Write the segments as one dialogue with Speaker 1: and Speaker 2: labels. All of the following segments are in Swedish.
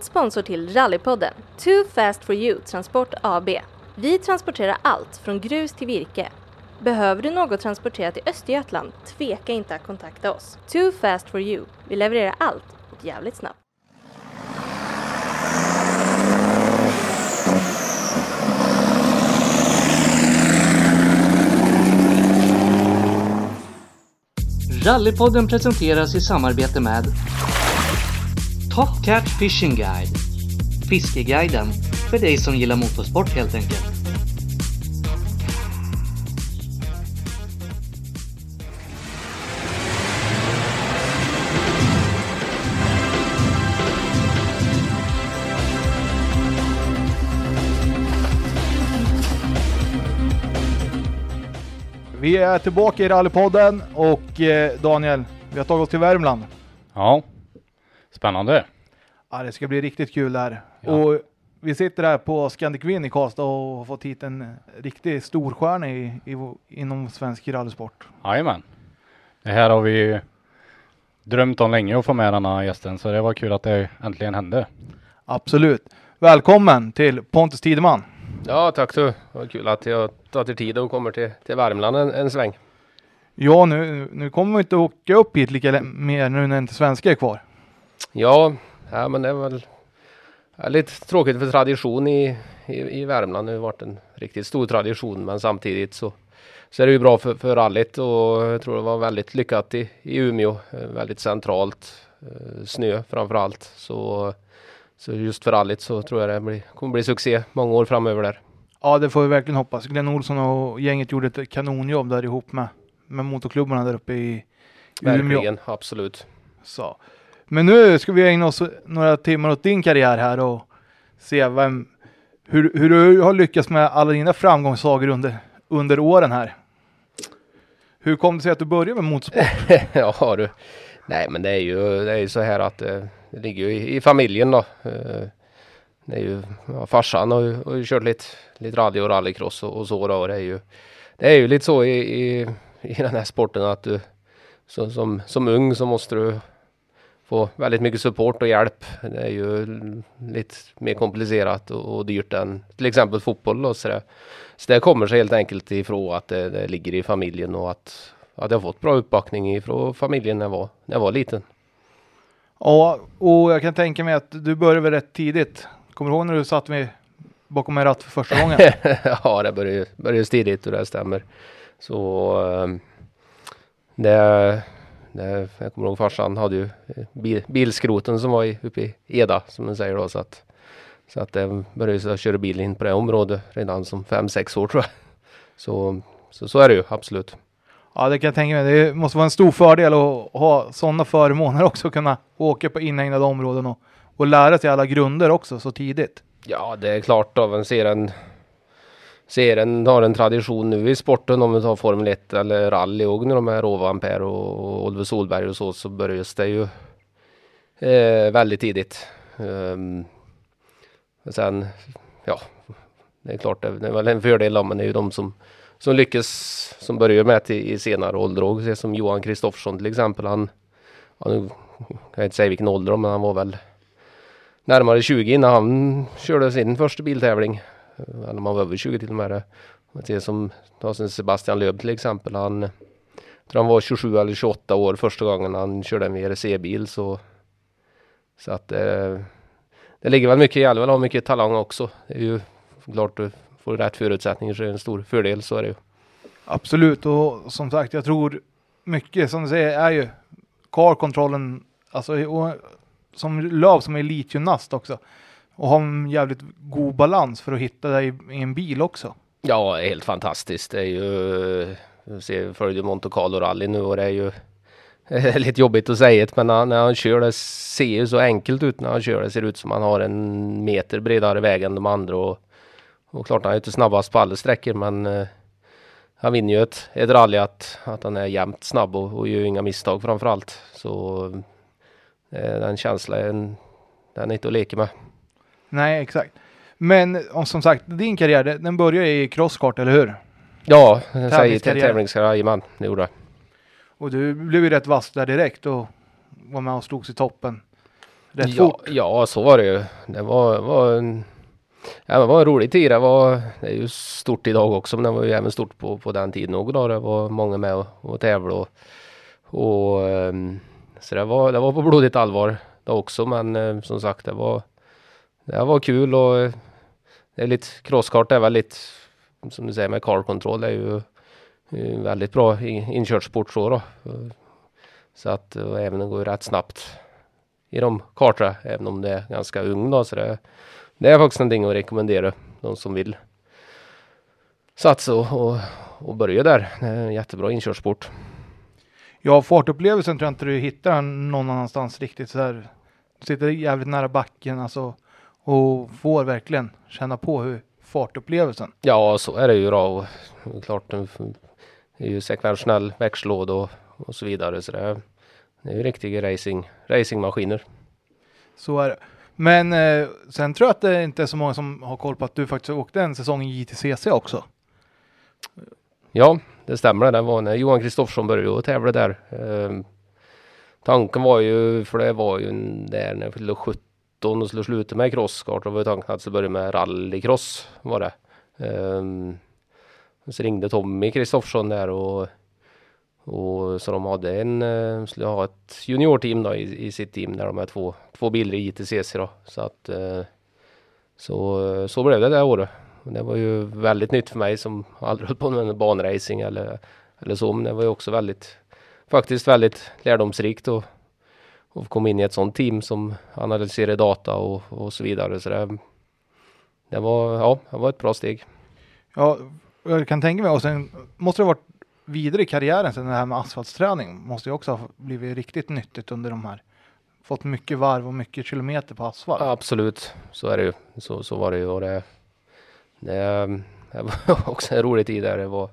Speaker 1: Stolt sponsor till Rallypodden, Too Fast For You Transport AB. Vi transporterar allt från grus till virke. Behöver du något transporterat i Östergötland? Tveka inte att kontakta oss. Too Fast For You. Vi levererar allt och jävligt snabbt.
Speaker 2: Rallypodden presenteras i samarbete med Top Cat Fishing Guide Fiskeguiden för dig som gillar motorsport helt enkelt.
Speaker 3: Vi är tillbaka i Rallypodden och eh, Daniel, vi har tagit oss till Värmland.
Speaker 4: Ja, spännande.
Speaker 3: Ja, det ska bli riktigt kul där.
Speaker 4: Ja.
Speaker 3: Och vi sitter här på Scandic Win i Karlstad och har fått hit en riktig storstjärna i, i, inom svensk rallysport.
Speaker 4: Jajamän. Det här har vi drömt om länge att få med den här gästen, så det var kul att det äntligen hände.
Speaker 3: Absolut. Välkommen till Pontus Tideman.
Speaker 5: Ja, tack så. Vad kul att jag tar till tid och kommer till, till Värmland en, en sväng.
Speaker 3: Ja, nu, nu kommer vi inte åka upp hit lika mer nu när inte svenska är kvar.
Speaker 5: Ja, ja men det är väl ja, lite tråkigt för tradition i, i, i Värmland. Det har varit en riktigt stor tradition, men samtidigt så, så är det ju bra för, för rallyt och jag tror det var väldigt lyckat i, i Umeå. Eh, Väldigt centralt. eh, Snö framför allt. Så, så just för rallyt så tror jag det blir, kommer bli succé många år framöver där.
Speaker 3: Ja, det får vi verkligen hoppas. Glenn Olsson och gänget gjorde ett kanonjobb där ihop med, med motorklubbarna där uppe i Umeå.
Speaker 5: Verkligen, absolut.
Speaker 3: Så. Men nu ska vi ägna oss några timmar åt din karriär här och se vem, hur, hur du har lyckats med alla dina framgångssagor under, under åren här. Hur kom det sig att du började med motorsport?
Speaker 5: ja du. Nej men det är ju, det är ju så här att eh, det ligger ju i, i familjen då. Eh, det är ju, ja, farsan har ju, har ju kört lite, lite rally och rallycross och, och så då. Och det är ju, det är ju lite så i, i, i den här sporten att du så, som, som ung så måste du få väldigt mycket support och hjälp. Det är ju lite mer komplicerat och, och dyrt än till exempel fotboll och så där. Så det kommer sig helt enkelt ifrån att det, det ligger i familjen och att, att jag har fått bra uppbackning ifrån familjen när jag var, när jag var liten.
Speaker 3: Ja, och jag kan tänka mig att du började väl rätt tidigt. Kommer du ihåg när du satt med bakom en ratt för första gången?
Speaker 5: ja, det började började tidigt och det stämmer. Så ehm, det, det, jag kommer ihåg farsan hade ju eh, bil, bilskroten som var i, uppe i Eda som man säger då. Så att, så att det började köra bil in på det området redan som fem sex år tror jag. Så, så, så är det ju absolut.
Speaker 3: Ja, det kan jag tänka mig. Det måste vara en stor fördel att ha sådana förmåner också, kunna åka på inhägnade områden och, och lära sig alla grunder också så tidigt.
Speaker 5: Ja, det är klart då. Man ser en, ser en, har en tradition nu i sporten om vi tar Formel 1 eller rally och när de är Rova och Oliver Solberg och så, så börjar det ju eh, väldigt tidigt. Um, sen, ja, det är klart, det är väl en fördel men det är ju de som, som lyckas, som börjar med till, i senare ålder och som Johan Kristoffersson till exempel. Han, han kan jag inte säga vilken ålder men han var väl närmare 20 innan han körde sin första biltävling. Eh, om man var över 20 till och med. det. Man ser som ta sen Sebastian Löb till exempel. Han jag tror han var 27 eller 28 år första gången han körde en VRC-bil. Så, så att eh, det ligger väl mycket i Alva har mycket talang också. Det är ju klart du får rätt förutsättningar så är det en stor fördel. Så är det ju.
Speaker 3: Absolut, och som sagt, jag tror mycket som du säger är ju car alltså och, som Löv som är elitgymnast också. Och ha en jävligt god balans för att hitta dig i en bil också.
Speaker 5: Ja, helt fantastiskt. Det är ju Jag ser, följer Monte Carlo rally nu och det är ju lite jobbigt att säga det, men när, när han kör det ser ju så enkelt ut när han kör. Det ser ut som han har en meter bredare väg än de andra och, och klart han är inte snabbast på alla sträckor men eh, han vinner ju ett, ett rally att, att han är jämnt snabb och, och gör inga misstag framförallt. Så eh, den känslan, den är inte att leka med.
Speaker 3: Nej, exakt. Men om, som sagt, din karriär, den börjar i crosskart, eller hur?
Speaker 5: Ja,
Speaker 3: tävlingskarriär,
Speaker 5: jajamän, det gjorde jag.
Speaker 3: Och du blev ju rätt vass där direkt och var med och slogs i toppen rätt
Speaker 5: ja,
Speaker 3: fort.
Speaker 5: Ja, så var det ju. Det var, var en, ja, det var en rolig tid. Det, var, det är ju stort idag också, men det var ju även stort på, på den tiden också. Då. Det var många med och, och tävla och, och ehm, så det var, det var på blodigt allvar då också. Men eh, som sagt, det var, det var kul och eh, det är lite crosskart. Det är väl lite som du säger med car control. Det är ju väldigt bra inkörsport så då. Så att och även det går ju rätt snabbt i de kartorna, även om det är ganska ung då. Så det, det är faktiskt någonting att rekommendera de som vill satsa och, och, och börja där. Det är en jättebra inkörsport.
Speaker 3: Ja, fartupplevelsen tror jag inte du hittar någon annanstans riktigt så här. Du sitter jävligt nära backen alltså och får verkligen känna på hur fartupplevelsen.
Speaker 5: Ja, så är det ju då. Och, klart, det är ju sekventionell växellåda och, och så vidare. Så det är, det är ju riktiga racing, racingmaskiner.
Speaker 3: Så är det. Men eh, sen tror jag att det inte är så många som har koll på att du faktiskt åkte en säsong i JTCC också.
Speaker 5: Ja, det stämmer. Det var när Johan Kristoffersson började tävla där. Ehm, tanken var ju, för det var ju där när jag fyllde 17 och skulle sluta med crosskart. Då var tanken att jag skulle börja med rallycross var det. Um, så ringde Tommy Kristoffersson där och, och så de hade en, eh, skulle ha ett juniorteam då i, i sitt team där de är två, två bilar i ITCC då. Så att eh, så, så blev det det året. Det var ju väldigt nytt för mig som aldrig hållit på med banracing eller, eller så. Men det var ju också väldigt, faktiskt väldigt lärdomsrikt och, och komma in i ett sånt team som analyserar data och, och så vidare. Så det, det var, ja, det var ett bra steg.
Speaker 3: Ja, jag kan tänka mig och sen måste det ha varit vidare i karriären sen det här med asfaltsträning måste ju också ha blivit riktigt nyttigt under de här. Fått mycket varv och mycket kilometer på asfalt.
Speaker 5: Absolut, så är det ju. Så, så var det ju. Och det, det, det var också en rolig tid där. Det var,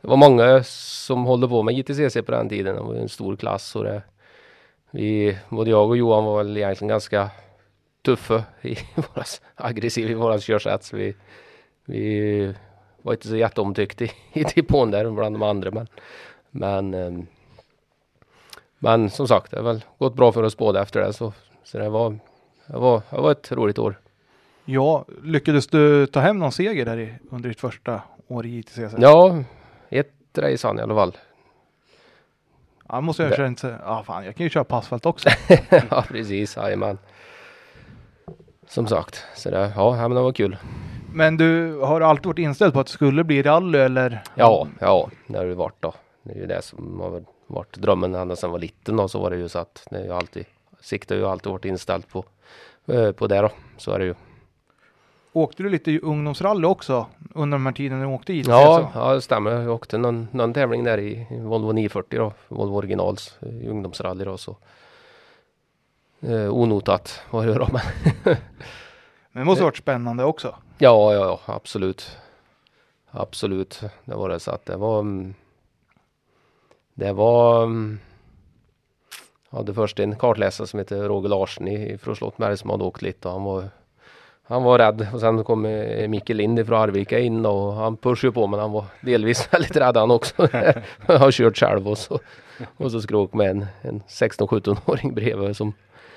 Speaker 5: det var många som hållde på med JTCC på den tiden. Det var en stor klass. Och det, vi, både jag och Johan var väl egentligen ganska tuffa i våras, aggressiva i våra körsätt. Så vi, vi var inte så jätteomtyckta i, i depån där bland de andra. Men, men, ehm, men som sagt, det har väl gått bra för oss båda efter det. Så, så det var det var, det var ett roligt år.
Speaker 3: Ja, lyckades du ta hem någon seger där i, under ditt första år i JTCC?
Speaker 5: Ja, ett race hann i alla fall.
Speaker 3: Ja, måste jag
Speaker 5: Det-
Speaker 3: köra inte. Ja, fan, jag kan ju köra på asfalt också.
Speaker 5: ja, precis. Jajamän. Som sagt, så det, ja, men det var kul.
Speaker 3: Men du har alltid varit inställd på att det skulle bli rally eller?
Speaker 5: Ja, ja, det har det varit då. Det är ju det som har varit drömmen ända sedan jag var liten då, så var det ju så att det är ju alltid, siktet har ju alltid varit inställt på, eh, på det då. Så är det ju.
Speaker 3: Åkte du lite i ungdomsrally också under de här tiden du åkte JTCC?
Speaker 5: Ja, ja, det stämmer. Jag åkte någon, någon tävling där i i Volvo 940 då, Volvo originals eh, i ungdomsrally då så. Eh, onotat var det då, men
Speaker 3: Men det måste varit spännande också.
Speaker 5: Ja, ja, ja, absolut. Absolut, det var det. Så att det var... mm, Det var... mm, Jag hade först en kartläsare som heter Roger Larsen i- från Slottberg som hade åkt lite och han var han var rädd och sen kom eh, Micke Lind från Arvika in och han pushade på men han var delvis väldigt rädd han också. han har kört själv och så, och så åka med en, en 16-17-åring bredvid som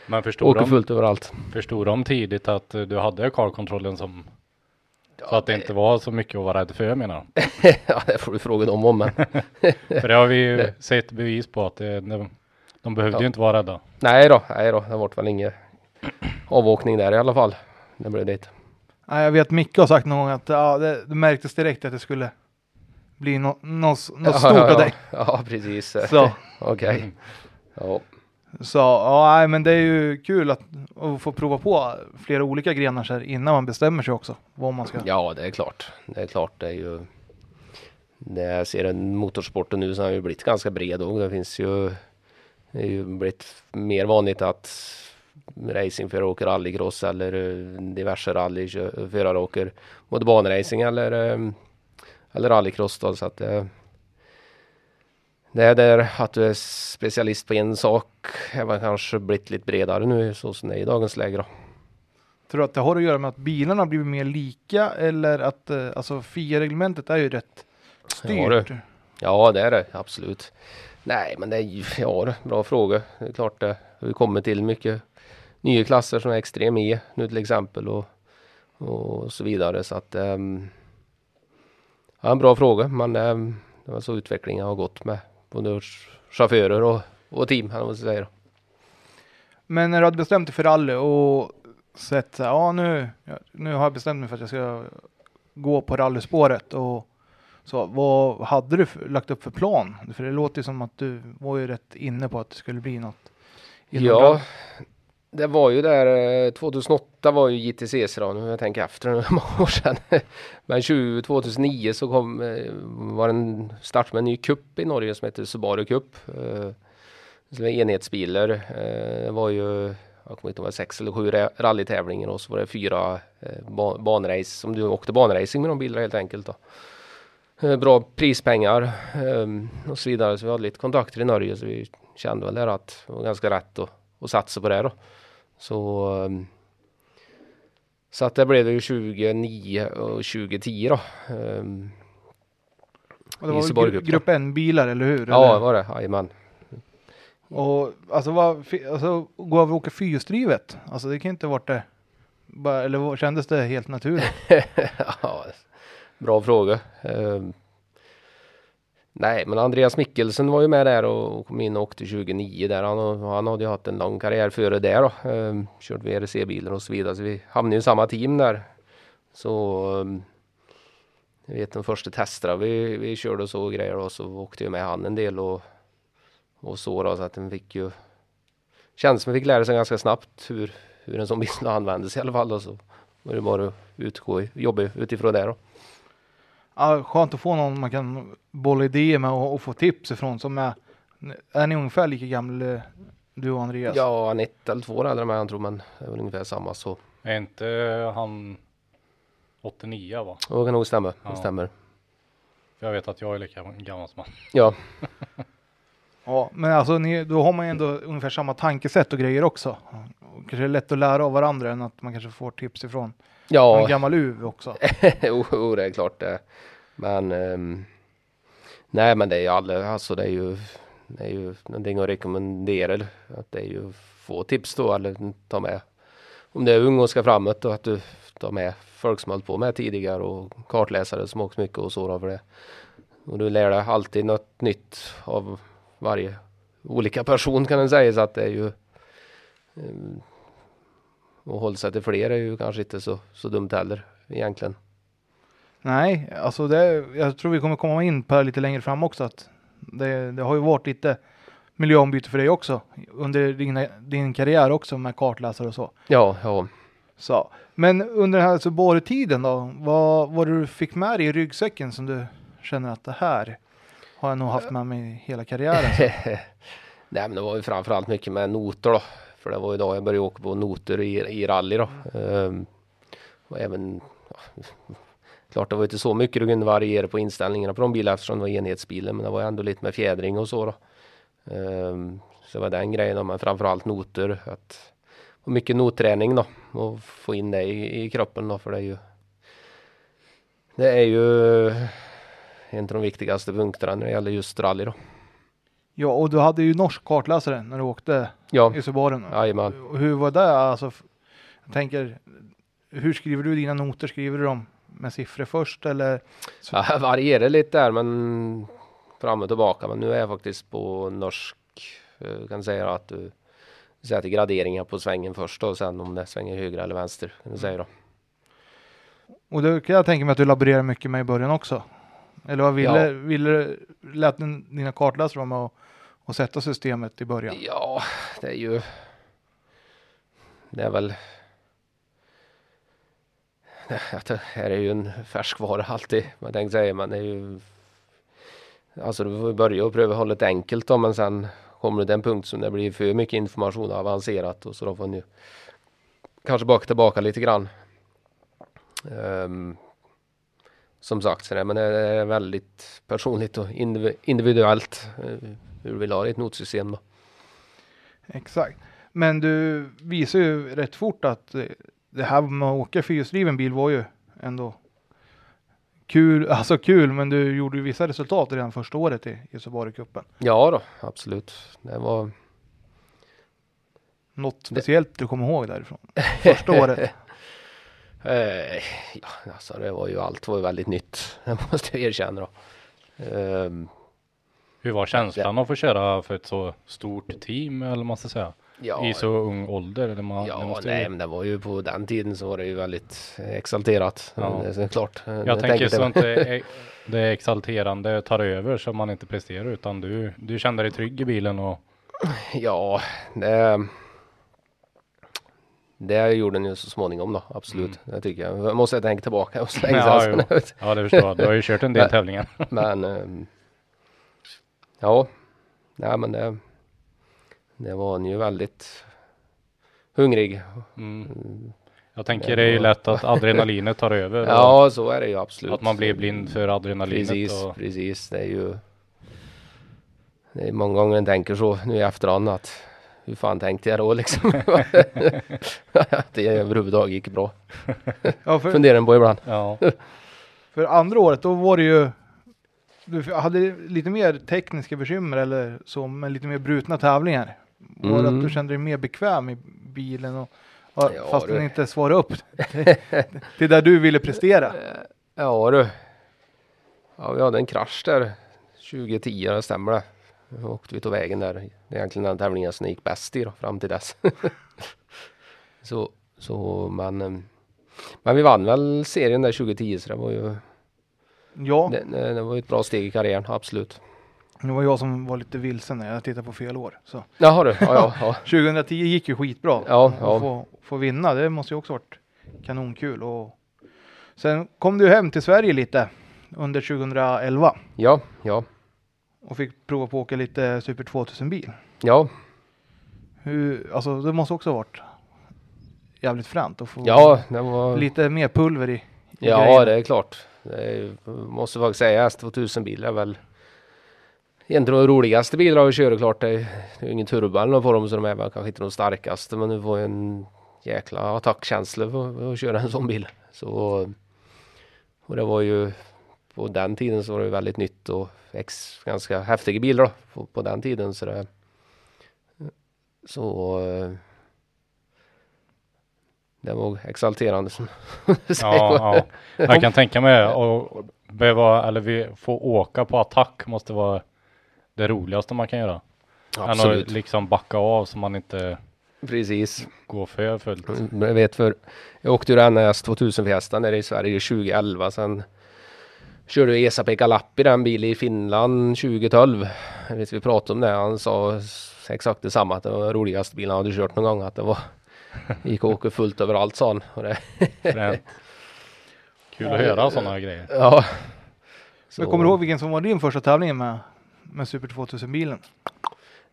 Speaker 4: Men
Speaker 5: åker
Speaker 4: de,
Speaker 5: fullt överallt.
Speaker 4: förstod de tidigt att eh, du hade karkontrollen som så att det inte var så mycket att vara rädd för menar
Speaker 5: ja, det får du fråga dem om men
Speaker 4: För det har vi ju
Speaker 5: Det-
Speaker 4: sett bevis på att det, de, de behövde
Speaker 5: Ja.
Speaker 4: ju inte vara rädda.
Speaker 5: Nej då, nej då, det vart väl ingen avåkning där i alla fall. Det blev dit.
Speaker 3: Nej, jag vet Micke har sagt någon gång att ja, det, det märktes direkt att det skulle bli nå- nå- något
Speaker 5: ja,
Speaker 3: stort
Speaker 5: ja,
Speaker 3: av dig.
Speaker 5: Ja, precis.
Speaker 3: Så,
Speaker 5: Okej. Ja.
Speaker 3: så ja, men det är ju kul att, att få prova på flera olika grenar så här innan man bestämmer sig också vad man ska.
Speaker 5: ja, det är klart. Det är klart, det är ju när jag ser en motorsporten nu så har den ju blivit ganska bred och det finns ju det är ju blivit mer vanligt att racingförare åker rallycross eller eh, diverse rallyförare åker både banracing eller, eh, eller rallycross då, så att eh, det är där att du är specialist på en sak är väl kanske blivit lite bredare nu så som det är i dagens läge då.
Speaker 3: Tror du att det har att göra med att bilarna har blivit mer lika eller att alltså FIA-reglementet är ju rätt
Speaker 5: Ja, det-
Speaker 3: styrt?
Speaker 5: Ja det är det absolut. Nej men det är ju, ja det, bra fråga. Det är klart det har ju kommit till mycket nya klasser som är extrem E nu till exempel och, och så vidare så att um, ja, en bra fråga men um, det var så utvecklingen har gått med både chaufförer och, och team eller vad säga.
Speaker 3: Men när du hade bestämt dig för rally och sett så här, ja nu, nu har jag bestämt mig för att jag ska gå på rallyspåret och så vad hade du för, lagt upp för plan? För det låter ju som att du var ju rätt inne på att det skulle bli något.
Speaker 5: Ja det var ju där eh, 2008 var ju JTCC då, nu jag tänker efter några många år sedan. Men 20, 2009 så kom, eh, var det en start med en ny cup i Norge som heter Subaru Cup. Eh, som är enhetsbilar. Det var ju, jag kommer inte ihåg, sex eller sju rallytävlingar och så var det fyra banrace som du åkte banracing med de bilarna helt enkelt. Då. Bra prispengar och så vidare. Så vi hade lite kontakter i Norge så vi kände väl där att det var ganska rätt att, att satsa på det då. Så, ehm, så att det blev det ju 2009 och 2010 då. Ehm,
Speaker 3: Och det var gru- grupp N-bilar eller hur?
Speaker 5: Ja, det
Speaker 3: Eller?
Speaker 5: var det. Jajamän.
Speaker 3: Och alltså, vad, alltså gå över och åka fyrhjulsdrivet, alltså det kan inte varit det. Bara, eller kändes det helt naturligt?
Speaker 5: ja, bra fråga. Ehm, nej, men Andreas Mikkelsen var ju med där och kom in och åkte 2009 där. Han, han hade ju haft en lång karriär före det då. Ehm, kört VRC-bilar och så vidare. Så vi hamnade ju i samma team där. Så um, jag vet de första testerna vi, vi körde och så och grejer då så åkte jag med han en del och, och så då så att den fick ju känns som vi fick lära sig ganska snabbt hur, hur en sån bil användes i alla fall och så var det bara att utgå, och jobba utifrån det då.
Speaker 3: Ja, skönt att få någon man kan bolla idéer med och, och få tips ifrån som är, är ni ungefär lika gamla du och Andreas?
Speaker 5: Ja, han är ett eller två år äldre än mig jag tror men det är väl ungefär samma så.
Speaker 4: Är inte han 89 va?
Speaker 5: Det kan nog stämma, det
Speaker 4: Ja.
Speaker 5: stämmer.
Speaker 4: För jag vet att jag är lika gammal som han.
Speaker 5: Ja,
Speaker 3: Ja, men alltså ni, då har man ju ändå ungefär samma tankesätt och grejer också. Och kanske är lätt att lära av varandra än att man kanske får tips ifrån en
Speaker 5: ja,
Speaker 3: gammal uv också.
Speaker 5: jo, jo, det är klart det. Men ehm, nej, men det är ju alla, alltså det är ju, det är ju någonting att rekommendera. Att det är ju få tips då eller ta med. Om det är ung och ska framåt då att du tar med folk som hållit på med tidigare och kartläsare som åkt mycket och så för det. Och du lär dig alltid något nytt av varje olika person kan man säga så att det är ju ehm, och hålla sig till fler är ju kanske inte så, så dumt heller egentligen.
Speaker 3: Nej, alltså det, jag tror vi kommer komma in på det lite längre fram också. Att det, det har ju varit lite miljöombyte för dig också under din, din karriär också med kartläsare och så.
Speaker 5: Ja, ja.
Speaker 3: så. Men under den här Subaru-tiden då, vad var du fick med dig i ryggsäcken som du känner att det här har jag nog haft med mig hela karriären?
Speaker 5: Nej men det var ju framförallt mycket med noter då. För det var ju då jag började åka på noter i, i rally då. Ehm, och även ja, Klart det var inte så mycket du kunde variera på inställningarna på de bilarna eftersom det var enhetsbilar. Men det var ändå lite med fjädring och så då. Ehm, så det var den grejen då. Men framförallt noter. Att, och mycket notträning då. Och få in det i, i kroppen då. För det är ju Det är ju en av de viktigaste punkterna när det gäller just rally då.
Speaker 3: Ja, och du hade ju norsk kartläsare när du åkte
Speaker 5: Ja,
Speaker 3: i Subarun.
Speaker 5: jajamän.
Speaker 3: Hur var det? Alltså, jag tänker, hur skriver du dina noter? Skriver du dem med siffror först eller?
Speaker 5: Ja, jag varierar lite där men fram och tillbaka. Men nu är jag faktiskt på norsk. Jag kan säga att du sätter graderingar på svängen först och sen om det svänger höger eller vänster. Kan du säga då.
Speaker 3: Och det kan jag tänka mig att du laborerar mycket med i början också. Eller vad ville,
Speaker 5: Ja.
Speaker 3: ville lät din- dina kartläsare vara med och, sätta systemet i början?
Speaker 5: Ja, det är ju. Det är väl. Det här är ju en färskvara alltid. Man tänkte säga, det är ju Alltså du får börja och pröva hålla det enkelt då men sen kommer det till en punkt som det blir för mycket information och avancerat och så då får ni kanske baka tillbaka lite grann. Um, som sagt, det, men det är väldigt personligt och individuellt uh, hur du vill ha ditt notsystem då.
Speaker 3: Exakt. Men du visar ju rätt fort att det här med att åka fyrhjulsdriven bil var ju ändå kul, alltså kul, men du gjorde ju vissa resultat redan första året i Göteborgscupen.
Speaker 5: Ja då, absolut. Det var
Speaker 3: något speciellt du kommer ihåg därifrån? Första året?
Speaker 5: Eh, ja, alltså det var ju allt var ju väldigt nytt. Det måste jag erkänna då.
Speaker 4: Um, Hur var känslan ja. att få köra för ett så stort team eller man ska säga? Ja, I så ung ålder?
Speaker 5: Man, ja, nej, ju... men det var ju på den tiden så var det ju väldigt exalterat. Ja. Det är klart.
Speaker 4: Jag, jag tänker så inte det är exalterande tar över så man inte presterar utan du, du kände dig trygg i bilen och
Speaker 5: Ja, det det gjorde den ju så småningom då, absolut. Mm. Det tycker jag. jag måste jag tänka tillbaka och så länge
Speaker 4: ja, ja, det förstår jag. Du har ju kört en del tävlingar.
Speaker 5: men um, ja, nej men det, det var ju väldigt hungrig. Mm.
Speaker 4: mm. Jag tänker det är ju lätt att adrenalinet tar över.
Speaker 5: ja, så är det ju absolut.
Speaker 4: Att man blir blind för adrenalinet.
Speaker 5: Precis, och... precis. Det är ju det är många gånger en tänker så nu i efterhand att hur fan tänkte jag då liksom? att det överhuvudtaget gick bra. Ja, för, Funderar på ibland. Ja.
Speaker 3: för andra året då var det ju du hade lite mer tekniska bekymmer eller så, med lite mer brutna tävlingar. Var det att du mm. kände dig mer bekväm i bilen och, och ja, fast den inte svarade upp till där du ville prestera?
Speaker 5: Ja du. Ja, vi hade en krasch där 2010, det stämmer det. Då åkte vi till vägen där. Det är egentligen den tävlingen som gick bäst i då, fram till dess. så, så men, ehm, men vi vann väl serien där 2010 så det var ju Ja. Det, det var ju ett bra steg i karriären, absolut.
Speaker 3: Det var jag som var lite vilsen när jag tittade på fel år. Så.
Speaker 5: Jaha du, ja, ja, ja.
Speaker 3: 2010 gick ju skitbra. Ja, ja. Få, få vinna, det måste ju också varit kanonkul. Och sen kom du hem till Sverige lite under 2011.
Speaker 5: Ja, ja
Speaker 3: och fick prova på att åka lite Super 2000 bil.
Speaker 5: Ja.
Speaker 3: Hur, alltså det måste också ha varit jävligt fränt att få
Speaker 5: ja, var...
Speaker 3: lite mer pulver i, i
Speaker 5: Ja, grejen. det är klart. Det är, måste faktiskt säga S2000 bil är väl egentligen de roligaste bilarna att köra klart. Det är, det är ingen turbo eller på dem så de är väl kanske inte de starkaste men du får en jäkla attackkänsla för att köra en sån bil. Så och det var ju på den tiden så var det väldigt nytt och ex, ganska häftiga bilar då, på, på den tiden. Så, det, så det var exalterande.
Speaker 4: ja, ja, jag kan tänka mig att behöva eller få åka på attack måste vara det roligaste man kan göra. Absolut. Än att liksom backa av så man inte
Speaker 5: Precis.
Speaker 4: går för fullt.
Speaker 5: Jag vet för jag åkte ju den här S2000 nere i Sverige 2011 sen körde Esa-Pekka Lappi den bilen i Finland 2012. Jag vet vi pratade om det. Han sa exakt detsamma att det var roligaste bilen han hade kört någon gång. Att det var gick och åka fullt överallt sa han. Och det
Speaker 4: Kul att höra sådana grejer.
Speaker 5: Ja.
Speaker 3: Så. Men kommer du ihåg vilken som var din första tävling med, med Super 2000 bilen?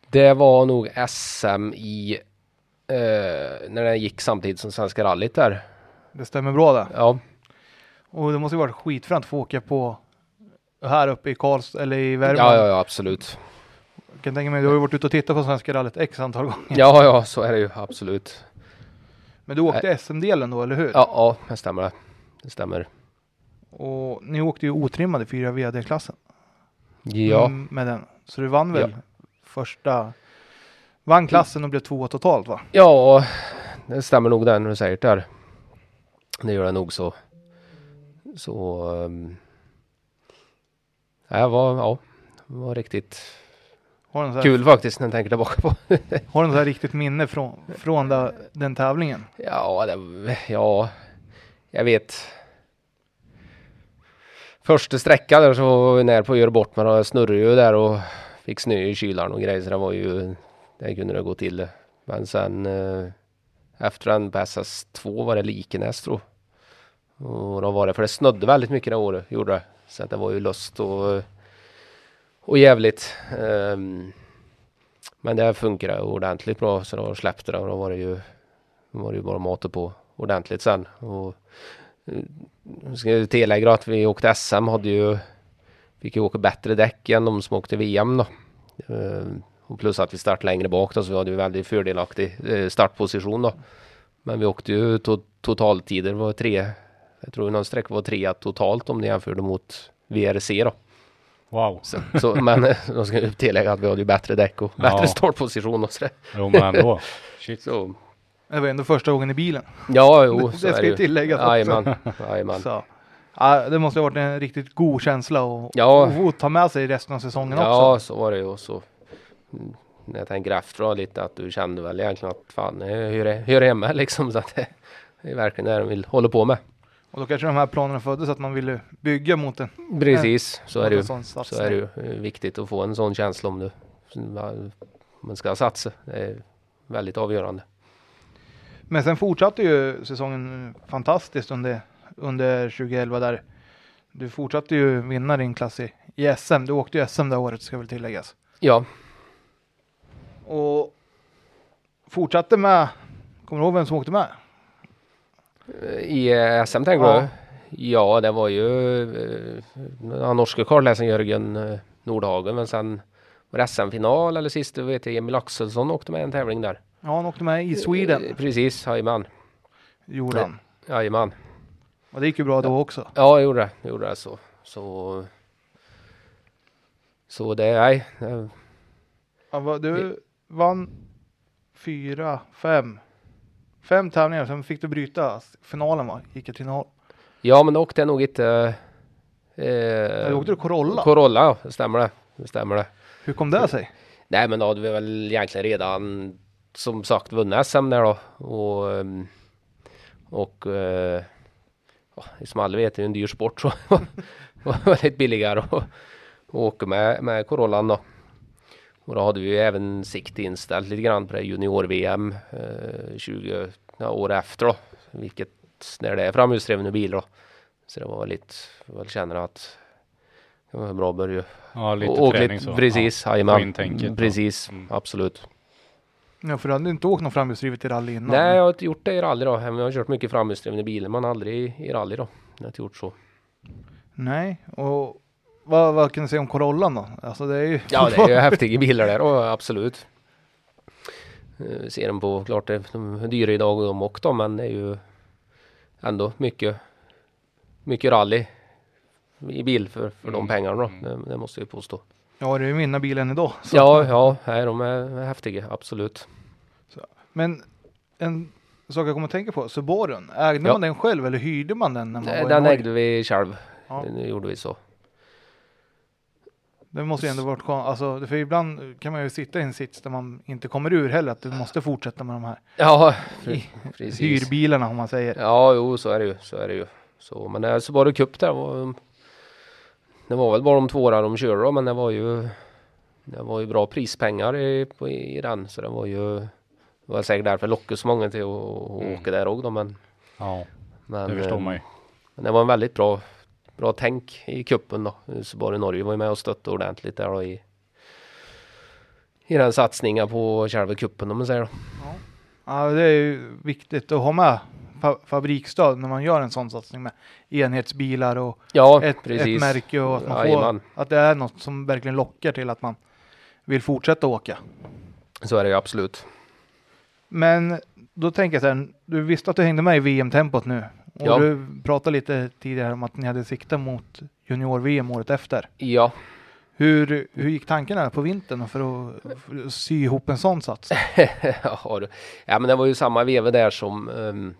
Speaker 5: Det var nog SM i eh, när den gick samtidigt som Svenska rallyt där.
Speaker 3: Det stämmer bra det.
Speaker 5: Ja.
Speaker 3: Och det måste ju varit skitfränt att få åka på här uppe i Karls eller i Värmland.
Speaker 5: Ja, ja, ja, absolut.
Speaker 3: Jag kan tänka mig, du har ju varit ute och tittat på Svenska rallyt x antal gånger.
Speaker 5: Ja, ja, så är det ju absolut.
Speaker 3: Men du åkte SM-delen då, eller hur?
Speaker 5: Ja, ja, det stämmer. Det stämmer.
Speaker 3: Och ni åkte ju otrimmade fyra VD-klassen.
Speaker 5: Ja. Mm,
Speaker 3: med den. Så du vann väl ja. första, vann klassen och blev två totalt va?
Speaker 5: Ja, det stämmer nog den du säger där. Det gör det nog så. Så um, det var, ja, var riktigt kul faktiskt när jag tänker tillbaka på.
Speaker 3: har du något riktigt minne från, från da, den tävlingen?
Speaker 5: Ja, det, ja, jag vet. Första sträckan där så var vi nära på att göra bort mig och snurrade ju där och fick snö i kylan och grejer så det var ju, det kunde det gå till. Men sen eh, efter den på SS2 var det Likenäs tror och då var det, för det snödde väldigt mycket det året, gjorde det. Så att det var ju lust och och jävligt. Um, men det funkade ordentligt bra så då släppte det och då var det ju, var det ju bara mat på ordentligt sen. Och, eh, ska ska tillägga att vi åkte SM hade ju fick ju åka bättre däck än de som åkte VM då. Um, och plus att vi startade längre bak då så vi hade ju väldigt fördelaktig eh, startposition då. Men vi åkte ju to totaltider var tre, jag tror någon sträcka var tre totalt om ni jämförde mot VRC då.
Speaker 4: Wow.
Speaker 5: Så, så, men de ska ju tillägga att vi hade ju bättre däck och bättre ja. startposition och sådär.
Speaker 4: Jo men ändå.
Speaker 5: Shit. Så.
Speaker 3: Det var ändå första gången i bilen.
Speaker 5: Ja, jo.
Speaker 3: Det, det ska ju tilläggas också.
Speaker 5: Jajamän. Jajamän.
Speaker 3: Så. Ja, det måste ha varit en riktigt god känsla och,
Speaker 5: ja.
Speaker 3: och ta med sig resten av säsongen
Speaker 5: ja,
Speaker 3: också.
Speaker 5: Ja, så var det ju. Så, mm, när jag tänker efter lite att du kände väl egentligen att fan, hur är, hur är hemma liksom. Så att det, det är verkligen det de vill hålla på med.
Speaker 3: Och då kanske de här planerna föddes att man ville bygga mot en.
Speaker 5: Precis, så är det ju. Så är det ju viktigt att få en sån känsla om du man ska satsa. Det är väldigt avgörande.
Speaker 3: Men sen fortsatte ju säsongen fantastiskt under, under 2011 där. Du fortsatte ju vinna din klass i, i SM. Du åkte ju SM det året ska väl tilläggas.
Speaker 5: Ja.
Speaker 3: Och fortsatte med, kommer du ihåg vem som åkte med?
Speaker 5: I eh, SM tänker ja. du? Ja, det var ju uh, norske karläsaren Jörgen Nordhagen, men sen var det SM-final eller sist vet jag Emil Axelsson åkte med en tävling där.
Speaker 3: Ja, han åkte med i Sweden.
Speaker 5: Precis, jajamän.
Speaker 3: Gjorde han.
Speaker 5: Jajamän.
Speaker 3: Och det gick ju bra då också.
Speaker 5: Ja, jag gjorde det. Gjorde det så. Så, så det, nej.
Speaker 3: Ja, du vann fyra, fem Fem tävlingar, sen fick du bryta finalen va? Gick jag till final.
Speaker 5: Ja, men då åkte jag nog inte... Eh,
Speaker 3: åkte du Corolla?
Speaker 5: Corolla, ja. Det stämmer det. det stämmer det.
Speaker 3: Hur kom det sig?
Speaker 5: Nej, men då hade vi väl egentligen redan som sagt vunnit SM där då. Och, ehm, och eh, som alla vet är det en dyr sport så det var väldigt billigare att åka med, med Corollan då. Och då hade vi ju även sikte inställt lite grann på det junior-VM eh, 20 ja, år efter då. Vilket när det är framhjulsdrivna bil då. Så det var lite, jag känner att det var bra att börja.
Speaker 4: Ja, lite och, träning lite, så.
Speaker 5: Precis,
Speaker 4: ja.
Speaker 5: jajamän. Precis, mm. absolut.
Speaker 3: Ja, för du hade inte åkt någon framhjulsdrivet i rally innan?
Speaker 5: Nej, jag har inte gjort det i rally då. Jag har kört mycket framhjulsdrivna bilar, men aldrig i rally då. Jag har inte gjort så.
Speaker 3: Nej, och vad, vad kan du säga om Corollan då? Alltså det är ju...
Speaker 5: Ja, det är ju häftiga bilar där och absolut. Uh, ser dem på, klart det är dyra idag de också men det är ju ändå mycket, mycket rally i bil för, för mm. de pengarna då. Det, det, måste jag påstå.
Speaker 3: Ja, det är ju mina bilen idag.
Speaker 5: Så. Ja, ja, nej, de är häftiga, absolut.
Speaker 3: Så. Men en sak jag kommer att tänka på, Suborun, ägde ja. man den själv eller hyrde man den? När man
Speaker 5: den
Speaker 3: var
Speaker 5: den ägde vi själv. Ja. Det gjorde vi så.
Speaker 3: Det måste ju ändå varit skönt, alltså, för ibland kan man ju sitta i en sits där man inte kommer ur heller, att du måste fortsätta med de här
Speaker 5: ja,
Speaker 3: precis. hyrbilarna om man säger.
Speaker 5: Ja, jo, så är det ju, så är det ju. Så, men det så var det cup där, var, det var väl bara de två där de körde då, men det var ju, det var ju bra prispengar i, på, i den, så det var ju, det var säkert därför lockade så många till att, att mm. åka där också då, men.
Speaker 4: Ja, men, det förstår man ju.
Speaker 5: Men det var en väldigt bra bra tänk i kuppen då. Göteborg Norge var ju med och stötte ordentligt där då i i den satsningen på själva kuppen om man säger då.
Speaker 3: Ja. ja, det är ju viktigt att ha med fa fabriksstöd när man gör en sån satsning med enhetsbilar och
Speaker 5: ja,
Speaker 3: ett, ett, märke och att man får, att det är något som verkligen lockar till att man vill fortsätta åka.
Speaker 5: Så är det ju absolut.
Speaker 3: Men då tänker jag så här, du visste att du hängde med i VM-tempot nu och ja. du pratade lite tidigare om att ni hade siktat mot junior-VM året efter.
Speaker 5: Ja.
Speaker 3: Hur, hur gick tankarna på vintern för att, för att sy ihop en sån sats?
Speaker 5: ja, men det var ju samma veve där som um,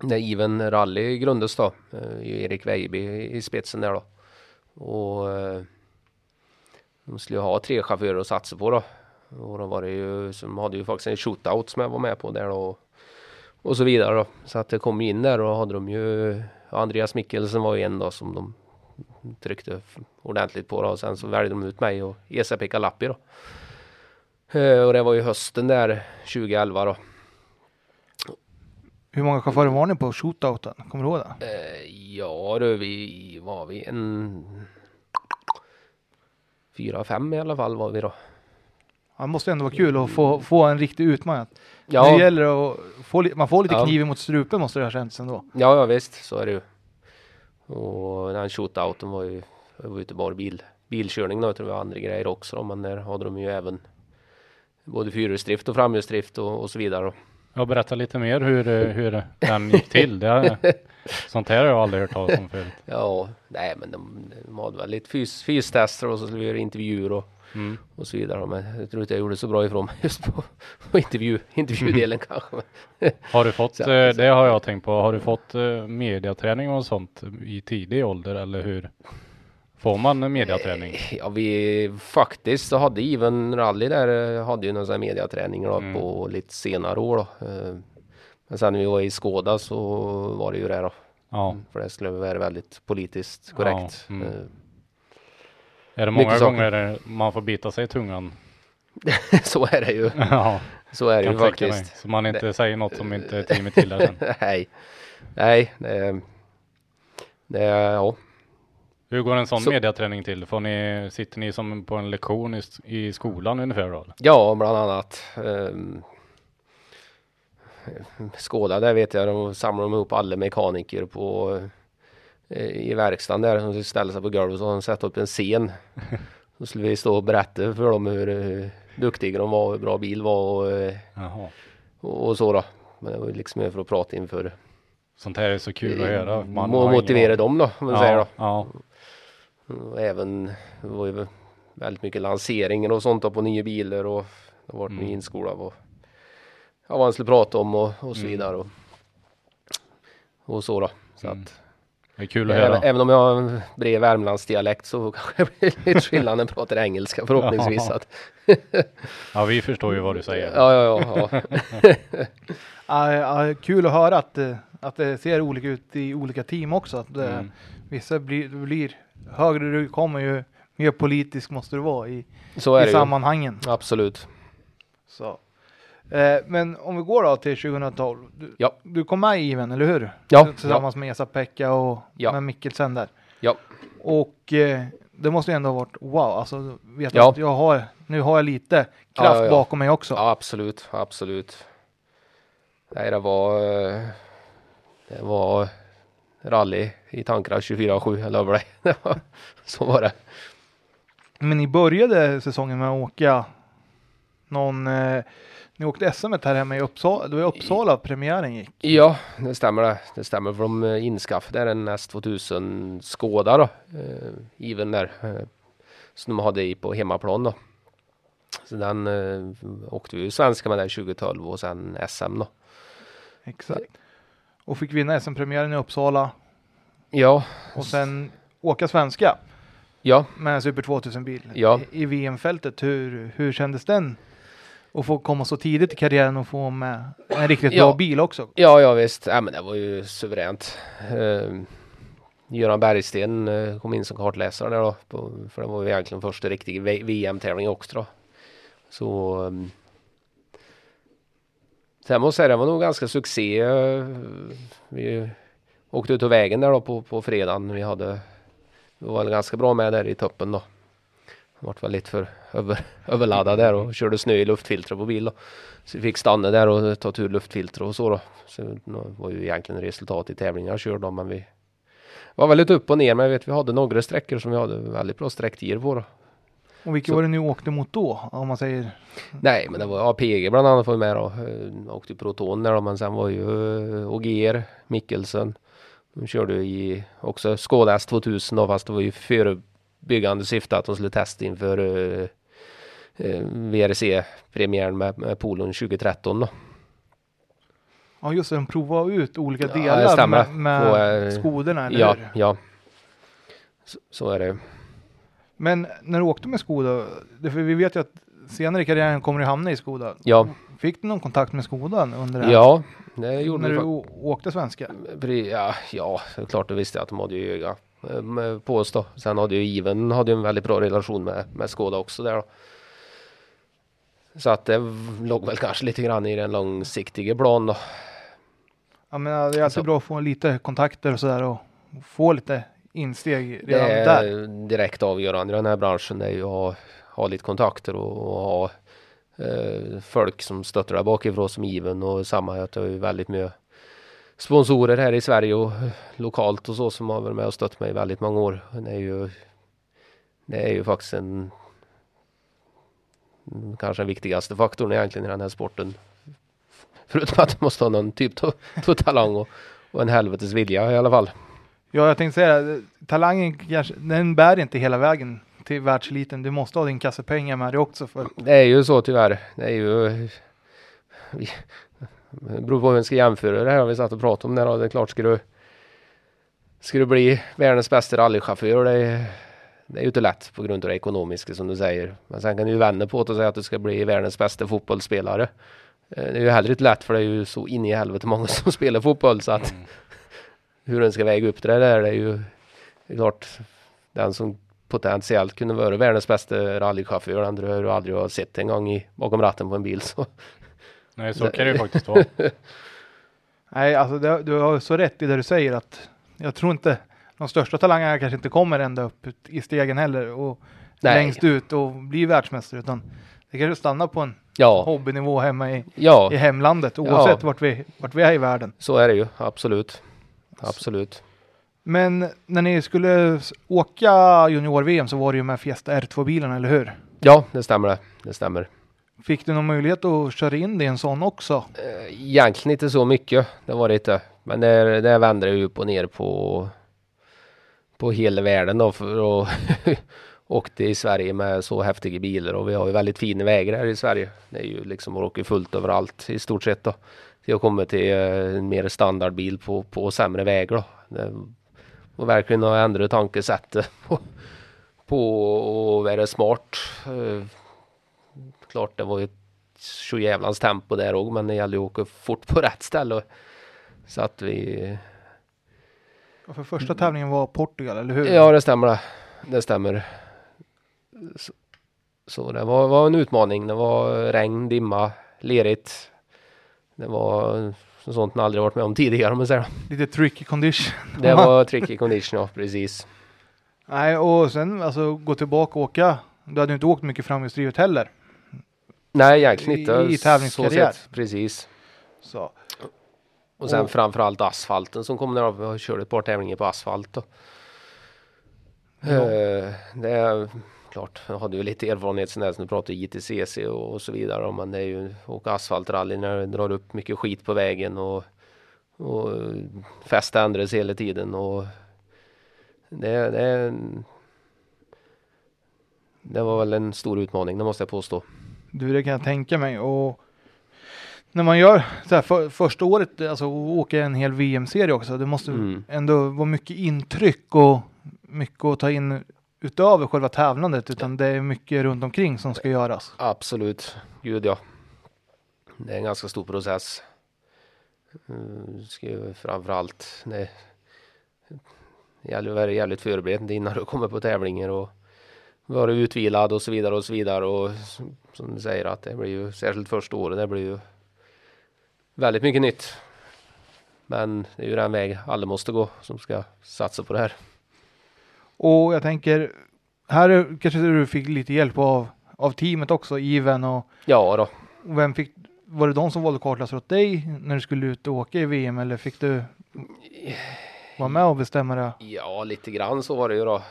Speaker 5: när Even Rally grundades då. Uh, Erik Weiby i spetsen där då. Och uh, de skulle ju ha tre chaufförer att satsa på då. Och då var det ju, som hade ju faktiskt en shootout som jag var med på där då och så vidare då. Så att det kom in där och hade de ju Andreas Mikkelsen var ju en då som de tryckte ordentligt på då. och sen så välde de ut mig och Esa-Pekka Lappi då. Eh, och det var ju hösten där 2011 då.
Speaker 3: Hur många chaufförer var ni på shootouten? Kommer du ihåg det?
Speaker 5: Eh, ja du, vi var vi en fyra, fem i alla fall var vi då.
Speaker 3: Ja, det måste ändå vara kul att få, få en riktig utmaning.
Speaker 5: Ja.
Speaker 3: Det gäller att få, man får lite
Speaker 5: Ja.
Speaker 3: kniv mot strupen måste det ha känts ändå.
Speaker 5: Ja, ja visst, så är det ju. Och den shootouten var ju, var inte bara bil, bilkörning då, utan det var andra grejer också då, men där hade de ju även både fyrhjulsdrift och framhjulsdrift och, och så vidare.
Speaker 4: Ja, berätta lite mer hur, eh, hur den gick till. Det, har- sånt här har jag aldrig hört talas om förut.
Speaker 5: Ja, nej men de, de hade väl lite fys, fystester och så skulle vi göra intervjuer och,
Speaker 4: Mm.
Speaker 5: och så vidare. Men jag tror inte jag gjorde så bra ifrån mig just på, på intervju, intervjudelen kanske.
Speaker 4: Har du fått,
Speaker 5: Så-
Speaker 4: eh, det har jag tänkt på, har du fått eh, mediaträning och sånt i tidig ålder eller hur? Får man mediaträning?
Speaker 5: Ja, vi faktiskt så hade Even Rally där, eh, hade ju någon sån här mediaträning då,
Speaker 4: Mm.
Speaker 5: på lite senare år då. Eh, Men sen när vi var i Skåda så var det ju det då.
Speaker 4: Ja.
Speaker 5: För det skulle vara väldigt politiskt korrekt.
Speaker 4: Ja, mm. Är det många
Speaker 5: saker.
Speaker 4: gånger man får bita sig i tungan?
Speaker 5: Så är det ju.
Speaker 4: ja,
Speaker 5: Så är det ju
Speaker 4: tänka mig.
Speaker 5: faktiskt.
Speaker 4: Så man inte säger något som inte teamet gillar sen.
Speaker 5: Nej, nej, det, det, ja.
Speaker 4: Hur går en sån
Speaker 5: Så-
Speaker 4: mediaträning till? Får ni, sitter ni som på en lektion i, i skolan ungefär då?
Speaker 5: Ja, bland annat. Um, Skåda där vet jag, de samlar ihop alla mekaniker på i verkstaden där som ställer sig på golvet och så de satt upp en scen. Så skulle vi stå och berätta för dem hur, hur duktiga de var, hur bra bil var och, eh,
Speaker 4: Jaha.
Speaker 5: och, och så då. Men det var liksom mer för att prata inför
Speaker 4: Sånt här är så kul att höra. Man
Speaker 5: Mo-
Speaker 4: har ingen
Speaker 5: motivera dem då, om man säger då.
Speaker 4: Ja, ja.
Speaker 5: Och även, det var ju väldigt mycket lanseringar och sånt då på nya bilar och det har varit
Speaker 4: Mm.
Speaker 5: inskola och ja, vad han skulle prata om och, och så
Speaker 4: Mm.
Speaker 5: vidare. Och, och så då. Så
Speaker 4: Mm.
Speaker 5: att,
Speaker 4: Det är kul att
Speaker 5: även,
Speaker 4: höra.
Speaker 5: även om jag har en bred Värmlandsdialekt så kanske det blir lite skillnad när jag pratar engelska förhoppningsvis.
Speaker 4: Ja.
Speaker 5: Att,
Speaker 4: Ja, vi förstår ju vad du säger.
Speaker 5: ja, ja, ja, ja.
Speaker 3: Ja, ja, kul att höra att, eh, att det ser olika ut i olika team också. Att det,
Speaker 4: Mm.
Speaker 3: Vissa blir, blir högre du kommer ju mer politisk måste du vara i,
Speaker 5: Så är
Speaker 3: i
Speaker 5: det ju.
Speaker 3: sammanhangen.
Speaker 5: Absolut.
Speaker 3: Så. Eh, men om vi går då till 2012. Du,
Speaker 5: Ja.
Speaker 3: du kom med i Even, eller hur?
Speaker 5: Ja,
Speaker 3: Tillsammans med Esa-Pekka och
Speaker 5: Ja.
Speaker 3: med Mikkelsen där.
Speaker 5: Ja.
Speaker 3: Och eh, det måste ju ändå ha varit wow, alltså vet
Speaker 5: Ja.
Speaker 3: att jag har, nu har jag lite kraft
Speaker 5: ja, ja.
Speaker 3: bakom mig också.
Speaker 5: Ja, absolut, absolut. Nej, det var, eh, det var rally i tankar 24-7, jag lovar dig. Så var det.
Speaker 3: Men ni började säsongen med att åka någon, eh, ni åkte SM här hemma i Uppsala, det var i Uppsala premiären gick.
Speaker 5: Ja, det stämmer det. Det stämmer för de eh, inskaffade en S2000 Skåda då. Eh, där. Eh, som de hade i på hemmaplan då. Så den eh, åkte vi ju svenska med där 2012 och sen SM då.
Speaker 3: Exakt. Och fick vinna SM-premiären i Uppsala
Speaker 5: Ja,
Speaker 3: och sen åka svenska
Speaker 5: ja,
Speaker 3: med en Super 2000-bil
Speaker 5: Ja.
Speaker 3: i, i VM-fältet. Hur, hur kändes den? Att få komma så tidigt i karriären och få med en riktigt
Speaker 5: Ja.
Speaker 3: bra bil också.
Speaker 5: ja, ja visst. Ja, men det var ju suveränt. Eh, Göran Bergsten eh, kom in som kartläsare där då. På, för det var ju egentligen första riktiga VM-tävling också då. Så um, Sen måste jag säga det var nog ganska succé. Vi åkte ut på vägen där då på, på fredagen. Vi hade vi var ganska bra med där i toppen då. Vart väl lite för över, överladdad där och körde snö i luftfiltret på bil då. Så vi fick stanna där och ta tur luftfilter och så då. Så det var ju egentligen resultat i tävlingen jag körde men vi var väl lite upp och ner men jag vet vi hade några sträckor som vi hade väldigt bra sträcktider på då.
Speaker 3: Och vilka
Speaker 5: Så-
Speaker 3: var det ni åkte mot då? Om man säger
Speaker 5: Nej men det var APG bland annat var med då. Eh, Åkte Proton där då men sen var ju eh, Ogier, Mikkelsen. De körde i också Skoda S2000 då fast det var ju förebyggande syfte att de skulle testa inför eh, eh, VRC-premiären med, med Polon 2013 då.
Speaker 3: Ja just det, de provade ut olika
Speaker 5: Ja,
Speaker 3: delar
Speaker 5: stämmer.
Speaker 3: med, med
Speaker 5: På, eh,
Speaker 3: skoderna, eller
Speaker 5: Ja,
Speaker 3: hur?
Speaker 5: ja. Så, så är det.
Speaker 3: Men när du åkte med Skoda, för vi vet ju att senare i karriären kommer du hamna i Skoda.
Speaker 5: Ja,
Speaker 3: Fick du någon kontakt med Skodan under det här?
Speaker 5: ja det gjorde
Speaker 3: när du åkte svenska?
Speaker 5: Ja, ja, klart det visste jag att de hade ju öga på oss då. Sen hade ju Iven hade ju en väldigt bra relation med, med Skoda också där då. Så att det låg väl kanske lite grann i den långsiktiga plan då.
Speaker 3: Jag menar, det är alltid
Speaker 5: Så-
Speaker 3: bra att få lite kontakter och sådär och få lite insteg
Speaker 5: Det
Speaker 3: redan
Speaker 5: är
Speaker 3: där.
Speaker 5: direkt avgörande i den här branschen. Det är ju att ha, ha lite kontakter och, och ha eh, folk som stöttar där bakifrån som given och samma. Jag har ju väldigt mycket sponsorer här i Sverige och eh, lokalt och så som har varit med och stött mig väldigt många år. Det är ju, det är ju faktiskt en kanske den viktigaste faktorn egentligen i den här sporten. Förutom att du måste ha någon typ av, av talang och, och en helvetes vilja i alla fall.
Speaker 3: Ja, jag tänkte säga, talangen kanske, den bär inte hela vägen till världseliten. Du måste ha din kasse pengar med dig också. För,
Speaker 5: Det är ju så tyvärr. Det är ju... Det beror på hur man ska jämföra det här har vi satt och pratat om det då. Det är klart ska du... Ska du bli världens bästa rallychaufför det är, det är ju inte lätt på grund av det ekonomiska som du säger. Men sen kan du ju vända på det och säga att du ska bli världens bästa fotbollsspelare. Eh, Det är ju heller inte lätt för det är ju så in i helvete många som spelar fotboll så att hur den ska väga upp det där det är ju det är klart den som potentiellt kunde vara världens bästa rallychaufför den tror jag aldrig har sett en gång i, bakom ratten på en bil. Så.
Speaker 4: Nej, så kan det ju faktiskt vara.
Speaker 3: nej, alltså det, du har så rätt i det du säger att jag tror inte de största talangerna kanske inte kommer ända upp i stegen heller och
Speaker 5: Nej.
Speaker 3: längst ut och bli världsmästare utan det kanske stannar på en
Speaker 5: Ja,
Speaker 3: hobbynivå hemma i,
Speaker 5: ja,
Speaker 3: i hemlandet oavsett vart, vi, vart vi är i världen.
Speaker 5: så är det ju absolut. Absolut.
Speaker 3: Men när ni skulle åka junior-VM så var det ju med Fiesta R2-bilarna, eller hur?
Speaker 5: Ja, det stämmer det. Det stämmer.
Speaker 3: Fick du någon möjlighet att köra in det i en sån också?
Speaker 5: Eh, egentligen inte så mycket. Det var det inte. Men det, det vände ju upp och ner på på hela världen då för att åkte i Sverige med så häftiga bilar och vi har ju väldigt fina vägar här i Sverige. Det är ju liksom att åker fullt överallt i stort sett då. Till att komma till en mer standardbil på, på sämre vägar då. Det var verkligen att ändra tankesättet på, på att vara smart. Eh, Klart det var ju ett tjojävlans tempo där också men det gäller ju att åka fort på rätt ställe. och- Så att vi
Speaker 3: Ja, För första tävlingen var Portugal, eller hur?
Speaker 5: Ja, det stämmer det. Det stämmer. Så, så det var, var en utmaning. Det var regn, dimma, lerigt. Det var sånt man aldrig varit med om tidigare om man säger.
Speaker 3: Lite tricky condition.
Speaker 5: Det var tricky condition, ja precis.
Speaker 3: Nej, och sen alltså gå tillbaka och åka. Du hade inte åkt mycket framhjulsdrivet heller.
Speaker 5: Nej, egentligen inte.
Speaker 3: I-
Speaker 5: Så
Speaker 3: tävlingskarriär.
Speaker 5: Precis.
Speaker 3: Så.
Speaker 5: Och sen
Speaker 3: Och-
Speaker 5: framförallt asfalten som kom när jag körde ett par tävlingar på asfalt. Då.
Speaker 3: Ja.
Speaker 5: Eh, det är klart, jag hade ju lite erfarenhet sen dess. Nu pratar ITCC och, och så vidare. Men det är ju åka asfaltrally när det drar upp mycket skit på vägen och, och fäste ändras hela tiden. Och det, det, det var väl en stor utmaning, det måste jag påstå.
Speaker 3: Du, det kan jag tänka mig. Och när man gör så här för, första året, alltså åka en hel VM-serie också. Det måste
Speaker 5: Mm.
Speaker 3: ändå vara mycket intryck och mycket att ta in utöver själva tävlandet. Utan det är mycket runt omkring som ska göras.
Speaker 5: Absolut, gud ja. Det är en ganska stor process. Mm, ska framförallt, det gäller att vara jävligt förberedd innan du kommer på tävlingar och vara utvilad och så vidare och så vidare och som- du säger att det blir ju särskilt första året, det blir ju väldigt mycket nytt. Men det är ju den väg alla måste gå som ska satsa på det här.
Speaker 3: Och jag tänker, här är- kanske du fick lite hjälp av, av teamet också, Iven och
Speaker 5: Ja då.
Speaker 3: och vem fick, var det de som valde kartläsare åt dig när du skulle ut och åka i VM eller fick du vara med och bestämma det?
Speaker 5: Ja, lite grann så var det ju då.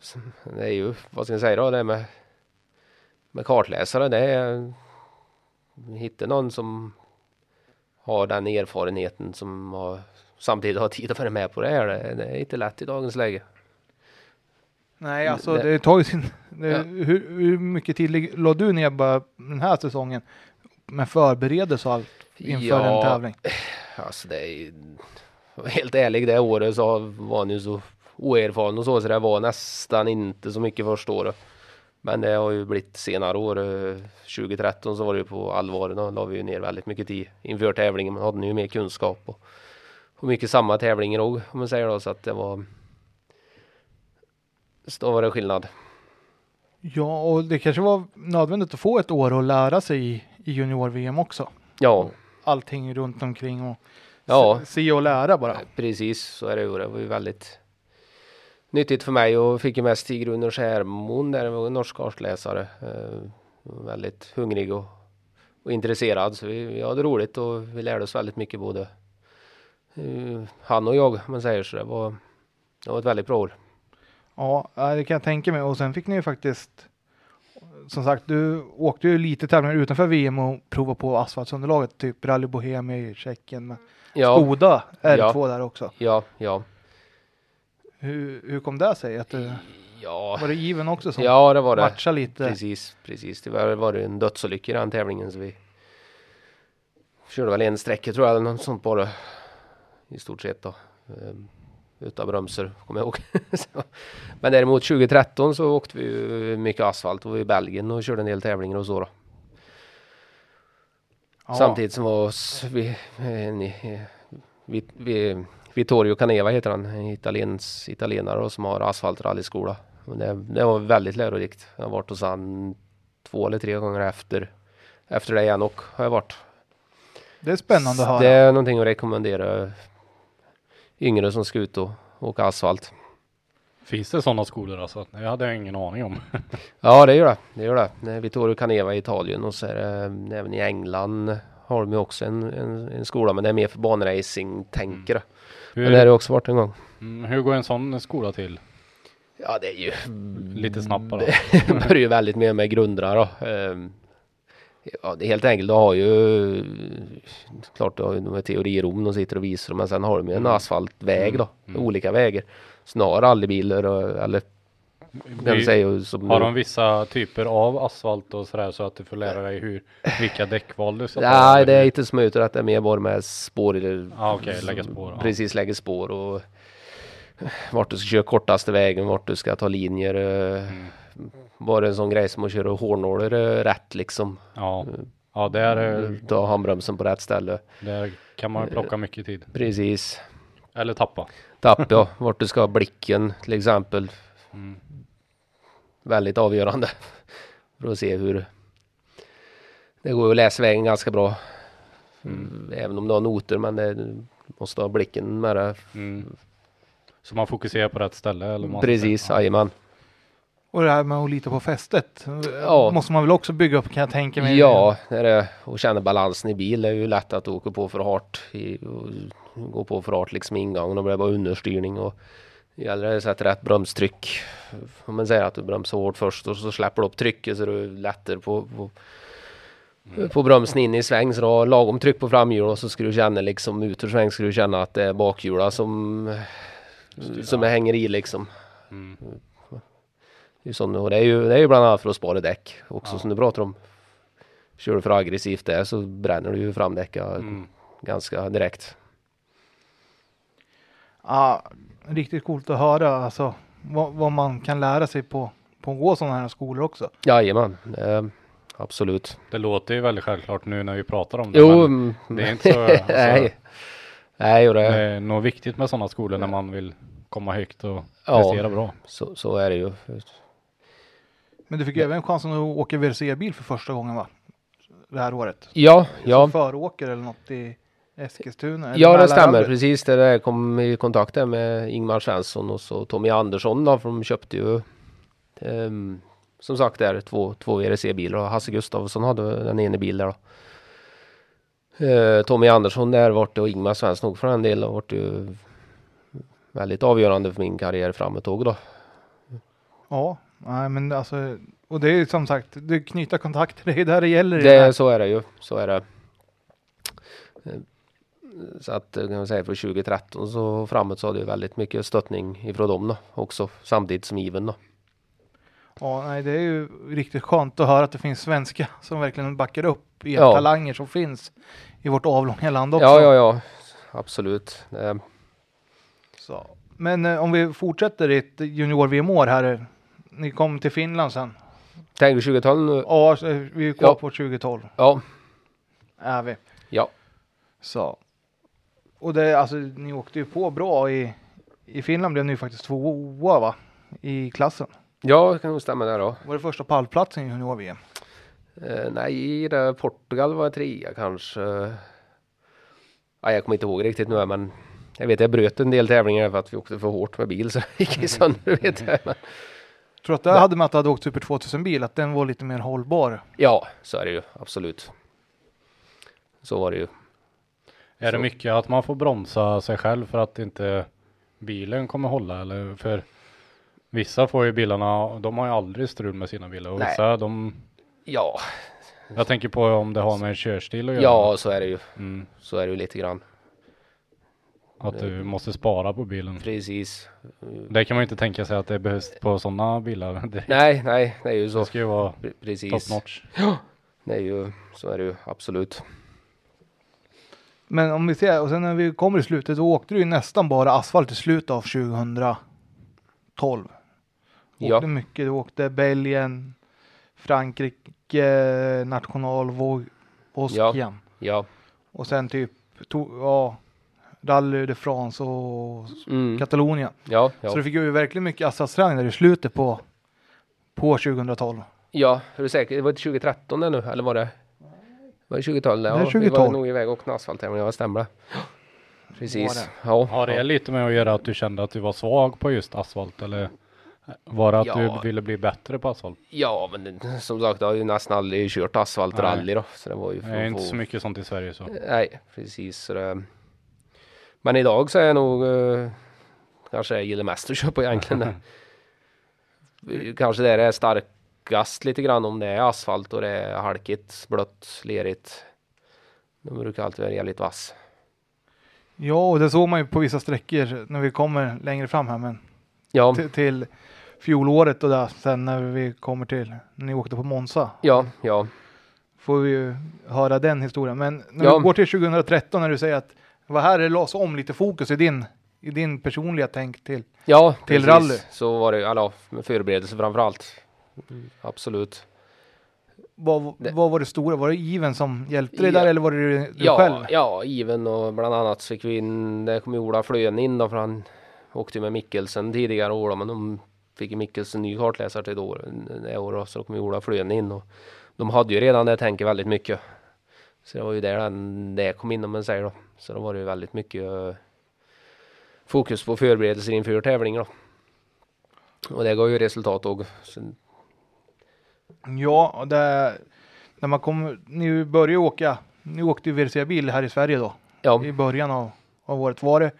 Speaker 5: Så det är ju, vad ska jag säga då, det med, med kartläsare, det är hitta någon som har den erfarenheten som har, samtidigt har tid att vara med på det här. Det, det är inte lätt i dagens läge.
Speaker 3: Nej, alltså
Speaker 5: Det-
Speaker 3: det tar ju sin... Det,
Speaker 5: Ja.
Speaker 3: hur, hur mycket tid lig- la du ner bara den här säsongen med förberedelse och allt inför
Speaker 5: Ja.
Speaker 3: en tävling?
Speaker 5: Alltså det är ju- helt ärlig det året så var han ju så oerfaren och så så det var nästan inte så mycket första året. Men det har ju blivit senare år. eh, 2013 så var det ju på allvar. Då la vi ju ner väldigt mycket tid inför tävlingen. Man hade ju mer kunskap och, och mycket samma tävlingar också om man säger då så att det var. Så då var det skillnad.
Speaker 3: Ja, och det kanske var nödvändigt att få ett år att lära sig i, i junior-VM också.
Speaker 5: Ja,
Speaker 3: allting runt omkring och
Speaker 5: Ja.
Speaker 3: se, och lära bara.
Speaker 5: Precis, så är det ju. Det var ju väldigt nyttigt för mig och fick ju med Stig Runar Skärmon där, var en norsk kartläsare. Eh, väldigt hungrig och, och intresserad. Så vi, vi hade roligt och vi lärde oss väldigt mycket både eh, han och jag, man säger så. Det var, det var ett väldigt bra år.
Speaker 3: Ja, ja, det kan jag tänka mig. Och sen fick ni ju faktiskt, som sagt, du åkte ju lite tävlingar utanför VM och provade på asfaltsunderlaget, typ Rally Bohemia i Tjeckien med
Speaker 5: Ja,
Speaker 3: Skoda R2
Speaker 5: Ja.
Speaker 3: där också.
Speaker 5: ja, ja.
Speaker 3: Hur, hur kom det sig? Att det,
Speaker 5: Ja,
Speaker 3: var det given också som
Speaker 5: ja det var det.
Speaker 3: matchade lite?
Speaker 5: Precis, precis. Det var, var det en dödsolycka i den tävlingen så vi körde väl en sträcka tror jag eller något sånt bara. I stort sett då. Ehm, Utan bromsar kommer jag ihåg. Men däremot 2013 så åkte vi mycket asfalt och var i Belgien och körde en del tävlingar och så då.
Speaker 3: Ja.
Speaker 5: Samtidigt som var oss, vi, en, eh, vi, vi, Vittorio Caneva heter han, en italiens, italienare då, som har asfaltrallyskola. Det, det var väldigt lärorikt. Jag har varit hos han två eller tre gånger efter, efter det igen och har jag varit.
Speaker 3: Det är spännande att höra.
Speaker 5: Det är någonting att rekommendera yngre som ska ut och åka asfalt.
Speaker 4: Finns det sådana skolor alltså? Det hade jag ingen aning om.
Speaker 5: Ja det gör det. Det gör det. Vittorio Caneva i Italien och så är det även i England har de ju också en, en, en skola men det är mer för banracing-tänkare. Men det har det också varit en gång.
Speaker 4: mm, hur går en sån skola till?
Speaker 5: Ja det är ju
Speaker 4: Lite snabbt bara.
Speaker 5: Det börjar ju väldigt med med grunderna då. Ehm, Ja, det helt enkelt, du har ju klart du har ju de här teorirum de sitter och visar men sen har de ju en
Speaker 4: Mm.
Speaker 5: asfaltväg då,
Speaker 4: Mm.
Speaker 5: olika vägar. Har rallybilar och, eller vi säga som
Speaker 4: Har de vissa typer av asfalt och sådär så att du får lära dig hur, vilka däckval du ska ta?
Speaker 5: Nej det är inte smooth att det är mer bara med spår eller
Speaker 4: Ja, okej, lägga spår, ja.
Speaker 5: Precis lägga spår och vart du ska köra kortaste vägen, vart du ska ta linjer. eh,
Speaker 4: Mm.
Speaker 5: Bara en sån grej som att köra hårnålar eh, rätt liksom.
Speaker 4: Ja, ja där, eh,
Speaker 5: Ta handbromsen på rätt ställe.
Speaker 4: där kan man plocka mycket tid.
Speaker 5: Precis.
Speaker 4: Eller tappa.
Speaker 5: Tapp ja, vart du ska ha blicken till exempel.
Speaker 4: Mm.
Speaker 5: Väldigt avgörande. För att se hur det går att läsa vägen ganska bra.
Speaker 4: Mm.
Speaker 5: Även om du har noter men det, måste ha blicken med det.
Speaker 4: Mm. Så man fokuserar på rätt ställe? Eller man
Speaker 5: Precis, jajamän.
Speaker 3: Och det här med att lita på fästet.
Speaker 5: Ja.
Speaker 3: Måste man väl också bygga upp kan jag tänka mig.
Speaker 5: Ja, det det. Och känna balansen i bil är ju lätt att åka på för hårt. Gå på för hårt liksom i ingången och blir bara understyrning. Och det gäller att sätta rätt bromstryck. Om man säger att du bromsar hårt först och så släpper du upp trycket så du lättar på, på, på bromsen in i sväng. Så du har lagom tryck på framhjul och så ska du känna liksom ut ur sväng ska du känna att det är bakhjula som, som hänger i liksom.
Speaker 4: Mm.
Speaker 5: Det är, ju sån, och det, är ju, det är ju bland annat för att spara däck också
Speaker 4: Ja.
Speaker 5: som du pratar om. Kör du för aggressivt där så bränner du ju fram däcken
Speaker 4: Mm.
Speaker 5: ganska direkt.
Speaker 3: Ja, riktigt coolt att höra alltså, vad, vad man kan lära sig på, på att gå sådana här skolor också.
Speaker 5: Jajamän, det, absolut.
Speaker 4: Det låter ju väldigt självklart nu när vi pratar om det.
Speaker 5: Jo,
Speaker 4: men
Speaker 5: mm,
Speaker 4: det är inte så- alltså-
Speaker 5: nej. Nej, och
Speaker 4: det
Speaker 5: det,
Speaker 4: är nog viktigt med sådana skolor när man vill komma högt och
Speaker 5: Ja.
Speaker 4: prestera bra.
Speaker 5: så, så är det ju.
Speaker 3: Men du fick även chansen att åka VRC-bil för första gången va? Det här året.
Speaker 5: Ja,
Speaker 3: Som
Speaker 5: ja.
Speaker 3: föråkare eller något i Eskilstuna? eller
Speaker 5: Ja, det stämmer precis. Det där kom i kontakt med Ingmar Svensson och så Tommy Andersson då, för de köpte ju ehm, som sagt där två, två VRC-bilar och Hasse Gustafsson hade den ena bilen då. Eh, Tommy Andersson där vart det och Ingmar Svensson också för den delen vart ju väldigt avgörande för min karriär framåt då.
Speaker 3: Ja, nej men alltså, och det är ju som sagt, det knyta kontakter, det är där det gäller. i
Speaker 5: Det,
Speaker 3: det
Speaker 5: så är det ju. Så är det. Eh, Så att eh, kan man säga för 2013 så framåt så hade jag väldigt mycket stöttning ifrån dem då också samtidigt som Iven då.
Speaker 3: Ja, nej, det är ju riktigt skönt att höra att det finns svenska som verkligen backar upp er
Speaker 5: Ja.
Speaker 3: talanger som finns i vårt avlånga land också.
Speaker 5: Ja, ja, ja. Absolut. Eh,
Speaker 3: Så. Men eh, om vi fortsätter i ett junior-VM-år här. Ni kom till Finland sen.
Speaker 5: Tänker 2012 nu?
Speaker 3: Ja, vi är kvar
Speaker 5: Ja.
Speaker 3: på 2012.
Speaker 5: Ja.
Speaker 3: Är vi.
Speaker 5: Ja.
Speaker 3: Så. Och det, alltså, ni åkte ju på bra i, i Finland blev ni ju faktiskt tvåa va? I klassen.
Speaker 5: Ja, det kan nog stämma där då.
Speaker 3: Var det första pallplatsen i junior-VM?
Speaker 5: Eh, nej, det Portugal var trea kanske. ja, jag kommer inte ihåg riktigt nu men jag vet jag bröt en del tävlingar för att vi åkte för hårt med bil så det gick i sönder vet jag. Men,
Speaker 3: Tror att det hade med att du hade åkt Super 2000 bil, att den var lite mer hållbar?
Speaker 5: ja, så är det ju absolut. Så var det ju.
Speaker 4: Är det
Speaker 5: Så-
Speaker 4: mycket att man får bromsa sig själv för att inte bilen kommer hålla eller för vissa får ju bilarna, de har ju aldrig strul med sina bilar och
Speaker 5: Nej.
Speaker 4: vissa de,
Speaker 5: Ja,
Speaker 4: jag tänker på om det har med en körstil att göra.
Speaker 5: ja så är det ju.
Speaker 4: Mm,
Speaker 5: Så är det ju lite grann.
Speaker 4: Att du måste spara på bilen.
Speaker 5: Precis.
Speaker 4: Det kan man ju inte tänka sig att det behövs på sådana bilar. Det,
Speaker 5: Nej, nej, det är ju så.
Speaker 4: det ska ju vara
Speaker 5: Pre-
Speaker 4: top
Speaker 5: Precis.
Speaker 4: notch.
Speaker 5: Det är ju, så är det ju absolut.
Speaker 3: Men om vi ser, och sen när vi kommer i slutet, då åkte du ju nästan bara asfalt i slutet av 2012.
Speaker 5: Ja.
Speaker 3: Åkte mycket, du åkte Belgien, Frankrike, nationalvåg, Oskien.
Speaker 5: Ja.
Speaker 3: Och sen typ, to, ja, Rally de France och
Speaker 5: Mm.
Speaker 3: Katalonien.
Speaker 5: Ja,
Speaker 3: Så
Speaker 5: ja.
Speaker 3: du fick ju verkligen mycket asfaltsträning där i slutet på, på 2012.
Speaker 5: ja, är du säker? Det var 2013 det nu, eller var det? Var det 2012?
Speaker 3: Det är
Speaker 5: Ja, vi
Speaker 3: 2012.
Speaker 5: var nog iväg och åkte asfalttävling, ja stämmer det. Precis. Ja.
Speaker 4: Har det lite med att göra att du kände att du var svag på just asfalt eller var det att
Speaker 5: Ja.
Speaker 4: du ville bli bättre på asfalt?
Speaker 5: Ja, men det, som sagt, jag har ju nästan aldrig kört asfaltrally då. Så det var ju
Speaker 4: Det är inte så mycket sånt i Sverige så.
Speaker 5: Nej, precis. Så det... Men idag så är jag nog eh, kanske jag gillar mest att köpa egentligen. det. kanske det är starkast lite grann om det är asfalt och det är halkigt, blött, lerigt. Då brukar alltid vara jävligt vass.
Speaker 3: Ja, och det såg man ju på vissa sträckor när vi kommer längre fram här. Men
Speaker 5: Ja,
Speaker 3: till, till fjolåret och där, sen när vi kommer till, när ni åkte på Monza.
Speaker 5: ja, ja,
Speaker 3: Får vi ju höra den historien. Men när
Speaker 5: Ja.
Speaker 3: vi går till 2013 när du säger att var här det lades om lite fokus i din, i din personliga tänk till.
Speaker 5: ja.
Speaker 3: Till
Speaker 5: precis.
Speaker 3: rally.
Speaker 5: Så var det, ja, med förberedelse framför allt. Absolut.
Speaker 3: Vad, vad var det stora? Var det Iven som hjälpte dig
Speaker 5: Ja.
Speaker 3: där eller var det du
Speaker 5: ja,
Speaker 3: själv?
Speaker 5: Ja, Iven och bland annat så fick vi in, där kom Ola Flön in då för han åkte med Mikkelsen tidigare år då, men de fick ju Mikkelsen ny kartläsare till år, det år då, så då kom Ola Flön in och de hade ju redan det tänket väldigt mycket. Så det var ju där den, det kom in om man säger då. Så då var det ju väldigt mycket eh, fokus på förberedelser inför tävlingen då. Och det gav ju resultat och sen,
Speaker 3: Ja, det, när man kom, ni började åka, ni åkte ju VRC-bil här i Sverige då.
Speaker 5: ja,
Speaker 3: I början av, av året. Var det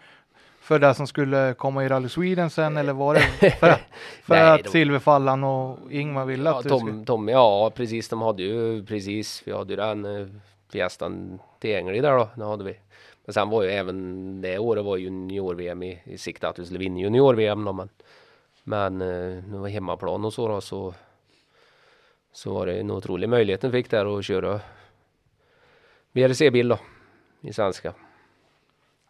Speaker 3: för det som skulle komma i Rally Sweden sen eller var det för, för
Speaker 5: Nej,
Speaker 3: att
Speaker 5: var-
Speaker 3: Silverfallan och Ingmar ville
Speaker 5: Ja,
Speaker 3: att skulle...
Speaker 5: Tom, Tom, ja precis, de hade ju precis, vi hade ju den eh, Fiestan tillgänglig där då, det hade vi. Men sen var ju även det året var ju junior-VM i, i sikte att vi skulle vinna junior-VM då, men men eh, nu var hemmaplan och så då så så var det en otrolig möjlighet vi fick där att köra VRC-bil då i svenska.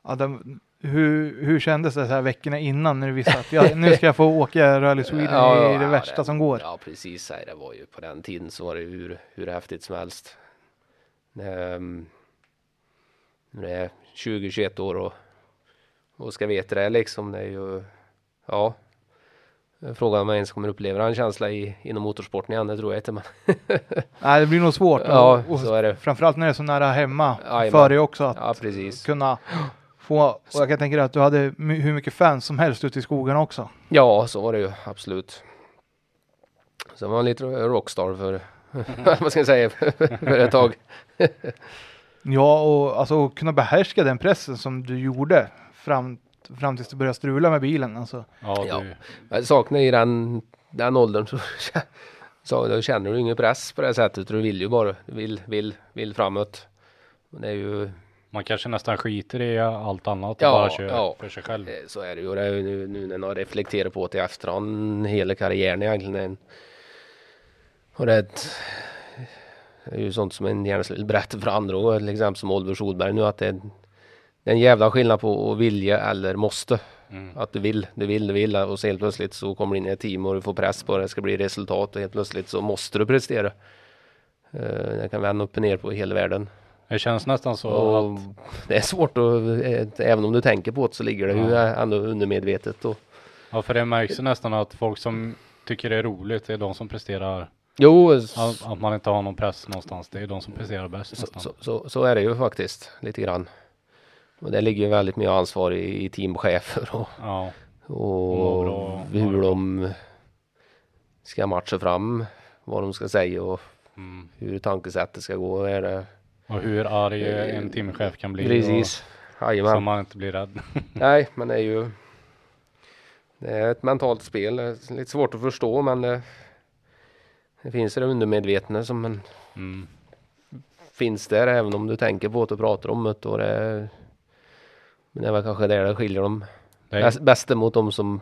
Speaker 3: Ja, den, hur, hur kändes det så här veckorna innan när du visste att ja, nu ska jag få åka Rally Sweden
Speaker 5: Ja,
Speaker 3: i det
Speaker 5: ja,
Speaker 3: värsta
Speaker 5: det-
Speaker 3: som går?
Speaker 5: Ja precis, det var ju på den tiden så var det hur, hur häftigt som helst. Um, det är 20-21 år och, och ska veta det liksom. Det är ju, ja. Frågan om jag ens kommer uppleva en känsla i, inom motorsporten igen, det tror jag inte. Men
Speaker 3: Nej, det blir nog svårt.
Speaker 5: Ja,
Speaker 3: och, och
Speaker 5: så är det.
Speaker 3: Framförallt när det är så nära hemma
Speaker 5: Jajamän.
Speaker 3: för dig också att
Speaker 5: ja, precis.
Speaker 3: kunna få, och jag kan tänka dig att du hade hur mycket fans som helst ute i skogen också.
Speaker 5: Ja, så var det ju absolut. Sen var han lite rockstar för, vad ska jag säga, för ett tag.
Speaker 3: Ja, och alltså kunna behärska den pressen som du gjorde fram, fram tills du började strula med bilen. Alltså.
Speaker 4: Ja,
Speaker 5: Ja.
Speaker 4: du,
Speaker 5: Jag saknar i den, den åldern så, så då känner du ingen press på det sättet. Du vill ju bara, vill, vill, vill framåt. Det är ju,
Speaker 4: man kanske nästan skiter i allt annat och
Speaker 5: Ja,
Speaker 4: bara kör
Speaker 5: ja.
Speaker 4: för sig själv.
Speaker 5: eh, så är det ju. Det är ju nu, nu när jag reflekterar på det i efterhand, hela karriären egentligen. Och det är, ett, det är ju sånt som en gärna skulle berätta för andra och till exempel som Oliver Solberg nu att det är, det är en jävla skillnad på att vilja eller måste.
Speaker 4: Mm.
Speaker 5: Att du vill, du vill, du vill och så helt plötsligt så kommer du in i ett team och du får press på det, det ska bli resultat och helt plötsligt så måste du prestera. Eh, Det kan vända upp och ner på hela världen.
Speaker 4: Det känns nästan så
Speaker 5: Och
Speaker 4: att
Speaker 5: det är svårt att, eh, även om du tänker på det så ligger det ju
Speaker 4: Ja.
Speaker 5: ändå undermedvetet. Och,
Speaker 4: Ja, för det märks ju nästan att folk som tycker det är roligt, är de som presterar.
Speaker 5: Jo,
Speaker 4: Att, att man inte har någon press någonstans, det är de som presterar bäst
Speaker 5: så, så, så, så är det ju faktiskt lite grann. Och det ligger ju väldigt mycket ansvar i, i teamchefer och,
Speaker 4: Ja.
Speaker 5: och
Speaker 4: bra,
Speaker 5: hur de ska matcha fram vad de ska säga och
Speaker 4: Mm.
Speaker 5: hur tankesättet ska gå. Är det,
Speaker 4: Och hur arg en teamchef kan bli.
Speaker 5: precis.
Speaker 4: Och, så man inte blir rädd.
Speaker 5: Nej, men det är ju det är ett mentalt spel. Det är lite svårt att förstå men det, det finns det undermedvetna som en,
Speaker 4: Mm.
Speaker 5: finns där även om du tänker på det och pratar om det. Och det, men det är väl kanske där det skiljer dem
Speaker 4: Det,
Speaker 5: bäst, bästa mot dem som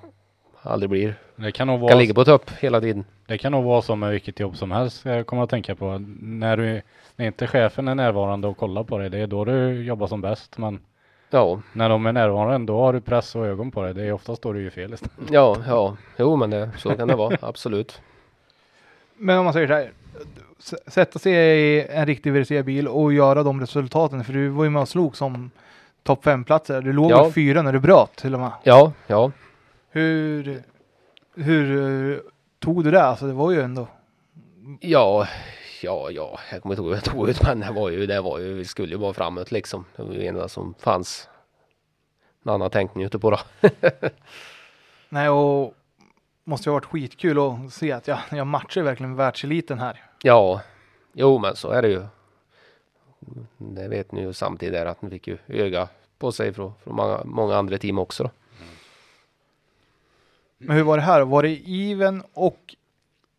Speaker 5: aldrig blir.
Speaker 4: det, kan nog
Speaker 5: Kan
Speaker 4: vara,
Speaker 5: ligga på topp hela tiden.
Speaker 4: det kan nog vara så med vilket jobb som helst. Jag kommer att tänka på. När, du, när inte chefen är närvarande och kollar på dig. Det är då du jobbar som bäst. Men
Speaker 5: Ja,
Speaker 4: när de är närvarande då har du press och ögon på dig. Det är oftast då du gör fel istället.
Speaker 5: ja, ja. Jo, men det, så kan det vara. Absolut.
Speaker 3: Men om man säger så här. Sätta sig i en riktig WRC-bil och göra de resultaten. För du var ju med och slog som topp fem platser. Du låg
Speaker 5: Ja.
Speaker 3: fyra när du bröt till och med.
Speaker 5: Ja, ja.
Speaker 3: Hur, hur tog du det? Alltså det var ju ändå.
Speaker 5: Ja, ja, ja, jag kommer inte ihåg hur jag tog ut men det var ju, det var ju, vi skulle ju bara framåt liksom. Det var ju det enda som fanns. En annan tänkning ute på då.
Speaker 3: Nej och måste ju ha varit skitkul att se att jag, jag matchar verkligen världseliten här.
Speaker 5: Ja, jo men så är det ju. Det vet ni ju samtidigt är att ni fick ju öga på sig från, från många, många andra team också då.
Speaker 3: Men hur var det här? Var det Iven och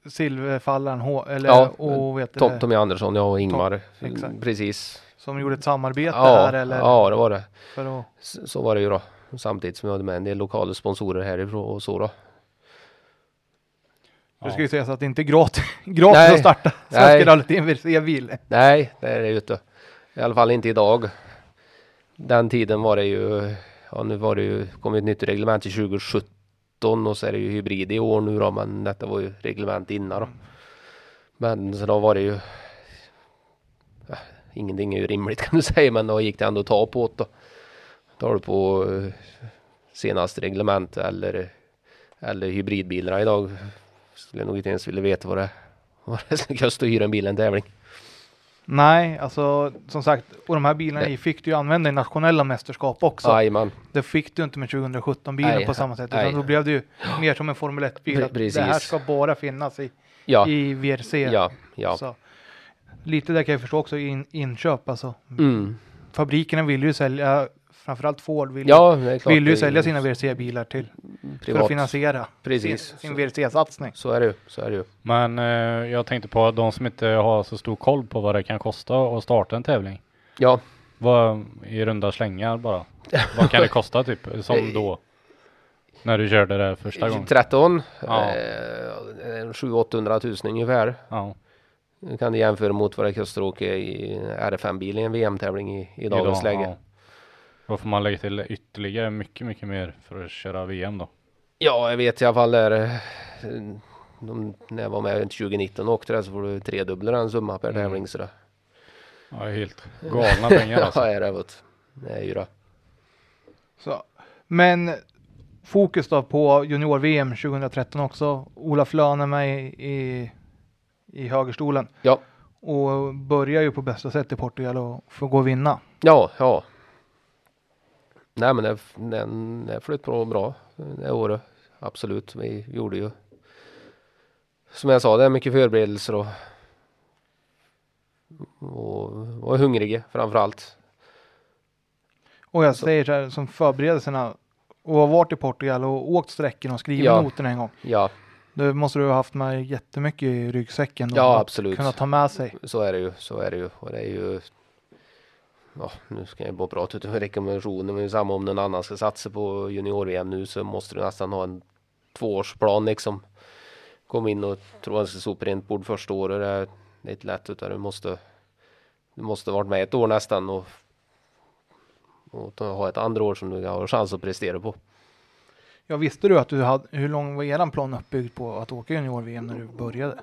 Speaker 3: Silverfallaren H eller
Speaker 5: Ja,
Speaker 3: och vet
Speaker 5: Tom,
Speaker 3: det,
Speaker 5: Tommy Andersson, jag och Ingmar.
Speaker 3: exakt.
Speaker 5: Precis.
Speaker 3: som gjorde ett samarbete
Speaker 5: Ja,
Speaker 3: här eller?
Speaker 5: ja, det var det.
Speaker 3: För att,
Speaker 5: Så, så var det ju då. Samtidigt som jag hade med en del lokala sponsorer härifrån och så då.
Speaker 3: Det ska ju sägas att det inte är gratis, gratis
Speaker 5: Nej.
Speaker 3: att starta. Svenska rallyt i en WRC-bil.
Speaker 5: Nej, det är det ju inte. I alla fall inte idag. Den tiden var det ju, ja nu var det ju, kom ett nytt reglement till 2017 och så är det ju hybrid i år nu då, men detta var ju reglement innan då. Men så då var det ju, ja, ingenting är ju rimligt kan du säga, men då gick det ändå att ta på det då. Tar du på eh, senaste reglement eller, eller hybridbilarna idag, skulle jag nog inte ens vilja veta vad det, vad det skulle kosta att hyra en bil en tävling.
Speaker 3: Nej, alltså som sagt, och de här bilarna
Speaker 5: Nej.
Speaker 3: fick du ju använda i nationella mästerskap också.
Speaker 5: Jajamän.
Speaker 3: Det fick du inte med 2017-bilen
Speaker 5: Nej,
Speaker 3: på samma sätt, utan då blev det ju mer som en Formel 1-bil.
Speaker 5: Pre-
Speaker 3: att Det här ska bara finnas i,
Speaker 5: Ja,
Speaker 3: i WRC.
Speaker 5: ja, ja.
Speaker 3: Så. Lite där kan jag förstå också in, inköp alltså.
Speaker 5: Mm.
Speaker 3: Fabrikerna vill ju sälja, framförallt Ford vill,
Speaker 5: Ja, klart.
Speaker 3: vill ju sälja sina WRC-bilar till för att
Speaker 5: privat.
Speaker 3: finansiera
Speaker 5: Precis.
Speaker 3: sin, sin WRC-satsning.
Speaker 5: Så är det ju. Så är det ju.
Speaker 4: Men eh, jag tänkte på de som inte har så stor koll på vad det kan kosta att starta en tävling.
Speaker 5: Ja,
Speaker 4: Vad i runda slängar bara. Vad kan det kosta typ? Som då? När du körde det första gången?
Speaker 5: 13.
Speaker 4: Ja.
Speaker 5: Eh, 700-800 tusen ungefär.
Speaker 4: Ja.
Speaker 5: Nu kan du jämföra mot vad det kostar att åka i R5-bil i en VM-tävling i, i dagens
Speaker 4: Idag,
Speaker 5: läge.
Speaker 4: ja. Då får man lägga till ytterligare mycket, mycket mer för att köra VM då.
Speaker 5: Ja, jag vet i alla fall där. eh, De, när jag var med 2019 och åkte där så får du tredubbla den summa per
Speaker 4: Mm.
Speaker 5: tävling. Så det,
Speaker 4: Ja, helt galna pengar
Speaker 5: ja,
Speaker 4: alltså.
Speaker 5: är det, vet. är ju det.
Speaker 3: Så. Men fokus då på junior-VM 2013 också. Olof Löhn är med i, i, i högerstolen
Speaker 5: Ja,
Speaker 3: och börjar ju på bästa sätt i Portugal och får gå och vinna.
Speaker 5: ja, ja. Nej men det, den, det flöt på bra det året. Absolut. Vi gjorde ju som jag sa, det är mycket förberedelser och och var hungriga framför allt.
Speaker 3: Och jag säger så här som förberedelserna och har varit i Portugal och åkt sträckan och skrivit
Speaker 5: Ja.
Speaker 3: noterna en gång.
Speaker 5: Ja,
Speaker 3: Då måste du ha haft med jättemycket i ryggsäcken.
Speaker 5: Ja, absolut.
Speaker 3: Kunna ta med sig.
Speaker 5: så är det ju. Så är det ju. Och det är ju Ja, nu ska jag bara prata utifrån rekommendationer, men samma om någon annan ska satsa på junior-VM nu så måste du nästan ha en tvåårsplan liksom. Kom in och tro att ska sopa rent bord första året, det är, inte lätt utan du måste Du måste varit med ett år nästan och och ha ett andra år som du har chans att prestera på.
Speaker 3: Ja, visste du att du hade, hur lång var eran plan uppbyggd på att åka junior-VM när du började?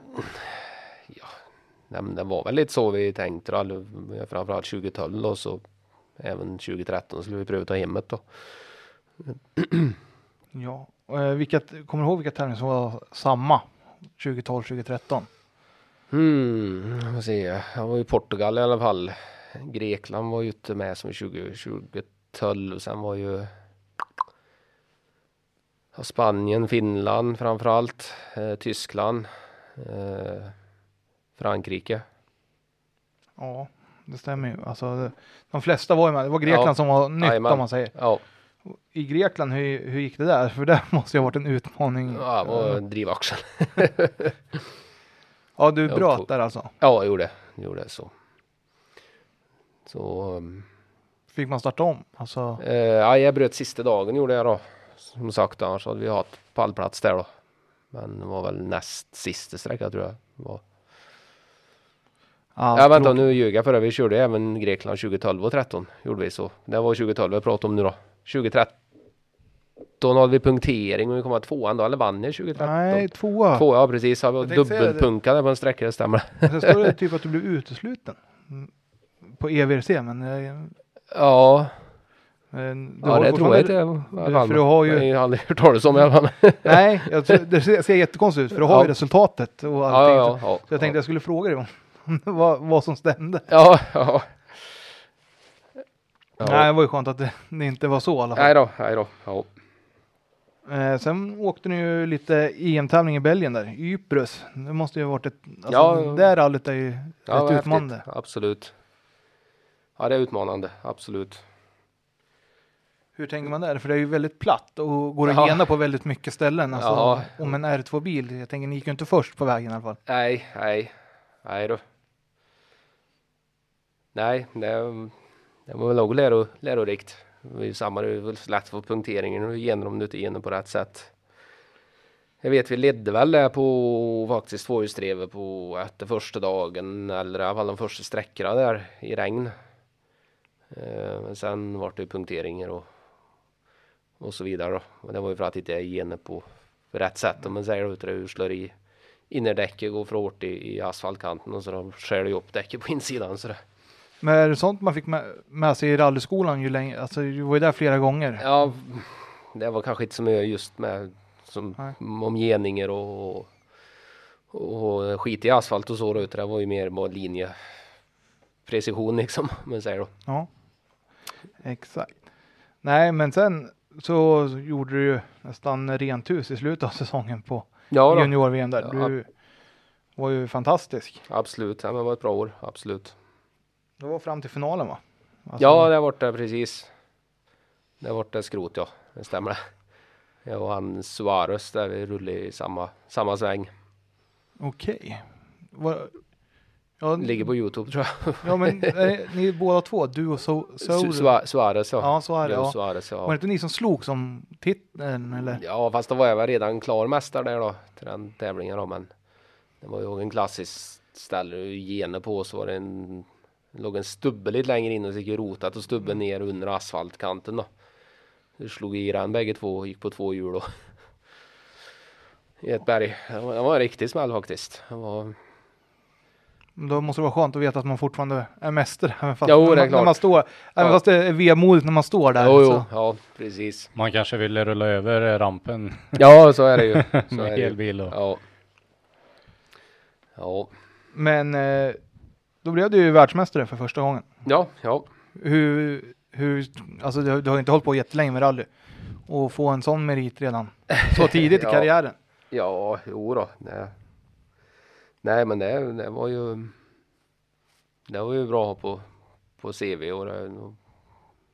Speaker 5: Nej, men det var väl lite så vi tänkte då, all- framförallt 2012 då så även 2013 skulle vi pröva ta hemmet då.
Speaker 3: Ja, eh, vilka, kommer du ihåg vilka tävlingar som var samma 2012, 2013?
Speaker 5: Hmm, vad säger jag? Jag var i Portugal i alla fall. Grekland var ju inte med som 20, 2012. Sen var ju Spanien, Finland framförallt, eh, Tyskland, eh, Frankrike.
Speaker 3: Ja, det stämmer ju. Alltså, de flesta var ju med. Det var Grekland
Speaker 5: Ja.
Speaker 3: som var nytt
Speaker 5: Jajamän.
Speaker 3: om man säger.
Speaker 5: Ja,
Speaker 3: I Grekland, hur, hur gick det där? För det måste ju ha varit en utmaning.
Speaker 5: ja det var drivaxel.
Speaker 3: Ja, du bröt där alltså.
Speaker 5: Ja, jag gjorde, jag gjorde så. Så um,
Speaker 3: Fick man starta om? Alltså,
Speaker 5: eh, ja, jag bröt sista dagen gjorde jag då. Som sagt, annars hade vi haft pallplats där då. Men det var väl näst sista sträcka tror jag. Det Var.
Speaker 3: Ja,
Speaker 5: Ja, vänta nu ljög jag för det. Vi körde även Grekland 2012 och 13 gjorde vi så. Det var 2012 jag pratade om nu då. 2013 hade vi punktering och vi kom tvåan då, eller vann jag 2013?
Speaker 3: Nej, tvåa.
Speaker 5: Två, ja precis. Jag
Speaker 3: Jag säga det.
Speaker 5: dubbelpunkade på en sträcka, det stämmer.
Speaker 3: Sen står det typ att du blev utesluten. Mm, På EVRC, men...
Speaker 5: Ja,
Speaker 3: men du
Speaker 5: ja
Speaker 3: har
Speaker 5: det tror jag inte. fall.
Speaker 3: för du har ju-
Speaker 5: Jag har aldrig hört talas om i alla fall.
Speaker 3: Nej, jag tror, det ser, jättekonstigt ut för du har ju
Speaker 5: Ja.
Speaker 3: resultatet och
Speaker 5: Ja,
Speaker 3: allting.
Speaker 5: ja,
Speaker 3: så,
Speaker 5: ja,
Speaker 3: så jag tänkte jag skulle fråga dig om vad, vad som stämde.
Speaker 5: Ja, ja. ja.
Speaker 3: Nej, det var ju skönt att det, det inte var så i alla fall.
Speaker 5: Nej då, nej då. Ja.
Speaker 3: Eh, sen åkte ni ju lite EM-tävling i Belgien där, Ypres. Det måste ju ha varit ett, alltså
Speaker 5: Ja.
Speaker 3: det rallyt är ju
Speaker 5: Ja,
Speaker 3: rätt utmanande.
Speaker 5: häftigt. Absolut. Ja, det är utmanande. Absolut.
Speaker 3: Hur tänker man där? För det är ju väldigt platt och går att gena på väldigt mycket ställen. Alltså,
Speaker 5: Ja.
Speaker 3: Om en R2-bil, jag tänker ni gick ju inte först på vägen i alla fall.
Speaker 5: Nej, nej, nej då. Nej, det, det var nog läro, lärorikt. Det är ju samma, det är väl lätt för punkteringen och genom om du inte genom på rätt sätt. Jag vet vi ledde väl det på faktiskt tvåhjulsdrevet på efter första dagen eller i alla fall de första sträckorna där i regn. Eh, Men sen var det ju punkteringar och, och så vidare då. Och det var ju för att inte jag på rätt sätt om man säger det. utan det slår i innerdäcket går för hårt i, i asfaltkanten och så skär det ju upp däcket på insidan. Så det,
Speaker 3: men är det sånt man fick med, med sig i rallyskolan ju länge? Alltså du var ju där flera gånger.
Speaker 5: ja, det var kanske inte så mycket just med som,
Speaker 3: Nej.
Speaker 5: om geningar och, och, och skit i asfalt och så då, utan det var ju mer bara linje precision liksom, om man säger då.
Speaker 3: Ja, exakt. Nej, men sen så gjorde du ju nästan rent hus i slutet av säsongen på
Speaker 5: Ja,
Speaker 3: junior-VM där.
Speaker 5: Ja.
Speaker 3: Du var ju fantastisk.
Speaker 5: absolut. Ja, men det var ett bra år, absolut.
Speaker 3: Det var fram till finalen va? Alltså,
Speaker 5: Ja, det varit det precis. Det varit det skrot ja, det stämmer. Jag och han Suarez där vi rullade i samma, samma sväng.
Speaker 3: Okej. Vad- Ja,
Speaker 5: Ligger på Youtube tror jag.
Speaker 3: ja, men är ni båda två, du och so so
Speaker 5: Su- Sua- Suarez ja.
Speaker 3: Ja, det.
Speaker 5: Joe
Speaker 3: Ja.
Speaker 5: Suarez,
Speaker 3: Var det
Speaker 5: ja.
Speaker 3: inte ni som slog som titeln eller?
Speaker 5: ja, fast då var jag väl redan klar mästare där då till den tävlingen då, men det var ju en klassisk ställe gener på så var det en det låg en stubbe lite längre in och så gick rotat och stubben ner under asfaltkanten då. Du slog i den bägge två och gick på två hjul då. I ett berg. Det var, det var en riktig smäll faktiskt. Det var,
Speaker 3: Då måste det vara skönt att veta att man fortfarande är mästare. Även fast,
Speaker 5: Jo, det
Speaker 3: man, när man står, även
Speaker 5: Ja.
Speaker 3: fast det är vemodigt när man står där.
Speaker 5: jo, jo,
Speaker 3: så.
Speaker 5: ja precis.
Speaker 4: Man kanske ville rulla över rampen
Speaker 5: Ja, så är det ju. Så
Speaker 4: med
Speaker 5: det
Speaker 4: elbil och
Speaker 5: Ja. Ja,
Speaker 3: Men eh, då blev du ju världsmästare för första gången.
Speaker 5: ja, ja.
Speaker 3: Hur, hur, alltså du, har- du har inte hållit på jättelänge med rally. Och få en sån merit redan så tidigt i
Speaker 5: Ja.
Speaker 3: karriären.
Speaker 5: Ja, jo då. Nej, Nej men det, det var ju Det var ju bra på, på CV och det, då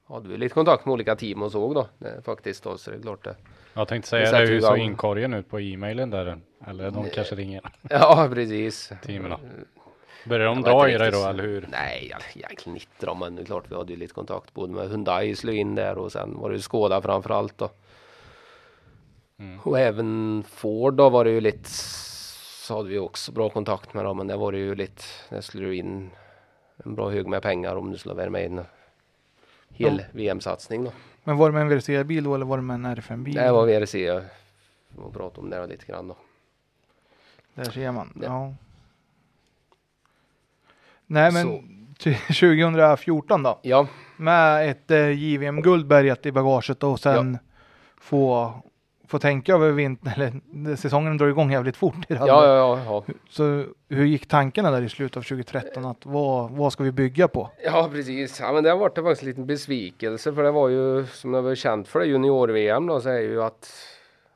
Speaker 5: hade vi lite kontakt med olika team och såg då det, faktiskt då så det är klart det.
Speaker 4: Jag tänkte säga
Speaker 5: sätter
Speaker 4: det, hur såg inkorgen ut på e-mailen där? Eller de kanske ringer
Speaker 5: Ja precis.
Speaker 4: teamen då? Börjar de dra i dig då eller hur?
Speaker 5: Nej, egentligen inte då, men det är klart vi hade ju lite kontakt både med Hyundai slog in där och sen var det ju Skoda framför allt då.
Speaker 4: Mm.
Speaker 5: Och även Ford då var det ju lite så hade vi också bra kontakt med dem, men det var det ju lite, där skulle du in en bra hög med pengar om du skulle vara med i en hel VM-satsning då.
Speaker 3: Men var det med en VRC-bil då eller var det med en R5-bil?
Speaker 5: Det var VRC jag var prata om det lite grann då.
Speaker 3: Där ser man. Ja.
Speaker 5: Ja.
Speaker 3: Nej men
Speaker 5: Så.
Speaker 3: till 2014 då.
Speaker 5: Ja,
Speaker 3: Med ett eh, JVM-guld bärgat i bagaget och sen få, får tänka över vintern, eller säsongen drar igång jävligt fort i rally.
Speaker 5: Ja, ja, ja, ja.
Speaker 3: Så hur gick tankarna där i slutet av 2013? Att vad, vad ska vi bygga på?
Speaker 5: Ja, precis. Ja, men det har varit faktiskt en liten besvikelse för det var ju som det var känt för det junior-VM då så är ju att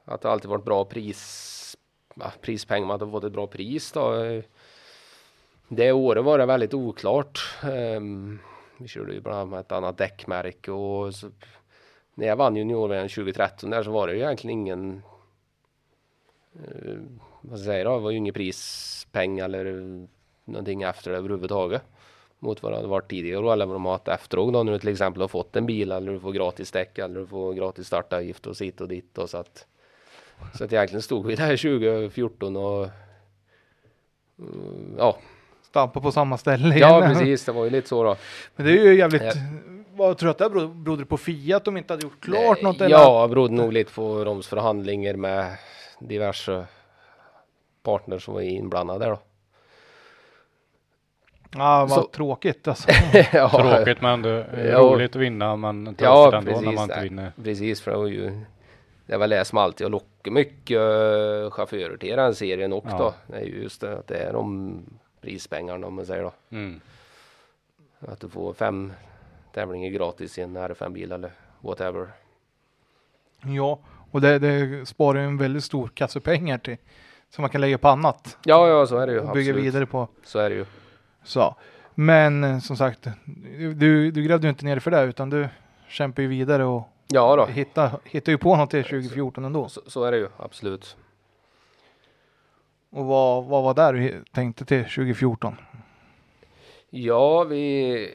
Speaker 5: att det alltid varit bra pris, ja, prispengar, man hade fått ett bra pris då. Det året var det väldigt oklart. Um, vi körde ju bland annat med ett annat däckmärke och så, när jag vann junior-VM 2013 där så var det ju egentligen ingen uh, vad ska jag säga då, det var ju ingen prispeng eller någonting efter det överhuvudtaget mot vad det hade varit tidigare eller vad de har haft efteråt då när du till exempel har fått en bil eller du får gratis däck eller du får gratis startavgift och sitt och ditt och så att så att egentligen stod vi där 2014 och ja.
Speaker 3: Stampa på samma ställe
Speaker 5: igen. Ja precis, det var ju lite så då.
Speaker 3: Men det är ju jävligt, ja. vad tror du att det berodde på Fia att de inte hade gjort klart Nej, något?
Speaker 5: Eller? Ja, berodde nog lite på Roms förhandlingar med diverse partners som var inblandade där då.
Speaker 3: Ja, vad så, tråkigt alltså.
Speaker 4: ja, tråkigt men det är roligt att vinna men tråkigt ja, ändå precis, när man inte vinner.
Speaker 5: Precis, för det var ju det är väl det som alltid har lockat mycket uh, chaufförer till den serien också. Ja. Det är just det att det är de prispengarna om man säger då. Mm. Att du får fem tävlingar gratis i en R5-bil eller whatever.
Speaker 3: Ja, och det, det sparar en väldigt stor kasse pengar till som man kan lägga på annat.
Speaker 5: Ja, ja, så är det ju.
Speaker 3: Och bygga vidare på.
Speaker 5: Så är det ju.
Speaker 3: Så, men eh, som sagt, du, du grävde ju inte ner för det utan du kämpar ju vidare och
Speaker 5: Ja då.
Speaker 3: Hitta, hittar ju på något till 2014 ändå.
Speaker 5: Så, så är det ju, absolut.
Speaker 3: Och vad, vad var det du tänkte till 2014?
Speaker 5: Ja, vi...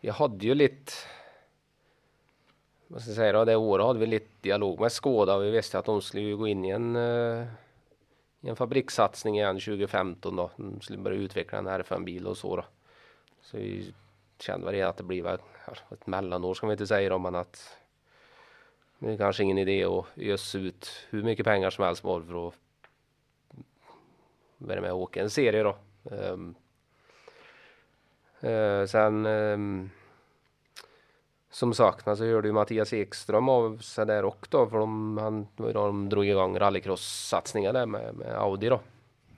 Speaker 5: Vi hade ju lite... Vad ska jag säga då? Det året hade vi lite dialog med Skåda. Vi visste att de skulle gå in i en, eh, i en fabrikssatsning igen 2015 då. De skulle börja utveckla en RFM-bil och så då. Så vi kände väl att det blir ett mellanår ska vi inte säga då, men att det är kanske ingen idé att ösa ut hur mycket pengar som helst bara för att vara med och åka en serie då. Um, uh, sen um, som sagt, men så hörde ju Mattias Ekström av sig där också då, för de, han, de drog igång rallycross-satsningar där med, med Audi då.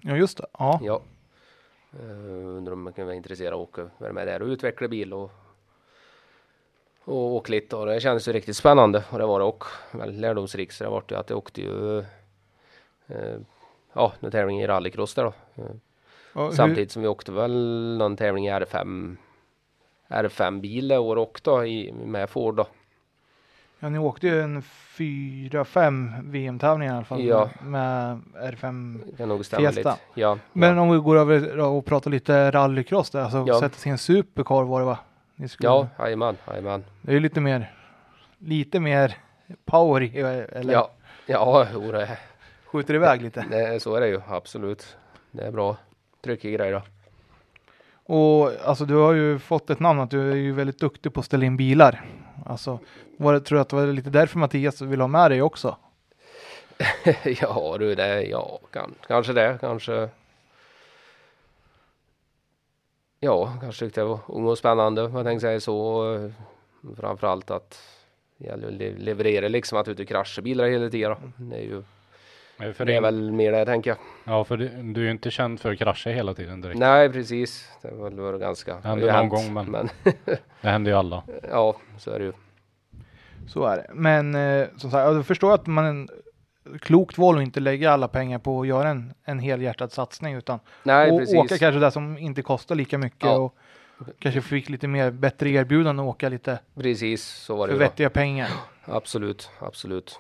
Speaker 3: Ja, just det. Ja.
Speaker 5: ja. Uh, undrar om man kan vara intresserad av att åka, vara med där och utveckla bil och och åka lite och det kändes ju riktigt spännande och det var det också väldigt lärdomsrikt så det vart ju att jag åkte ju eh, ja, en tävling i rallycross där då. Eh, samtidigt som vi åkte väl någon tävling i R5 R5 bil det år också i, med Ford då.
Speaker 3: Ja, ni åkte ju en fyra, fem VM-tävlingar i alla fall ja. med R5
Speaker 5: kan nog stämma Fiesta. Lite. Ja,
Speaker 3: Men ja. om vi går över och pratar lite rallycross där, alltså ja. en supercar var det va?
Speaker 5: Ni skulle... Ja, jajamän, jajamän.
Speaker 3: Det är ju lite mer, lite mer power i, eller?
Speaker 5: Ja, ja, jo det
Speaker 3: Skjuter iväg lite.
Speaker 5: Det, så är det ju, absolut. Det är bra. Tryckig grej då.
Speaker 3: Och alltså du har ju fått ett namn att du är ju väldigt duktig på att ställa in bilar. Alltså, var det, tror du att det var lite därför Mattias vill ha med dig också?
Speaker 5: ja du, det, ja, kan, kanske det, kanske ja, kanske tyckte jag var ung och spännande. Jag tänkte säga så. Framförallt att det leverera liksom att du inte kraschar bilar hela tiden. Det är ju för det är väl mer det tänker jag.
Speaker 4: Ja, för du, du är ju inte känd för att krascha hela tiden direkt.
Speaker 5: Nej, precis. Det var, var ganska.
Speaker 4: Det hände någon hänt, gång, men, men det händer ju alla.
Speaker 5: Ja, så är det ju.
Speaker 3: Så är det. Men eh, som sagt, jag förstår att man klokt val att inte lägga alla pengar på att göra en, en helhjärtad satsning utan
Speaker 5: Nej,
Speaker 3: och, åka kanske där som inte kostar lika mycket ja. och kanske fick lite mer bättre erbjudande och åka lite
Speaker 5: precis så var det
Speaker 3: för vettiga pengar.
Speaker 5: Absolut, absolut.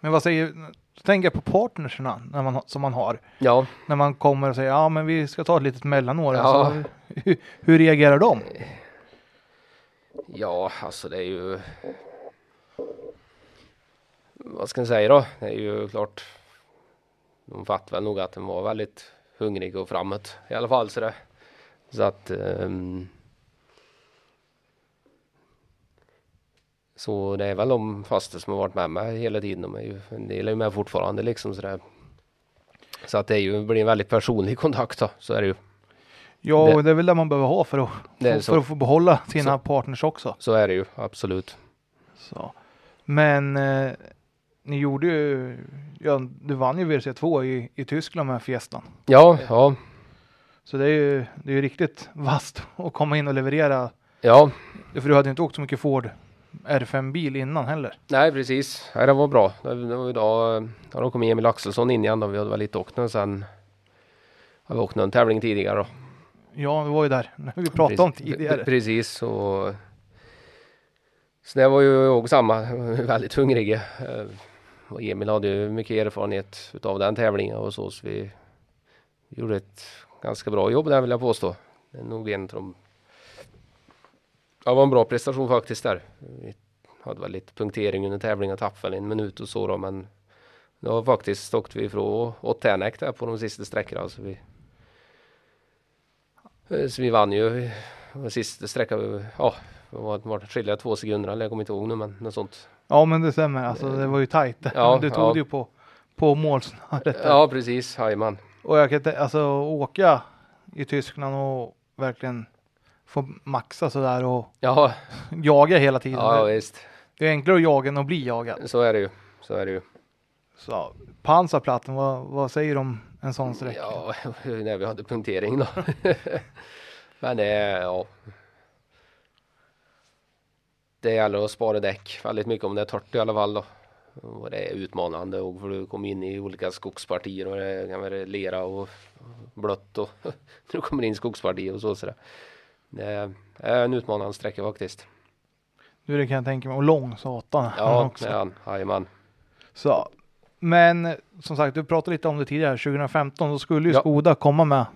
Speaker 3: Men vad säger, tänker jag på partnerserna när man, som man har.
Speaker 5: Ja.
Speaker 3: När man kommer och säger ja men vi ska ta ett litet mellanår. Ja. Alltså, hur, hur reagerar de?
Speaker 5: Ja, alltså det är ju vad ska jag säga då? Det är ju klart. De fattar väl nog att den var väldigt hungrig och framåt i alla fall så det. Så att um, Så det är väl de fasta som har varit med mig hela tiden. De är ju, en del är med fortfarande liksom så det. Så att det är ju, blir en väldigt personlig kontakt då, så är det ju.
Speaker 3: Ja, det, det är väl det man behöver ha för att, för, för att få behålla sina så, partners också.
Speaker 5: Så är det ju, absolut.
Speaker 3: Så. Men eh, ni gjorde ju, ja, du vann ju WRC2 i, i Tyskland med Fiestan.
Speaker 5: Ja, ja,
Speaker 3: Så det är ju, det är ju riktigt vasst att komma in och leverera.
Speaker 5: ja.
Speaker 3: För du hade inte åkt så mycket Ford R5-bil innan heller.
Speaker 5: Nej, precis. Nej, det var bra. Det, var idag, ja, då kom Emil Axelsson in igen då. Vi hade väl lite åkt nu sen. Har vi åkt någon tävling tidigare då.
Speaker 3: Ja, vi var ju där. när Vi pratade om
Speaker 5: Precis-
Speaker 3: tidigare.
Speaker 5: pre- Precis. Och, så det var ju också samma. Väldigt hungrig. Och Emil hade ju mycket erfarenhet utav den tävlingen och så. Så vi gjorde ett ganska bra jobb där vill jag påstå. Det är nog en av de Ja, det var en bra prestation faktiskt där. Vi hade väl lite punktering under tävlingen, tappade väl en minut och så då, men då faktiskt åkte vi ifrån och Tänak där på de sista sträckorna. Så vi, så vi vann ju den sista sträckan, ja, det var var det skilja två sekunder, eller jag kommer inte ihåg nu, men något sånt.
Speaker 3: Ja, men det stämmer. Alltså, det var ju tajt.
Speaker 5: Ja,
Speaker 3: du tog
Speaker 5: ja.
Speaker 3: det ju på, på målsnöret.
Speaker 5: Ja, precis, jajamän.
Speaker 3: Och jag kan alltså åka i Tyskland och verkligen få maxa sådär och
Speaker 5: Ja,
Speaker 3: jaga hela tiden.
Speaker 5: ja visst,
Speaker 3: det är enklare att jaga än att bli jagad.
Speaker 5: så är det ju. Så är det ju.
Speaker 3: Så pansarplatten, vad, vad säger du om en sån sträcka?
Speaker 5: Ja, när vi hade punktering då. Men det är, ja. Det gäller att spara däck väldigt mycket om det är torrt i alla fall då. Och det är utmanande och för du kommer in i olika skogspartier och det kan vara lera och blött och du kommer in i skogspartier och så. så det, är en utmanande sträcka faktiskt.
Speaker 3: Du, det kan jag tänka mig. Och lång satan.
Speaker 5: Ja,
Speaker 3: också.
Speaker 5: ja, jajamän.
Speaker 3: Så. Men som sagt, du pratade lite om det tidigare. 2015 då skulle ju
Speaker 5: Ja.
Speaker 3: Skoda komma med,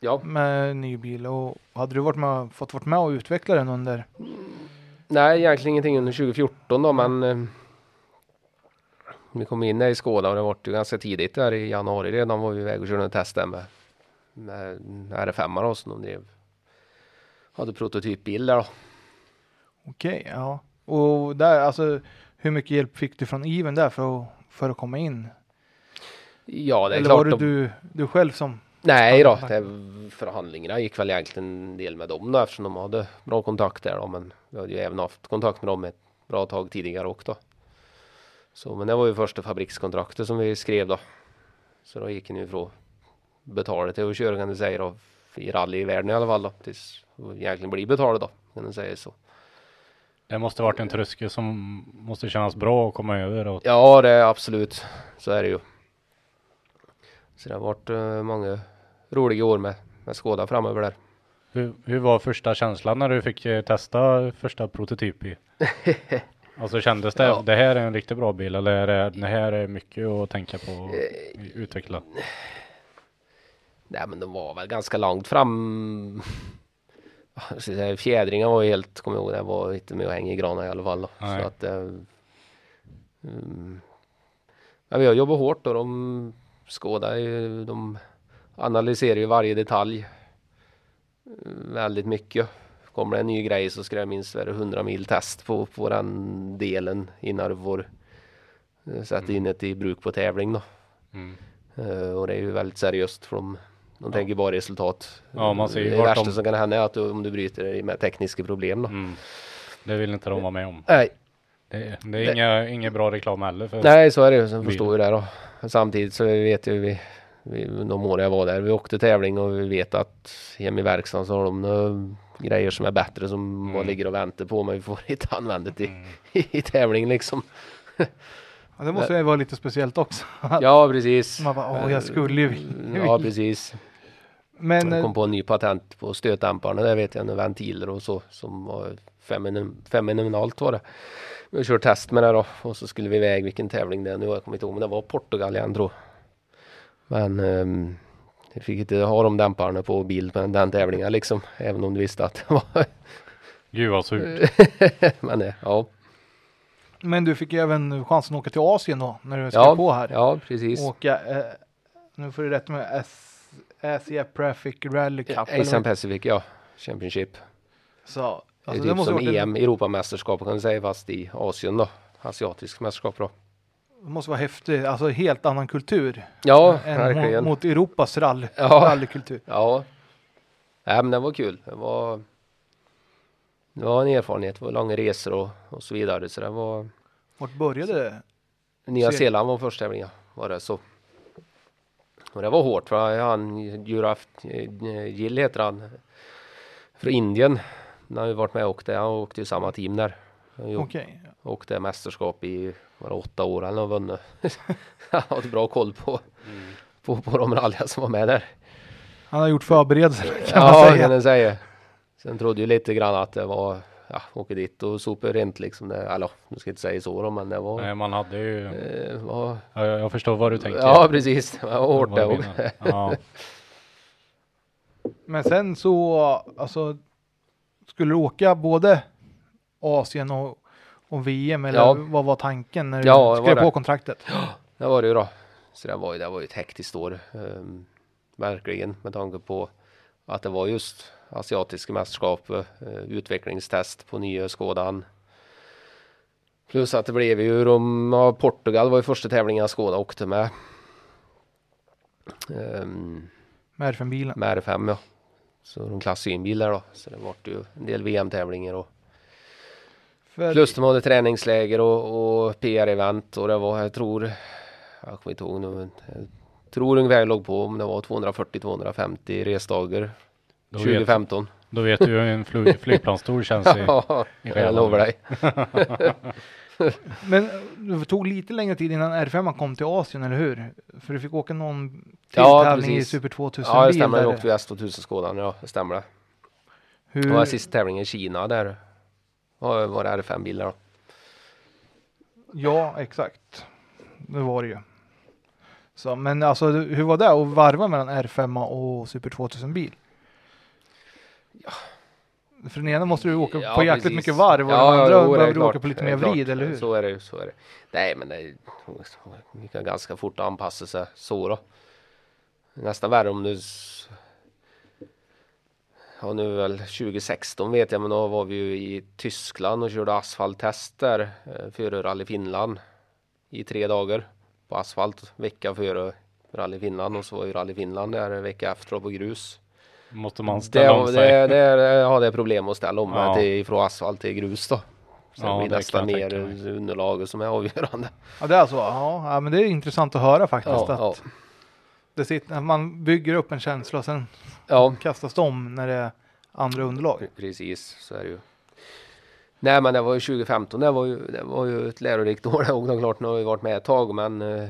Speaker 5: Ja,
Speaker 3: med en ny bil. Och hade du varit med, fått vara med och utveckla den under?
Speaker 5: Nej, egentligen ingenting under 2014 då, men eh, vi kom in i Skåda och det var ju ganska tidigt där i januari redan var vi iväg och körde en test där med, med R5 då som de drev. Hade prototypbil där då.
Speaker 3: Okej, ja. Och där, alltså hur mycket hjälp fick du från Even där för att, för att komma in?
Speaker 5: Ja, det är
Speaker 3: Eller
Speaker 5: klart.
Speaker 3: var det
Speaker 5: de-
Speaker 3: du, du själv som?
Speaker 5: Nej då,
Speaker 3: Ja,
Speaker 5: det, förhandlingarna gick väl egentligen en del med dem då eftersom de hade bra kontakt där då. Men vi hade ju även haft kontakt med dem ett bra tag tidigare också. Så men det var ju första fabrikskontraktet som vi skrev då. Så då gick det ju från betala till att köra kan du säga då. I rally i världen i alla fall då. Tills egentligen blir betalade då. Kan du säga så.
Speaker 4: Det måste varit en tröskel som måste kännas bra att komma över. Och
Speaker 5: Ja det är absolut. Så är det ju. Så det har varit eh, många roliga år med, med Skåda framöver där.
Speaker 4: hur, hur var första känslan när du fick eh, testa första prototyp i? Alltså kändes det,
Speaker 5: Ja.
Speaker 4: det här är en riktigt bra bil eller är det, det här är mycket att tänka på och utveckla?
Speaker 5: Nej men de var väl ganska långt fram. Fjädringen var ju helt, kommer jag ihåg, det var inte med att hänga i granar i alla fall.
Speaker 4: Nej.
Speaker 5: Så att, eh, mm, men vi har jobbat hårt och de skådar ju, de analyserar ju varje detalj eh, väldigt mycket. Kommer det en ny grej så ska det minst vara 100 mil test på, på den delen innan du får eh, sätta in det i bruk på tävling då.
Speaker 4: Mm.
Speaker 5: Eh, och det är ju väldigt seriöst för de, de tänker bara resultat.
Speaker 4: Ja, man ser ju
Speaker 5: det värsta
Speaker 4: de-
Speaker 5: som kan hända är att du, om du bryter det med tekniska problem då.
Speaker 4: Mm. Det vill inte de vara med om.
Speaker 5: Nej,
Speaker 4: Det, det är inga, inga bra reklam heller för
Speaker 5: nej så är det ju. Sen förstår ju det då. Samtidigt så vet ju vi, vi, de år jag var där, vi åkte tävling och vi vet att hemma i verkstaden så har de grejer som är bättre som
Speaker 4: Mm.
Speaker 5: bara ligger och väntar på men vi får inte använda det i,
Speaker 4: Mm.
Speaker 5: i tävling liksom.
Speaker 3: Ja, det måste ju vara lite speciellt också.
Speaker 5: Ja precis.
Speaker 3: Man bara, åh jag skulle ju
Speaker 5: Ja precis.
Speaker 3: Men
Speaker 5: Jag
Speaker 3: eh,
Speaker 5: kom på en ny patent på stötdämparna. Där vet jag, ventiler och så som var fenomenalt var det. Vi kört test med det då och så skulle vi iväg vilken tävling det är nu. Jag kommer inte ihåg men det var Portugal igen tror. Men um, jag fick inte ha de dämparna på bil med den tävlingen liksom. Även om du visste att det var.
Speaker 4: Gud vad surt.
Speaker 5: men eh, ja,
Speaker 3: Men du fick ju även chansen att åka till Asien då när du skrev
Speaker 5: ja,
Speaker 3: på här.
Speaker 5: ja precis.
Speaker 3: Åka, eh, nu får du rätta mig, S- Asia Traffic Rally Cup. eller
Speaker 5: Asian Pacific ja, Championship.
Speaker 3: Så,
Speaker 5: det är
Speaker 3: alltså,
Speaker 5: typ
Speaker 3: det måste
Speaker 5: som
Speaker 3: varit en-
Speaker 5: EM, Europamästerskap kan du säga fast i Asien då. Asiatisk mästerskap då.
Speaker 3: Måste vara häftigt, alltså helt annan kultur.
Speaker 5: Ja,
Speaker 3: än
Speaker 5: verkligen.
Speaker 3: mot, mot Europas rally,
Speaker 5: Ja.
Speaker 3: rallykultur.
Speaker 5: Ja. Nej men det var kul. Det var Det var en erfarenhet. Det var långa resor och, och så vidare. Så det var
Speaker 3: Vart började det?
Speaker 5: Nya Zeeland var första tävlingen var det så. Och det var hårt för han Juraf Gill heter han. Från Indien. Han har ju varit med och åkt det. Han åkte ju samma team där.
Speaker 3: Okej. Okay.
Speaker 5: Åkte mästerskap i var det, åtta år eller vunnit. han har ett bra koll på, mm. på, på de rallyar som var med där.
Speaker 3: Han har gjort förberedelser
Speaker 5: kan ja, man säga. kan jag säga. Sen trodde ju lite grann att det var ja, åka dit och sopa rent liksom. Det, eller nu ska jag inte säga så då, men det var.
Speaker 4: Nej, man hade ju. Eh, var, ja, jag förstår vad du tänker.
Speaker 5: Ja, precis. Det var hårt det också. Ja.
Speaker 3: men sen så, alltså, skulle du åka både Asien och, och VM eller ja. vad var tanken när du ja, skrev på kontraktet?
Speaker 5: Ja, det var det ju då. Så det var ju, det var ju ett hektiskt år. Um, verkligen med tanke på att det var just asiatiska mästerskap, eh, utvecklingstest på nya Skådan. Plus att det blev ju de, ja, Portugal var ju första tävlingen Skåda åkte med.
Speaker 3: Um, med R5-bilen?
Speaker 5: Med R5 ja. Så de klassade in bilar då. Så det vart ju en del VM-tävlingar och För... Plus de hade träningsläger och, och PR-event och det var, jag tror, jag kommer inte ihåg nu, men jag tror ungefär låg på om det var 240-250 resdagar 2015.
Speaker 4: Vet, då vet du hur en flyg, flygplanstour känns i,
Speaker 5: ja, i jag lovar dig.
Speaker 3: Men det tog lite längre tid innan R5 kom till Asien, eller hur? För du fick åka någon till ja, tävling precis. i Super 2000
Speaker 5: Ja, det stämmer. Jag åkte S2000 Skådan, ja, det stämmer det. Hur... Det var sista tävlingen i Kina där. Var, var det R5-bilar då.
Speaker 3: Ja, exakt. Det var det ju. Så, men alltså hur var det att varva mellan R5 och Super 2000 bil? Ja. För den ena måste du åka ja, på jäkligt precis. mycket varv och ja, den andra ja, behöver du åka på lite mer vrid, eller hur?
Speaker 5: Så är det ju, så är det. Nej, men det vi kan ganska fort anpassa sig så då. Nästan värre om du Ja nu väl 2016 vet jag men då var vi ju i Tyskland och körde asfalttester eh, före Rally Finland i tre dagar på asfalt vecka före Rally Finland och så var ju Rally Finland där vecka efter på grus.
Speaker 4: Måste man ställa det, om sig?
Speaker 5: Det, det, det, ja, det är problem att ställa om ja. till, från asfalt till grus då. Sen ja, blir det nästan mer underlaget som är avgörande.
Speaker 3: Ja det är så, ja, ja men det är intressant att höra faktiskt. Ja, att ja. Det sitter, man bygger upp en känsla och sen ja. kastas de när det är andra underlag.
Speaker 5: Precis, så är det ju. Nej men det var ju 2015, det var ju, det var ju ett lärorikt år och klart, nu har vi varit med ett tag men eh,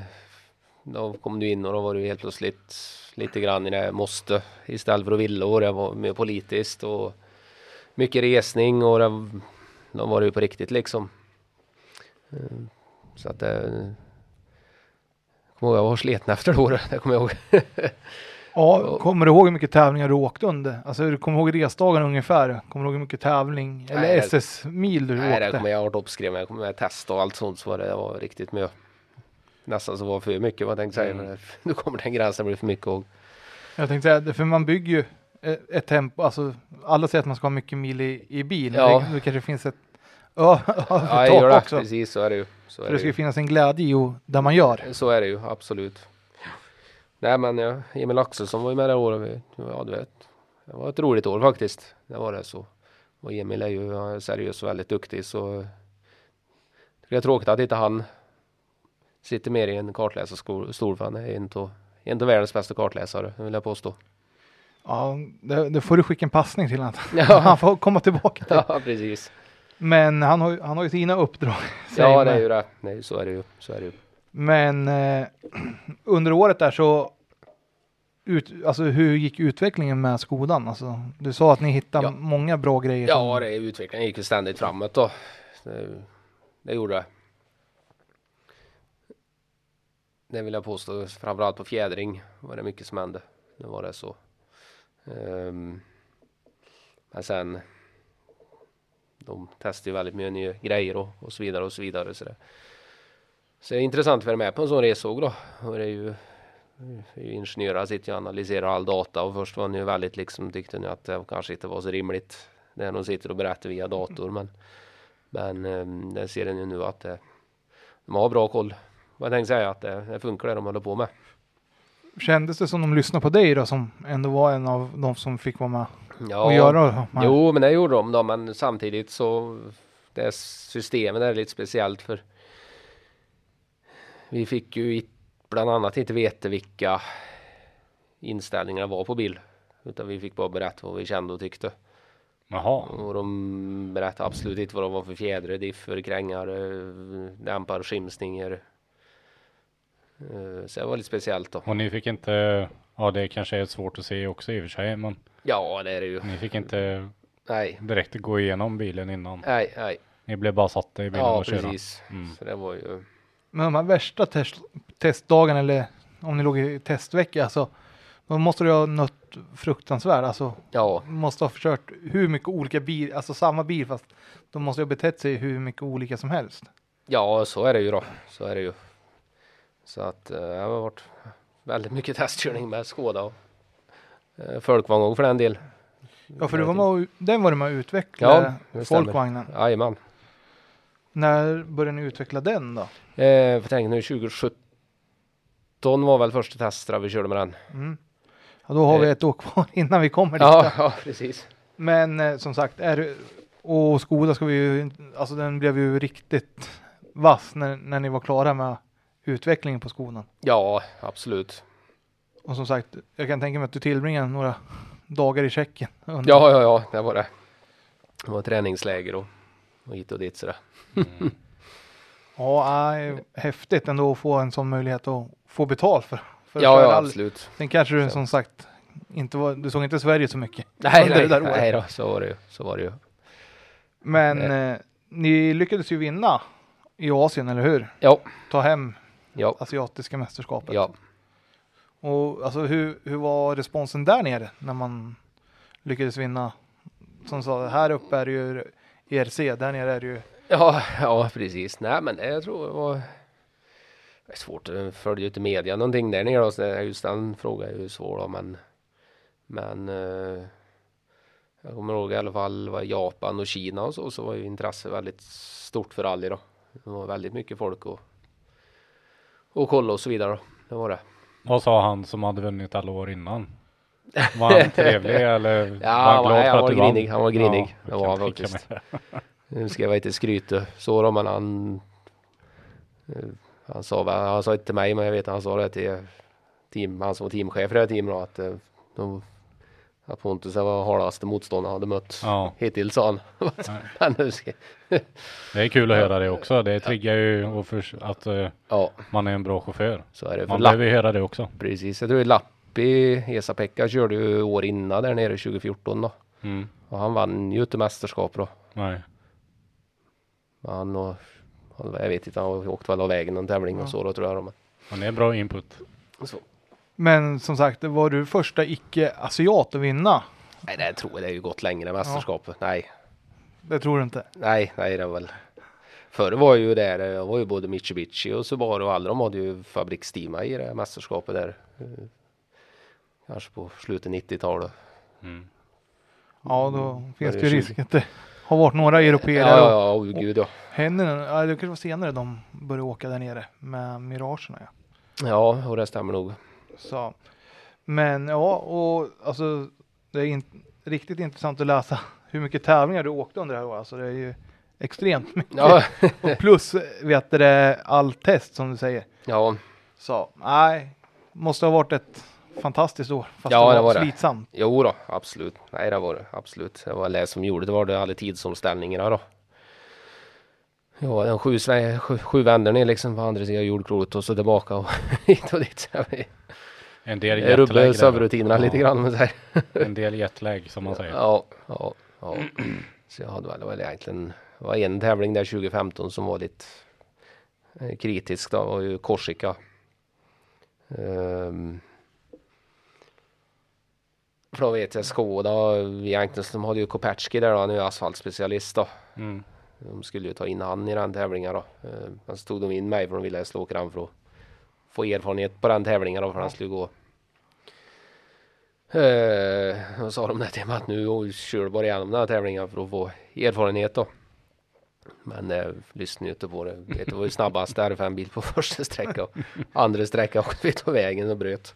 Speaker 5: då kom du in och då var du helt plötsligt lite grann i det måste istället för att vilja och det var mer politiskt och mycket resning och det, då var det ju på riktigt liksom. Eh, så att det kommer ihåg, jag var sliten efter det året, det kommer jag ihåg.
Speaker 3: Ja, kommer du ihåg hur mycket tävlingar du åkte under? Alltså du kommer ihåg resdagarna ungefär? Kommer du ihåg hur mycket tävling eller SS-mil du
Speaker 5: nej,
Speaker 3: åkte?
Speaker 5: Nej, det kommer jag ha uppskriven. Jag kommer med test och allt sånt så var det, det var riktigt mycket. Nästan så var för mycket vad jag tänkte säga. Mm. Nu kommer den gränsen bli för mycket. Och...
Speaker 3: Jag tänkte säga, för man bygger ju ett tempo, alltså alla säger att man ska ha mycket mil i, i bil. Ja. Det, det kanske finns ett Ja,
Speaker 5: ja jag gör det. Också. Precis så är det ju. Så
Speaker 3: för det, det ska ju finnas en glädje i där man gör.
Speaker 5: Så är det ju, absolut. Nej men ja, Emil Axelsson var ju med det året. Ja, du vet. Det var ett roligt år faktiskt. Det var det så. Och Emil är ju seriös och väldigt duktig så det är tråkigt att inte han sitter mer i en kartläsarstol för han är en av, en av världens bästa kartläsare vill jag påstå.
Speaker 3: Ja, det, det får du skicka en passning till honom. Ja. Han får komma tillbaka till.
Speaker 5: Ja, precis.
Speaker 3: Men han har, han har ju sina uppdrag.
Speaker 5: Ja, det är ju det. Nej, så är det ju. Så är det ju.
Speaker 3: Men eh, under året där så ut, alltså hur gick utvecklingen med Skodan? Alltså, du sa att ni hittade ja. många bra grejer.
Speaker 5: Ja, det, utvecklingen gick ju ständigt framåt då. Det, det gjorde det. Det vill jag påstå, framförallt på fjädring var det mycket som hände. Det var det så. Um, men sen de testar ju väldigt mycket nya grejer och, och så vidare och så vidare. Så det, så det är intressant att vara med på en sån resåg då. Och det är ju ingenjörer sitter och analyserar all data och först var ni ju väldigt liksom tyckte ni att det kanske inte var så rimligt det de sitter och berättar via dator men men ehm, det ser ni ju nu att det, de har bra koll. Vad jag tänkte säga att det, det funkar det de håller på med.
Speaker 3: Kändes det som de lyssnade på dig då som ändå var en av de som fick vara med ja, och göra?
Speaker 5: Jo, men det gjorde de då, men samtidigt så det systemet är lite speciellt för Vi fick ju bland annat inte veta vilka inställningar var på bil. Utan vi fick bara berätta vad vi kände och tyckte.
Speaker 4: Jaha.
Speaker 5: Och de berättade absolut inte vad de var för fjädrar, differ, krängar, dämpar, skimsningar. Eh, så det var lite speciellt då.
Speaker 4: Och ni fick inte, ja det kanske är svårt att se också i och för sig, men
Speaker 5: Ja, det är det ju.
Speaker 4: ni fick inte
Speaker 5: Nej,
Speaker 4: direkt gå igenom bilen innan.
Speaker 5: nej, nej.
Speaker 4: Ni blev bara satta i bilen
Speaker 5: Ja,
Speaker 4: och köra.
Speaker 5: precis.
Speaker 4: Mm.
Speaker 5: Så det var ju.
Speaker 3: Men de här värsta test, testdagarna eller om ni låg i testvecka, alltså, då måste du ha nött fruktansvärt. Alltså,
Speaker 5: Ja,
Speaker 3: måste ha försökt hur mycket olika bil, alltså samma bil fast de måste ha betett sig hur mycket olika som helst.
Speaker 5: ja, så är det ju då. Så är det ju. Så att eh, det har varit väldigt mycket testkörning med Skåda och eh, folkvagn för den del.
Speaker 3: Ja, för det var med, och- den var det med att utveckla,
Speaker 5: Ja,
Speaker 3: folkvagnen.
Speaker 5: Jajamän.
Speaker 3: När började ni utveckla den då?
Speaker 5: Eh, jag tänker nu 2017 var väl första testet vi körde med den.
Speaker 3: Mm. Ja, då har vi
Speaker 5: Eh.
Speaker 3: ett år kvar innan vi kommer dit.
Speaker 5: Ja, ja precis.
Speaker 3: Men eh, som sagt, är och Skoda ska vi ju, alltså den blev ju riktigt vass när, när ni var klara med utvecklingen på skolan.
Speaker 5: Ja, absolut.
Speaker 3: Och som sagt, jag kan tänka mig att du tillbringade några dagar i Tjeckien. under-
Speaker 5: Ja, ja, ja, det var det. Det var träningsläger och, och hit och dit sådär.
Speaker 3: Ja, nej, häftigt ändå att få en sån möjlighet att få betalt för, för att
Speaker 5: Ja, ja, absolut.
Speaker 3: Sen kanske du som sagt inte var, du såg inte Sverige så mycket.
Speaker 5: Nej, nej, nej då, så var det ju. Så var det ju.
Speaker 3: Men eh, ni lyckades ju vinna i Asien, eller hur?
Speaker 5: Ja,
Speaker 3: Ta hem
Speaker 5: ja,
Speaker 3: asiatiska mästerskapet.
Speaker 5: ja.
Speaker 3: Och alltså hur, hur var responsen där nere när man lyckades vinna? Som sa, här uppe är det ju ERC, där nere är det ju
Speaker 5: Ja, ja, precis. Nej, men jag tror det var det är svårt att följa ut i media någonting där nere. Så det är just den frågan är ju svår då, men men eh, jag kommer ihåg i alla fall var Japan och Kina och så, så var ju intresset väldigt stort för rally då. Det var väldigt mycket folk och och kolla och så vidare. Det var det.
Speaker 4: Vad sa han som hade vunnit alla år innan? Var han trevlig eller var
Speaker 5: Ja,
Speaker 4: han glad
Speaker 5: nej,
Speaker 4: för
Speaker 5: han
Speaker 4: att
Speaker 5: var grinig. Han var grinig.
Speaker 4: Ja,
Speaker 5: det var han faktiskt. Nu ska jag inte skryta så då, men han eh, han sa, han sa inte till mig, men jag vet han sa det till team, han som var teamchef i det här teamet att eh, de, att Pontus var hardaste motståndaren han hade mött
Speaker 4: Ja,
Speaker 5: hittills sa han.
Speaker 4: det är kul att höra det också. Det triggar ju för, att eh,
Speaker 5: ja,
Speaker 4: man är en bra chaufför.
Speaker 5: så är det.
Speaker 4: Man behöver ju höra det också.
Speaker 5: precis, jag tror att Lappi, Esa-Pekka körde ju år innan där nere 2014 då.
Speaker 4: Mm.
Speaker 5: Och han vann ju inte mästerskap då.
Speaker 4: Nej.
Speaker 5: Han och, han- jag vet inte, han åkte väl av vägen någon tävling och så då tror jag. Men,
Speaker 4: det är bra input.
Speaker 5: så.
Speaker 3: Men som sagt, var du första icke-asiat att vinna?
Speaker 5: Nej, det tror jag det är ju gått längre mästerskapet. Nej,
Speaker 3: Det tror du inte?
Speaker 5: nej, nej, det var väl. Förr var ju där, det var ju både Mitsubishi och Subaru och alla de hade ju fabriksteama i det mästerskapet där. Kanske på slutet 90-talet.
Speaker 4: Mm.
Speaker 3: Ja, då finns
Speaker 5: det
Speaker 3: ju
Speaker 5: 20?
Speaker 3: risk att det har varit några
Speaker 5: Ja,
Speaker 3: europeer
Speaker 5: ja,
Speaker 3: och
Speaker 5: ja, oh, gud ja.
Speaker 3: Hennen, ja, det kanske var senare de började åka där nere med Miragerna. Ja.
Speaker 5: Ja, och det stämmer nog.
Speaker 3: Så. Men ja, och alltså det är in, riktigt intressant att läsa hur mycket tävlingar du åkte under det här året. Alltså det är ju extremt mycket.
Speaker 5: Ja,
Speaker 3: Och plus vet du det, all test som du säger.
Speaker 5: ja,
Speaker 3: Så nej, måste ha varit ett fantastiskt år. Fast
Speaker 5: Ja,
Speaker 3: det var,
Speaker 5: det var det.
Speaker 3: slitsamt.
Speaker 5: jo då, absolut. Nej, det var det absolut. Det var det som gjorde det var det alla tidsomställningarna då. Ja, den sju, sju, sju vändor ner liksom på andra sidan jordklotet och så tillbaka och hit och dit.
Speaker 4: En del.
Speaker 5: Rubbade
Speaker 4: där.
Speaker 5: sömnrutinerna lite grann. Men så här.
Speaker 4: En del jetlag som man säger.
Speaker 5: Ja, ja, ja. Så jag hade väl, var egentligen det var en tävling där 2015 som var lite eh, kritisk då. Var ju Korsika. Um, för då vet jag Skoda, egentligen de hade ju Kopecki där då, han är ju asfaltspecialist då.
Speaker 4: Mm.
Speaker 5: De skulle ju ta in han i den tävlingen då. Eh, Men så tog de in mig för de ville jag skulle åka den för att få erfarenhet på den tävlingen då för den skulle gå. Eh, Då sa de det till mig att nu kör du bara igenom den här tävlingen för att få erfarenhet då. Men eh, lyssnade inte på det. Vet, det var ju snabbast R5-bil på första sträcka. och Andra sträcka åkte vi på vägen och bröt.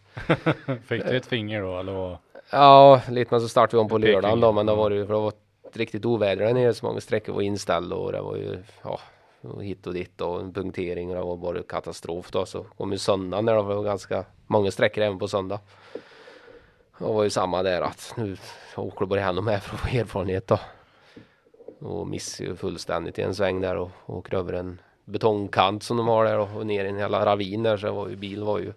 Speaker 4: Fick du ett finger då eller vad?
Speaker 5: Ja, lite men så startade vi om på lördagen då. Men då var det ju, för det var ett riktigt oväder där nere. Så många sträckor var inställda och det var ju, ja, och hit och dit och en punktering och det var bara katastrof då. Så kom ju söndagen där det var ganska många sträckor även på söndag. Det var ju samma där att nu åker bara hem med för att få erfarenhet då. Och missade ju fullständigt i en sväng där och åker över en betongkant som de har där och ner i en hela ravin där så var ju bilen var ju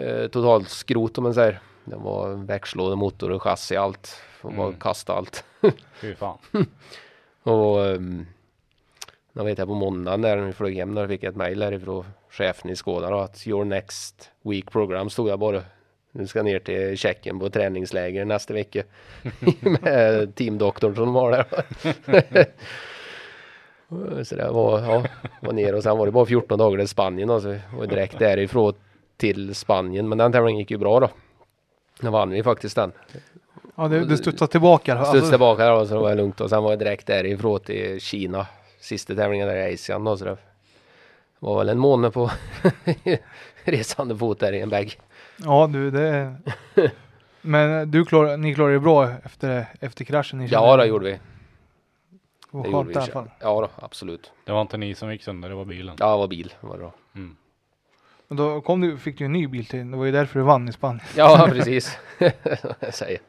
Speaker 5: eh, totalt skrot om man säger. Det var växellåda, motor och chassi allt. Och bara
Speaker 4: Mm.
Speaker 5: kasta allt.
Speaker 4: Fy fan.
Speaker 5: Och um, jag vet jag på måndagen när vi flög hem där fick jag ett mejl härifrån chefen i Skåda då, att your next week program stod jag bara. Nu ska ner till Tjeckien på träningsläger nästa vecka. Med teamdoktorn som var där. så det var, ja, var ner och sen var det bara 14 dagar till Spanien och så var direkt därifrån till Spanien. Men den tävlingen gick ju bra då. Då vann vi faktiskt den.
Speaker 3: Ja, det, det studsar tillbaka.
Speaker 5: Studs
Speaker 3: Alltså,
Speaker 5: tillbaka och så var det lugnt och sen var jag direkt därifrån till Kina. Sista tävlingen där i Asien och så det var väl en månad på resande fot där i en bag.
Speaker 3: ja, du, det... Men du klar, ni klarade det bra efter, efter kraschen? Ni
Speaker 5: Ja, det gjorde vi.
Speaker 3: Det
Speaker 5: Det gjorde
Speaker 3: i alla
Speaker 5: vi.
Speaker 3: fall.
Speaker 5: Ja, då, absolut.
Speaker 4: Det var inte ni som gick sönder, det var bilen.
Speaker 5: Ja, det var bil. Var det då.
Speaker 4: Mm.
Speaker 3: Men då kom du, fick du en ny bil till. Det var ju därför du vann i Spanien.
Speaker 5: Ja, precis. jag säger.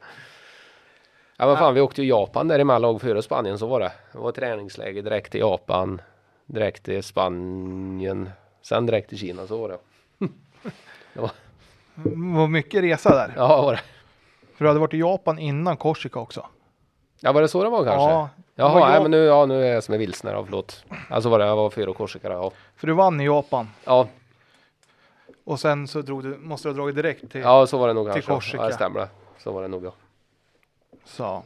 Speaker 5: Ja, men fan, vi åkte ju Japan däremellan före Spanien så var det. Det var träningsläge direkt till Japan, direkt till Spanien, sen direkt till Kina så var det.
Speaker 3: Det var mycket resa där.
Speaker 5: Ja, var det.
Speaker 3: För du hade varit i Japan innan Korsika också.
Speaker 5: Ja, var det så det var kanske?
Speaker 3: Ja,
Speaker 5: Jaha,
Speaker 3: var jag-
Speaker 5: men nu, ja, nu är jag som är vilsen här, förlåt. Alltså var det, jag var fyra Korsika ja.
Speaker 3: för du vann i Japan.
Speaker 5: Ja,
Speaker 3: Och sen så drog du, måste du ha dragit direkt till.
Speaker 5: ja, så var det nog kanske.
Speaker 3: Korsika.
Speaker 5: Ja, det stämmer det. Så var det nog ja.
Speaker 3: Så.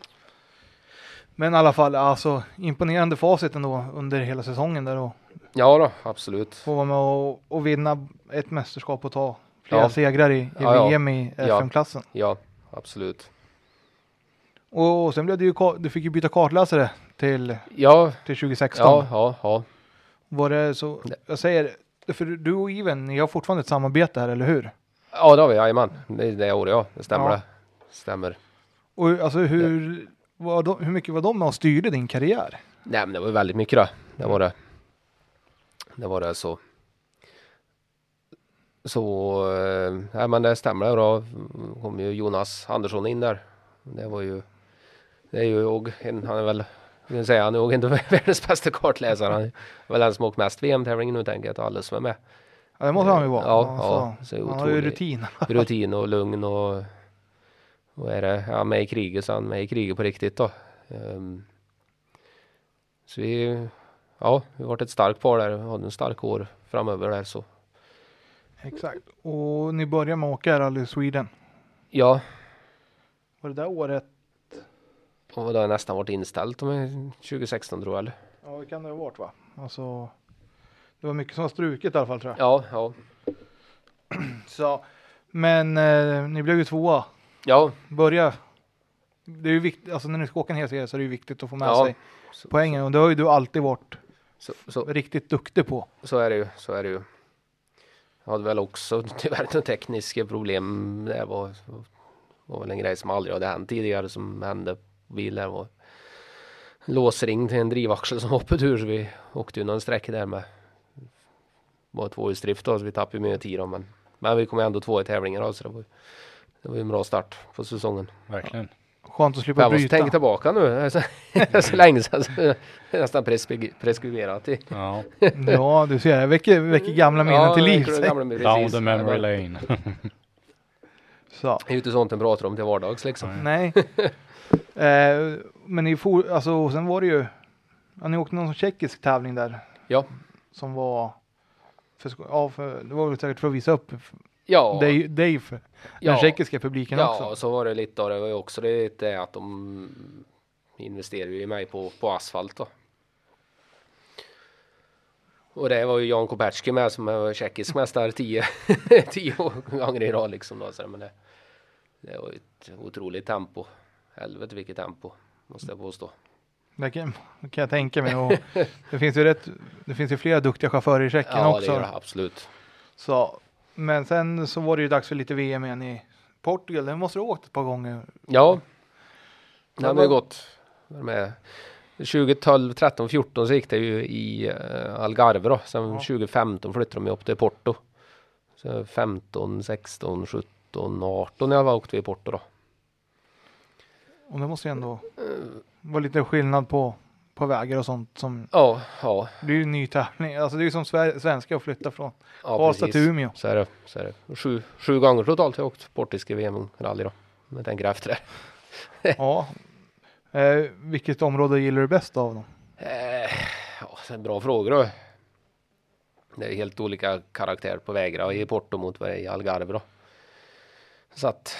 Speaker 3: Men i alla fall, alltså imponerande facit ändå under hela säsongen där och
Speaker 5: Ja då, absolut.
Speaker 3: få vara med och, och vinna ett mästerskap och ta flera
Speaker 5: Ja.
Speaker 3: segrar i, i
Speaker 5: Ja, ja.
Speaker 3: VM i
Speaker 5: Ja.
Speaker 3: FM-klassen.
Speaker 5: Ja, absolut.
Speaker 3: Och, och sen blev det ju, du fick ju byta kartläsare till,
Speaker 5: Ja,
Speaker 3: till 2016.
Speaker 5: ja, ja.
Speaker 3: Var det så, jag säger, för du och Iven, ni har fortfarande ett samarbete här, eller hur?
Speaker 5: Ja, det har vi, jajamän. Det är det året, ja. Det stämmer det. Stämmer.
Speaker 3: Och alltså hur, var de, hur mycket var de med och styrde din karriär?
Speaker 5: Nej, men det var väldigt mycket då. Det var det. Det var det så. Så, eh, nej men det stämmer då. kom ju Jonas Andersson in där. Det var ju, det är ju jag, han är väl, jag säga han är nog inte världens bästa kartläsare. Han är väl den som åkt mest VM-tävlingar nu tänker jag, alla som är med.
Speaker 3: Ja, det måste han ju vara.
Speaker 5: Ja,
Speaker 3: Alltså,
Speaker 5: ja, så
Speaker 3: han har ju rutin.
Speaker 5: rutin och lugn och vad är det? Ja, med i kriget så han är med i kriget på riktigt då. Ehm, så vi, ja, vi har varit ett starkt par där. Vi hade en stark år framöver där så.
Speaker 3: Exakt. Och ni började med att åka Rally Sweden.
Speaker 5: Ja,
Speaker 3: Var det där året?
Speaker 5: och det har nästan varit inställt om 2016 tror jag. Eller?
Speaker 3: Ja, det kan det ha varit va? Alltså, det var mycket som var struket i alla fall tror jag.
Speaker 5: Ja, ja,
Speaker 3: Så, men eh, ni blev ju tvåa.
Speaker 5: Ja.
Speaker 3: Börja. Det är ju viktigt, alltså när ni ska åka en hel serie så är det ju viktigt att få med
Speaker 5: Ja.
Speaker 3: sig
Speaker 5: Så,
Speaker 3: poängen och det har ju du alltid varit
Speaker 5: så, så,
Speaker 3: riktigt duktig på.
Speaker 5: så är det ju, så är det ju. Jag hade väl också tyvärr några tekniska problem. Det var, var väl en grej som aldrig hade hänt tidigare som hände på bilen. var låsring till en drivaxel som hoppade ur så vi åkte ju någon sträcka där med var tvåhjulsdrift då så vi tappade mer tid då men, men vi kom ändå två i tävlingen då så det var, det var ju en bra start på säsongen.
Speaker 4: Verkligen.
Speaker 3: Skönt att slippa
Speaker 5: Jag måste
Speaker 3: bryta.
Speaker 5: tänka tillbaka nu, det är så, så länge sedan så nästan preskri- preskriberat.
Speaker 4: Ja,
Speaker 3: Ja, du ser, det väcker, väcker gamla minnen till liv.
Speaker 4: down the memory lane.
Speaker 3: Så.
Speaker 5: Det är ju inte sånt en pratar om till vardags liksom.
Speaker 3: Nej. eh, men ni for, alltså, sen var det ju, ja, ni åkte någon tjeckisk tävling där.
Speaker 5: Ja.
Speaker 3: Som var, för, ja, för, det var väl säkert för att visa upp
Speaker 5: Ja,
Speaker 3: dig, dig för
Speaker 5: ja,
Speaker 3: den tjeckiska publiken
Speaker 5: ja
Speaker 3: också.
Speaker 5: så var det lite och det var ju också det att de investerade ju i mig på, på asfalt då. Och det var ju Jan Kopecki med som är tjeckisk mästare tio, tio gånger i rad liksom då. Så men det, det var ju ett otroligt tempo. Helvete vilket tempo måste jag påstå.
Speaker 3: Det kan, det kan jag tänka mig. Och det finns ju rätt, det finns ju flera duktiga chaufförer i Tjeckien
Speaker 5: Ja
Speaker 3: också.
Speaker 5: det gör det absolut.
Speaker 3: Så, men sen så var det ju dags för lite VM igen i Portugal. Den måste du ha åkt ett par gånger.
Speaker 5: Ja. Det har ju gått med 2012, 13, 14 så gick det ju i uh, Algarve då. Sen ja. 2015 flyttade de upp till Porto. Så 15, 16, 17, 18 jag var åkte vi i Porto då.
Speaker 3: Och det måste ju ändå vara lite skillnad på, på vägar och sånt som
Speaker 5: Ja, ja.
Speaker 3: Det är ju en ny tävling. Alltså det är ju som svenska att flytta från ja, Karlstad till Umeå.
Speaker 5: Så är det. Så är det. Sju, sju gånger totalt har jag åkt portiska VM-rally då. Jag tänker efter det.
Speaker 3: ja. Eh, vilket område gillar du bäst av dem?
Speaker 5: Eh, ja, en bra fråga då. Det är helt olika karaktär på vägarna i Porto mot vad det är i Algarve då. Så att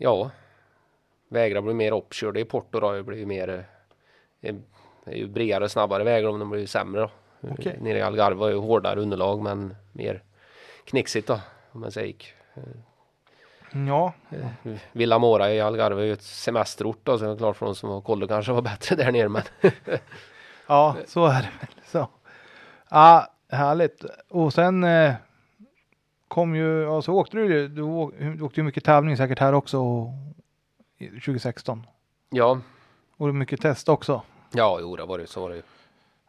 Speaker 5: Ja, vägarna blir mer uppkörda i Porto då. Det blir mer eh, det är ju bredare snabbare vägar om de blir sämre då. Okay. Nere i Algarve är ju hårdare underlag men mer knixigt då om man säger.
Speaker 3: Ja.
Speaker 5: Eh, Villa Mora i Algarve är ju ett semesterort då så det är klart för de som har koll kanske var bättre där nere men.
Speaker 3: ja så är det väl så. Ja härligt och sen eh, kom ju, ja så åkte du ju, du, åkte ju mycket tävling säkert här också 2016.
Speaker 5: Ja.
Speaker 3: Och mycket test också.
Speaker 5: Ja, jo det var det, så var det ju.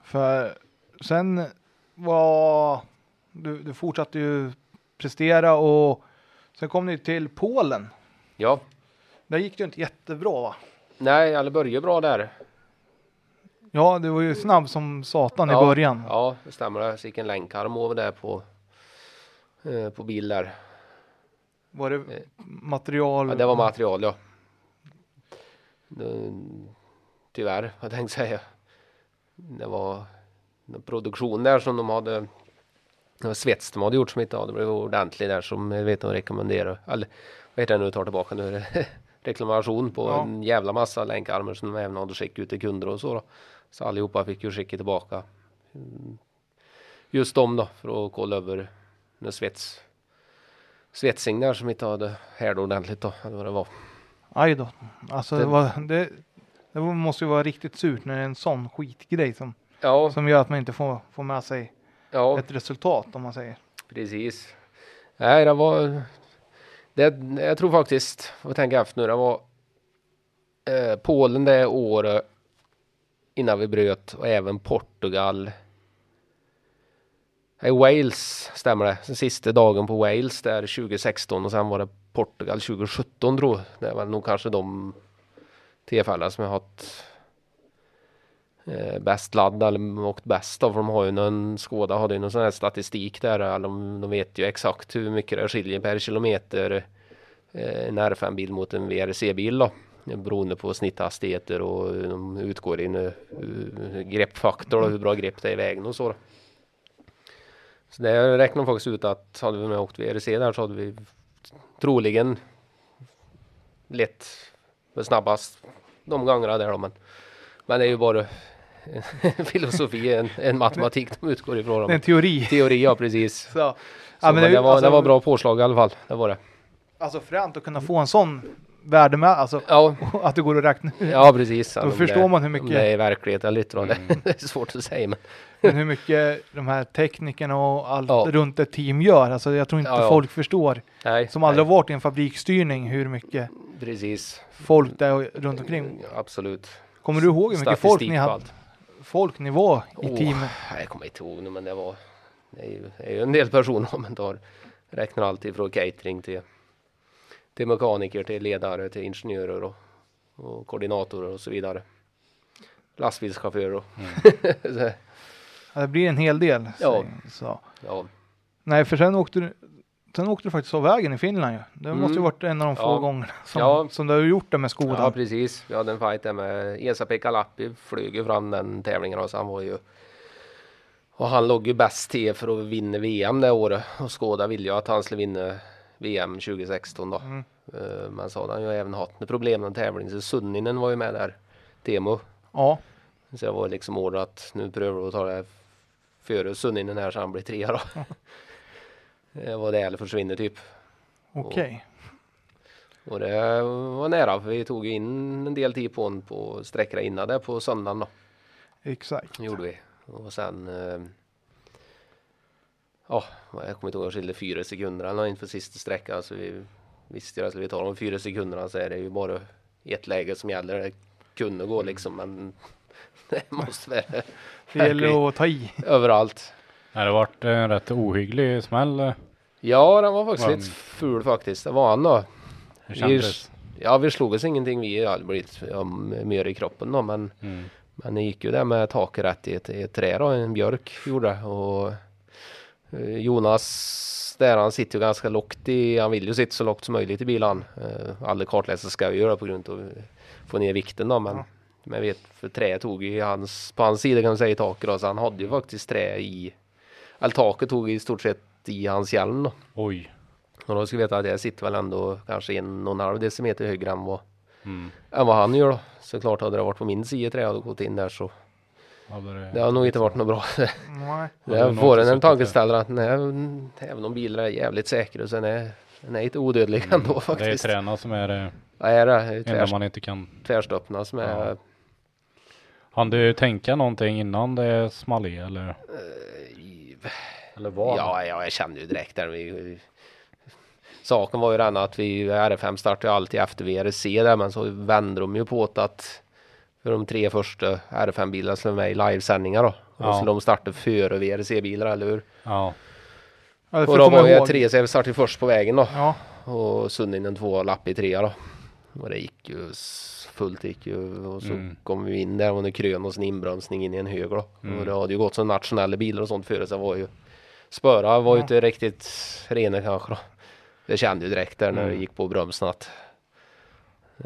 Speaker 3: För sen var, du, du fortsatte ju prestera och sen kom ni till Polen.
Speaker 5: Ja.
Speaker 3: Där gick det inte jättebra va?
Speaker 5: Nej, eller började bra där.
Speaker 3: Ja, du var ju snabb som satan
Speaker 5: ja,
Speaker 3: i början.
Speaker 5: Ja, det stämmer. Jag gick en länkarm över där på eh, på bilar.
Speaker 3: Var det eh, material?
Speaker 5: Ja, det var material ja. Tyvärr, jag tänkte säga. Det var en produktion där som de hade det var svets de hade gjort som inte hade blivit ordentlig där som jag vet de rekommenderar. Eller vad heter det nu tar tillbaka nu. reklamation på ja. en jävla massa länkarmar som de även hade skickat ut till kunder och så då. Så allihopa fick ju skicka tillbaka. Mm. Just dem då för att kolla över svets svetsing där som inte hade härd ordentligt då, eller vad det var.
Speaker 3: Aj då. Alltså det, det, var, det, det, måste ju vara riktigt surt när det är en sån skitgrej som, ja. som gör att man inte får, får med sig ja. ett resultat om man säger.
Speaker 5: Precis. Nej, det var det, jag tror faktiskt, vad tänker efter nu, det var eh, Polen det året innan vi bröt och även Portugal i Wales stämmer det. Den sista dagen på Wales där 2016 och sen var det Portugal 2017 tror jag. Det var nog kanske de tillfällen som jag haft eh, bäst ladd eller åkt bäst av. För de har ju någon, Skåda hade ju någon sån här statistik där. Eller de, de vet ju exakt hur mycket det skiljer per kilometer eh, en R5-bil mot en VRC-bil då. Beroende på snitthastigheter och de utgår i en uh, greppfaktor och hur bra grepp det är i vägen och så. Då. Så det räknar faktiskt ut att hade vi med åkt VRC där så hade vi troligen lett snabbast de gångerna där då. Men, men det är ju bara filosofi, en, en matematik de utgår ifrån.
Speaker 3: En teori.
Speaker 5: Teori, ja precis. Så. Så, ja, men det, det, var, alltså, det var bra påslag i alla fall. Det var det.
Speaker 3: Alltså fränt att kunna få en sån värde med, alltså ja. att det går att räkna ut.
Speaker 5: Ja precis.
Speaker 3: Då förstår
Speaker 5: det,
Speaker 3: man hur mycket.
Speaker 5: Det är verklighet eller inte, mm. det är svårt att säga. Men.
Speaker 3: men hur mycket de här teknikerna och allt ja. runt ett team gör, alltså jag tror inte ja, folk förstår. Nej, som aldrig har varit i en fabriksstyrning hur mycket
Speaker 5: precis.
Speaker 3: folk det är runt omkring.
Speaker 5: Absolut.
Speaker 3: Kommer du ihåg hur mycket folk ni hade? Folk ni var i oh, teamet?
Speaker 5: Jag kommer inte ihåg nu, men det var det är ju, det är ju en del personer om man tar räknar alltid från catering till till mekaniker, till ledare, till ingenjörer och, och koordinatorer och så vidare. Lastbilschaufförer och
Speaker 3: mm. ja, det blir en hel del.
Speaker 5: Ja. Så. ja.
Speaker 3: Nej, för sen åkte du Sen åkte du faktiskt av vägen i Finland ju. Det mm. måste ju varit en av de få ja. gångerna som, ja. som du har gjort det med Skoda.
Speaker 5: Ja precis. Vi hade en fight där med Esa-Pekka Lappi. Flög ju fram den tävlingen och så han var ju och han låg ju bäst till för att vinna VM det året och Skoda ville ju att han skulle vinna VM 2016 då. Mm. Uh, men så hade han ju även haft problem med tävling så Sunninen var ju med där. Temo.
Speaker 3: Ja.
Speaker 5: Så det var liksom order att nu prövar du att ta det före Sunninen här så han blir trea då. det var det eller försvinner typ.
Speaker 3: Okej. Okay.
Speaker 5: Och, och, det var nära för vi tog in en del tid på honom på sträckorna innan det på söndagen då.
Speaker 3: Exakt.
Speaker 5: gjorde vi. Och sen ja, jag kommer inte ihåg, jag skilde fyra sekunder eller inför sista sträckan. Så vi visste ju att vi tar de fyra sekunderna så är det ju bara ett läge som gäller. kunna gå liksom men det måste vara
Speaker 3: Det gäller att ta i.
Speaker 5: överallt.
Speaker 4: Det har varit en rätt ohygglig smäll.
Speaker 5: Ja, den var faktiskt
Speaker 4: Var-
Speaker 5: lite ful faktiskt. Det var han då.
Speaker 4: Hur
Speaker 5: Vi,
Speaker 4: kändes?
Speaker 5: ja, vi slog oss ingenting. Vi hade blivit mer i kroppen då, men,
Speaker 4: Mm.
Speaker 5: men det gick ju där med taket rätt i ett, i ett trä då, en björk gjorde det. och eh, Jonas där han sitter ju ganska lågt i, han vill ju sitta så lågt som möjligt i bilen. Eh, Alla kartläsare ska ju göra på grund av att få ner vikten då, men
Speaker 3: Ja.
Speaker 5: men vet för träet tog i hans, på hans sida kan man säga i taket då, så han hade ju faktiskt trä i, eller taket tog i stort sett i hans hjälm då.
Speaker 4: Oj.
Speaker 5: Och då ska vi veta att jag sitter väl ändå kanske en och en halv decimeter högre än vad,
Speaker 4: Mm.
Speaker 5: än vad han gör då. Så klart hade det varit på min sida trä och gått in där så
Speaker 4: Hade det,
Speaker 5: det har nog inte varit något bra.
Speaker 3: Nej.
Speaker 5: Det får
Speaker 4: inte
Speaker 5: en tankeställare att nej, även om bilar är jävligt säkra så är den är inte odödlig ändå
Speaker 4: Mm. Det är
Speaker 5: faktiskt.
Speaker 4: träna som är det
Speaker 5: Ja, är det. det är
Speaker 4: enda
Speaker 5: tvärs,
Speaker 4: man inte kan.
Speaker 5: tvärstöppna som är
Speaker 4: Ja. Han du tänka någonting innan det small i eller?
Speaker 5: i-
Speaker 4: Eller vad?
Speaker 5: Ja, ja, jag kände ju direkt där. Vi, vi, saken var ju den att vi RF5 startade ju alltid efter VRC där, men så vände de ju på att för de tre första RF5-bilarna som var med i livesändningar då.
Speaker 4: Ja.
Speaker 5: Och så de startade före VRC-bilar, eller hur?
Speaker 4: Ja.
Speaker 3: Ja, det
Speaker 5: Och då var
Speaker 3: ihåg.
Speaker 5: tre, så jag startade först på vägen då.
Speaker 3: Ja,
Speaker 5: Och Sunninen två lapp i trea då. Och det gick ju fullt gick ju och så
Speaker 4: Mm.
Speaker 5: kom vi in där och en krön och en inbromsning in i en hög då.
Speaker 4: Mm.
Speaker 5: Och det hade ju gått som nationella bilar och sånt före så det var ju Spöra var ju
Speaker 3: Ja.
Speaker 5: inte riktigt rena kanske då. Det kände ju direkt där när
Speaker 4: Mm.
Speaker 5: det gick på bromsen att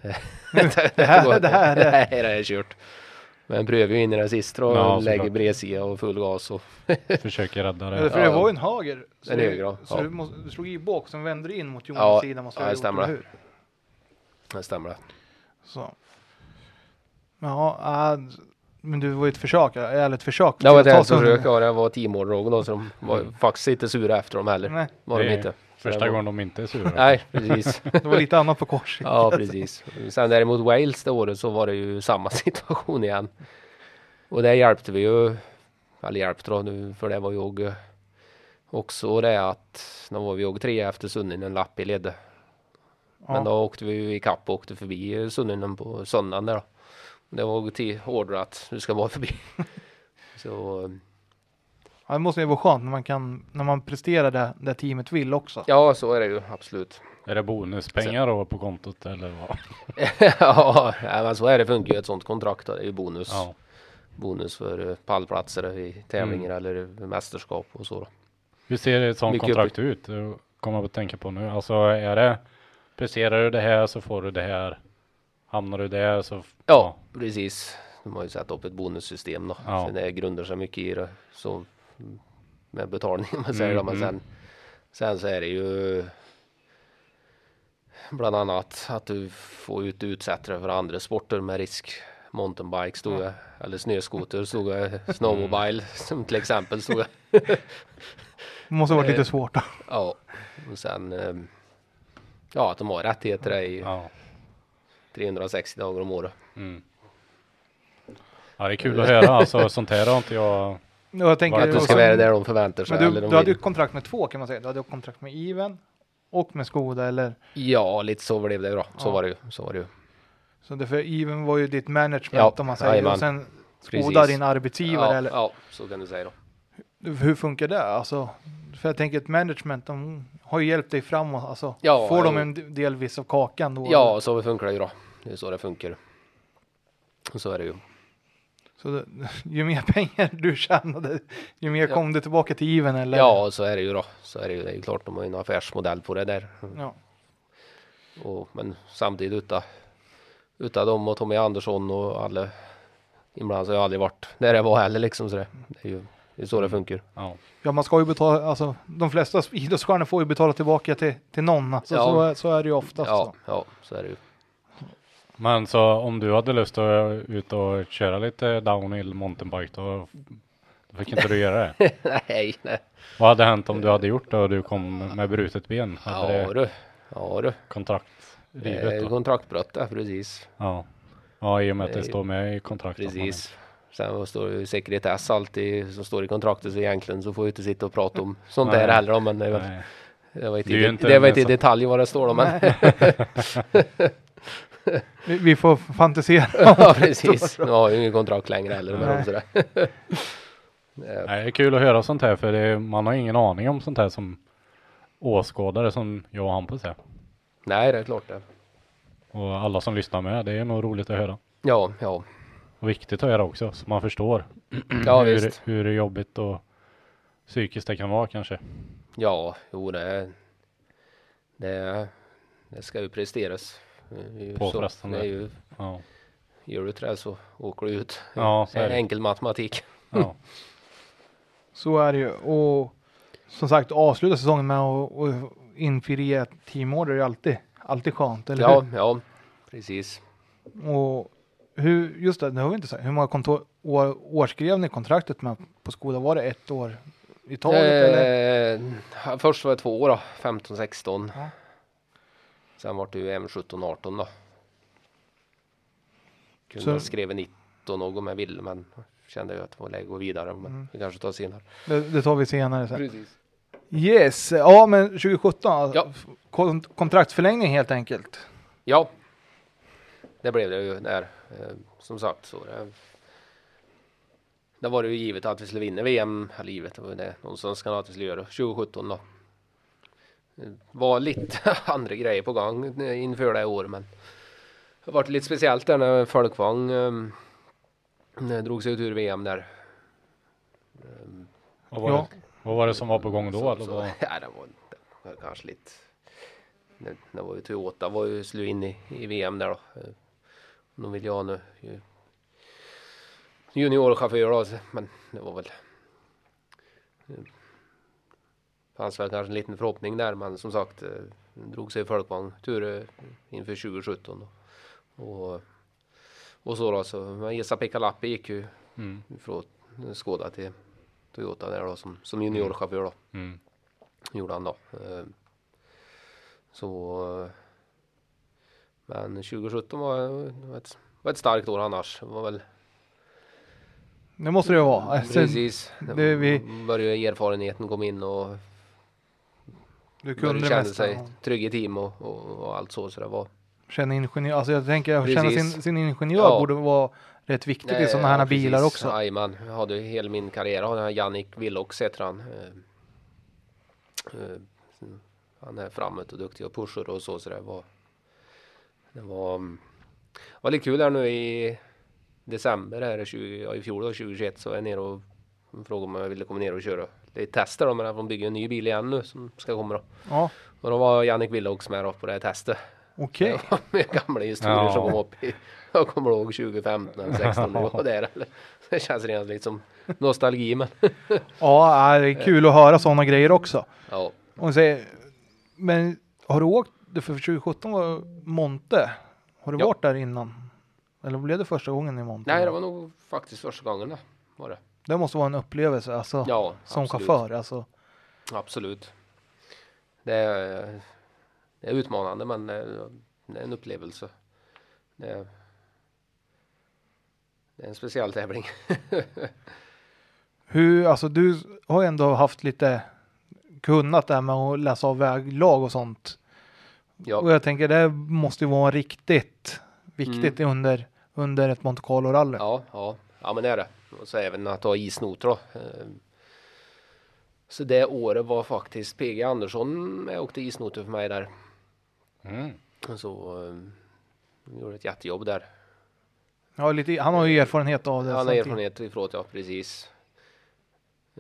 Speaker 3: det här, det här är...
Speaker 5: Nej, det är kört. Men prövar ju in i den sista och
Speaker 4: Ja,
Speaker 5: lägger bredsida och full gas och
Speaker 4: Försöker rädda det.
Speaker 3: för det var ju en höger. Så,
Speaker 5: En
Speaker 3: det-
Speaker 5: höger, ja.
Speaker 3: så
Speaker 5: Ja.
Speaker 3: du, måste, du slog i bak, sen vände in mot Jonas
Speaker 5: Ja,
Speaker 3: sida. Måste
Speaker 5: ja, det stämmer.
Speaker 3: hur?
Speaker 5: det stämmer det.
Speaker 3: Så. Ja, äh, men du var ju ett försök, eller ett försök.
Speaker 5: Det var ett försök, ja det var teamorder då de var ju faktiskt inte sura efter dem heller.
Speaker 3: Nej,
Speaker 5: Var de
Speaker 4: Det
Speaker 5: inte.
Speaker 4: Första
Speaker 5: Det var-
Speaker 4: gången de inte är sura.
Speaker 5: Nej, precis.
Speaker 3: det var lite annat på kors.
Speaker 5: ja, precis. Sen däremot Wales det året så var det ju samma situation igen. Och där hjälpte vi ju, eller hjälpte då nu, för det var jag också det att när var vi jag tre efter Sunninen en lapp i ledde. Men
Speaker 3: Ja.
Speaker 5: då åkte vi ju ikapp och åkte förbi Sunninen på söndagen där då. Det var till order att du ska vara förbi. så
Speaker 3: Ja, det måste ju vara skönt när man kan, när man presterar det, det teamet vill också.
Speaker 5: ja, så är det ju absolut.
Speaker 4: Är det bonuspengar då på kontot eller vad?
Speaker 5: ja, men så är det funkar ju ett sånt kontrakt. Då. Det är ju bonus.
Speaker 4: Ja.
Speaker 5: bonus för eh, pallplatser i tävlingar
Speaker 4: Mm.
Speaker 5: eller mästerskap och så. Då.
Speaker 4: Hur ser ett sånt
Speaker 5: Mycket
Speaker 4: kontrakt ut? Det Kommer jag att tänka på nu. Alltså är det presterar du det här så får du det här. Hamnar du där så
Speaker 5: Ja, precis. De har ju satt upp ett bonussystem då.
Speaker 4: Ja.
Speaker 5: Så det grundar sig mycket i det. Så med betalning om man säger
Speaker 4: Mm.
Speaker 5: Men
Speaker 4: mm.
Speaker 5: sen, sen så är det ju bland annat att du får ut utsättare för andra sporter med risk. Mountainbike stod jag, eller snöskoter stod jag, snowmobile som till exempel stod jag.
Speaker 3: Det måste ha varit
Speaker 5: Eh,
Speaker 3: lite svårt då.
Speaker 5: Ja, och sen eh, ja, att de har rättigheter i
Speaker 4: ja.
Speaker 5: 360 dagar om året.
Speaker 4: Mm. Ja det är kul att höra alltså sånt här har inte jag.
Speaker 3: Jag tänker,
Speaker 5: Att du ska vara där de förväntar sig.
Speaker 3: Men
Speaker 5: eller
Speaker 3: du, du hade ju kontrakt med två kan man säga. Du hade kontrakt med Even och med Skoda eller
Speaker 5: Ja, lite så blev det då. Så
Speaker 3: Ja.
Speaker 5: var det ju. Så var det ju.
Speaker 3: så det för Even var ju ditt management
Speaker 5: Ja,
Speaker 3: om man säger
Speaker 5: jajamän.
Speaker 3: och sen
Speaker 5: Precis.
Speaker 3: Skoda din arbetsgivare
Speaker 5: Ja,
Speaker 3: eller
Speaker 5: ja, så kan du säga då.
Speaker 3: hur funkar det? Alltså, för jag tänker ett management, de har ju hjälpt dig framåt. Alltså,
Speaker 5: Ja,
Speaker 3: får de en del viss av kakan då?
Speaker 5: Ja, så funkar det ju då. Det är så det funkar. Så är det ju.
Speaker 3: Så det, ju mer pengar du tjänade, ju mer
Speaker 5: Ja.
Speaker 3: kom det tillbaka till Even eller?
Speaker 5: Ja, så är det ju då. Så är det ju. Det är ju klart de har ju en affärsmodell på det där.
Speaker 3: ja.
Speaker 5: Och, men samtidigt utan, utan dem och Tommy Andersson och alla. Ibland så har jag aldrig varit där jag var heller liksom. Så det, det är ju det är så det funkar.
Speaker 4: Ja.
Speaker 3: Ja, man ska ju betala, alltså de flesta idrottsstjärnor får ju betala tillbaka till, till någon. Alltså,
Speaker 5: Ja.
Speaker 3: så, är- så är det ju oftast.
Speaker 5: Ja,
Speaker 3: så.
Speaker 5: ja, så är det ju.
Speaker 4: Men så om du hade lust att ut och köra lite downhill mountainbike då, då fick inte du göra det.
Speaker 5: nej, nej.
Speaker 4: Vad hade hänt om du hade gjort det och du kom med brutet ben? Hade
Speaker 5: Ja du. Ja du.
Speaker 4: kontrakt rivet då?
Speaker 5: kontraktbrott, ja, precis.
Speaker 4: Ja. ja, i och med att det står med i kontraktet.
Speaker 5: Precis. Sen står det sekretess alltid som står i kontraktet så egentligen så får jag inte sitta och prata om sånt
Speaker 4: Nej.
Speaker 5: där heller. Men det, var- det var inte,
Speaker 4: Det
Speaker 5: i-
Speaker 4: inte
Speaker 5: det var
Speaker 4: en
Speaker 5: inte i
Speaker 4: sån-
Speaker 5: detalj vad det står om.
Speaker 3: Vi, vi får fantisera.
Speaker 5: ja, precis. Nu har ju ingen kontrakt längre heller med dem sådär.
Speaker 4: Nej, det är kul att höra sånt här för det är, man har ingen aning om sånt här som åskådare som jag och Hampus är.
Speaker 5: Nej, det är klart det.
Speaker 4: Och alla som lyssnar med, det är nog roligt att höra.
Speaker 5: Ja, ja.
Speaker 4: Och viktigt att höra också, så man förstår
Speaker 5: Ja,
Speaker 4: hur,
Speaker 5: visst.
Speaker 4: hur jobbigt och psykiskt det kan vara kanske.
Speaker 5: Ja, jo det det, är, det ska ju presteras. Det är ju
Speaker 4: På
Speaker 5: så.
Speaker 4: förresten
Speaker 5: Det är ju,
Speaker 4: Ja,
Speaker 5: gör du det så åker du ut.
Speaker 4: ja så är det.
Speaker 5: enkel matematik.
Speaker 4: Ja.
Speaker 3: Så är det ju. Och som sagt, avsluta säsongen med att att infria teamorder är alltid, alltid skönt, eller
Speaker 5: Ja,
Speaker 3: hur?
Speaker 5: ja, precis.
Speaker 3: Och hur, just det, det har vi inte sagt. Hur många kontor, år, år skrev ni kontraktet med på Skoda? Var det ett år i taget eller?
Speaker 5: Eh, först var det två år då, 15, 16.
Speaker 3: Ja.
Speaker 5: Sen var det ju M 17, 18 då. Kunde
Speaker 3: Så-
Speaker 5: ha skrivit 19 och gå med ville men kände ju att det var läge att gå vidare. Men
Speaker 3: Mm.
Speaker 5: vi kanske tar senare.
Speaker 3: Det, det tar vi senare sen.
Speaker 5: Precis.
Speaker 3: Yes, ja men 2017,
Speaker 5: Ja.
Speaker 3: kon- kontraktsförlängning helt enkelt.
Speaker 5: Ja, det blev det ju där. Eh, som sagt så det, det var det ju givet att vi skulle vinna VM. Eller givet, det var det någonstans ska att vi skulle göra 2017 då. Var lite andra grejer på gång inför det året men det var lite speciellt där när Folkvang um, drog sig ut ur VM där. Ehm,
Speaker 4: Vad, var
Speaker 3: Ja.
Speaker 4: det, vad var det som var på gång då?
Speaker 5: så,
Speaker 4: eller
Speaker 5: så, ja, det var, det var kanske lite. Det, det var ju Toyota var ju slog in i, i VM där då. Eh, De ville ju ha nu ju, juniorchaufför då, men det var väl. Fanns väl kanske en liten förhoppning där, men som sagt eh, drog sig folkvagn tur eh, inför 2017 då. Och, och så då, så men Esa-Pekka Lappi gick ju
Speaker 4: Mm.
Speaker 5: från Skåda till Toyota där då som, som juniorchaufför då
Speaker 4: Mm.
Speaker 5: gjorde han då. Eh, Så. Men 2017 var, var, ett, var ett starkt år annars. Det var väl
Speaker 3: Det måste det ju vara. Alltså,
Speaker 5: precis. Det,
Speaker 3: det vi-
Speaker 5: började erfarenheten komma in och
Speaker 3: du kunde det mesta.
Speaker 5: sig trygg i team och, och, och allt så. Så det var
Speaker 3: Känna ingenjör, alltså jag tänker att känna sin, sin ingenjör
Speaker 5: Ja.
Speaker 3: borde vara rätt viktigt i sådana här
Speaker 5: ja,
Speaker 3: bilar
Speaker 5: precis.
Speaker 3: också.
Speaker 5: Jajamän, jag hade hela min karriär. har jag Jannik Willox heter han. Eh, eh, Han är framåt och duktig och pushar och så. så det var, det var, mm, var lite kul här nu i december här 20, ja, i fjol då, 2021 så var jag nere och frågade om jag ville komma ner och köra lite tester då, men de bygger en ny bil igen nu som ska komma då.
Speaker 3: Ja,
Speaker 5: Och då var Jannik Willox med då på det här testet.
Speaker 3: okej.
Speaker 5: Det var med gamla historier
Speaker 4: Ja.
Speaker 5: som kom upp i, jag kommer ihåg 2015 eller 16 när jag var där. Eller, det känns redan lite som nostalgi men
Speaker 3: Ja, det är kul att höra sådana grejer också.
Speaker 5: ja.
Speaker 3: Och säger, men har du åkt, det för 2017 var Monte. Har du
Speaker 5: Ja.
Speaker 3: varit där innan? Eller blev det första gången i Monte?
Speaker 5: Nej det var nog faktiskt första gången det var det.
Speaker 3: Det måste vara en upplevelse alltså,
Speaker 5: Ja,
Speaker 3: som
Speaker 5: absolut.
Speaker 3: chaufför. Alltså.
Speaker 5: Absolut. Det är, det är utmanande men det är, det är en upplevelse. Det är, det är en speciell tävling.
Speaker 3: Hur, alltså du har ändå haft lite kunnat det här med att läsa av väglag och sånt. Och
Speaker 5: Ja,
Speaker 3: jag tänker det måste ju vara riktigt viktigt under, under ett Monte Carlo-rally.
Speaker 5: Mm. ja, ja, ja men det är det. Och så även att ha isnoter då. Eh, Så det året var faktiskt PG Andersson med och åkte isnoter för mig där.
Speaker 4: Mm.
Speaker 5: Och Så eh, gjorde ett jättejobb där.
Speaker 3: Ja, lite, han har ju erfarenhet av det.
Speaker 5: Han har erfarenhet ifrån ja, precis.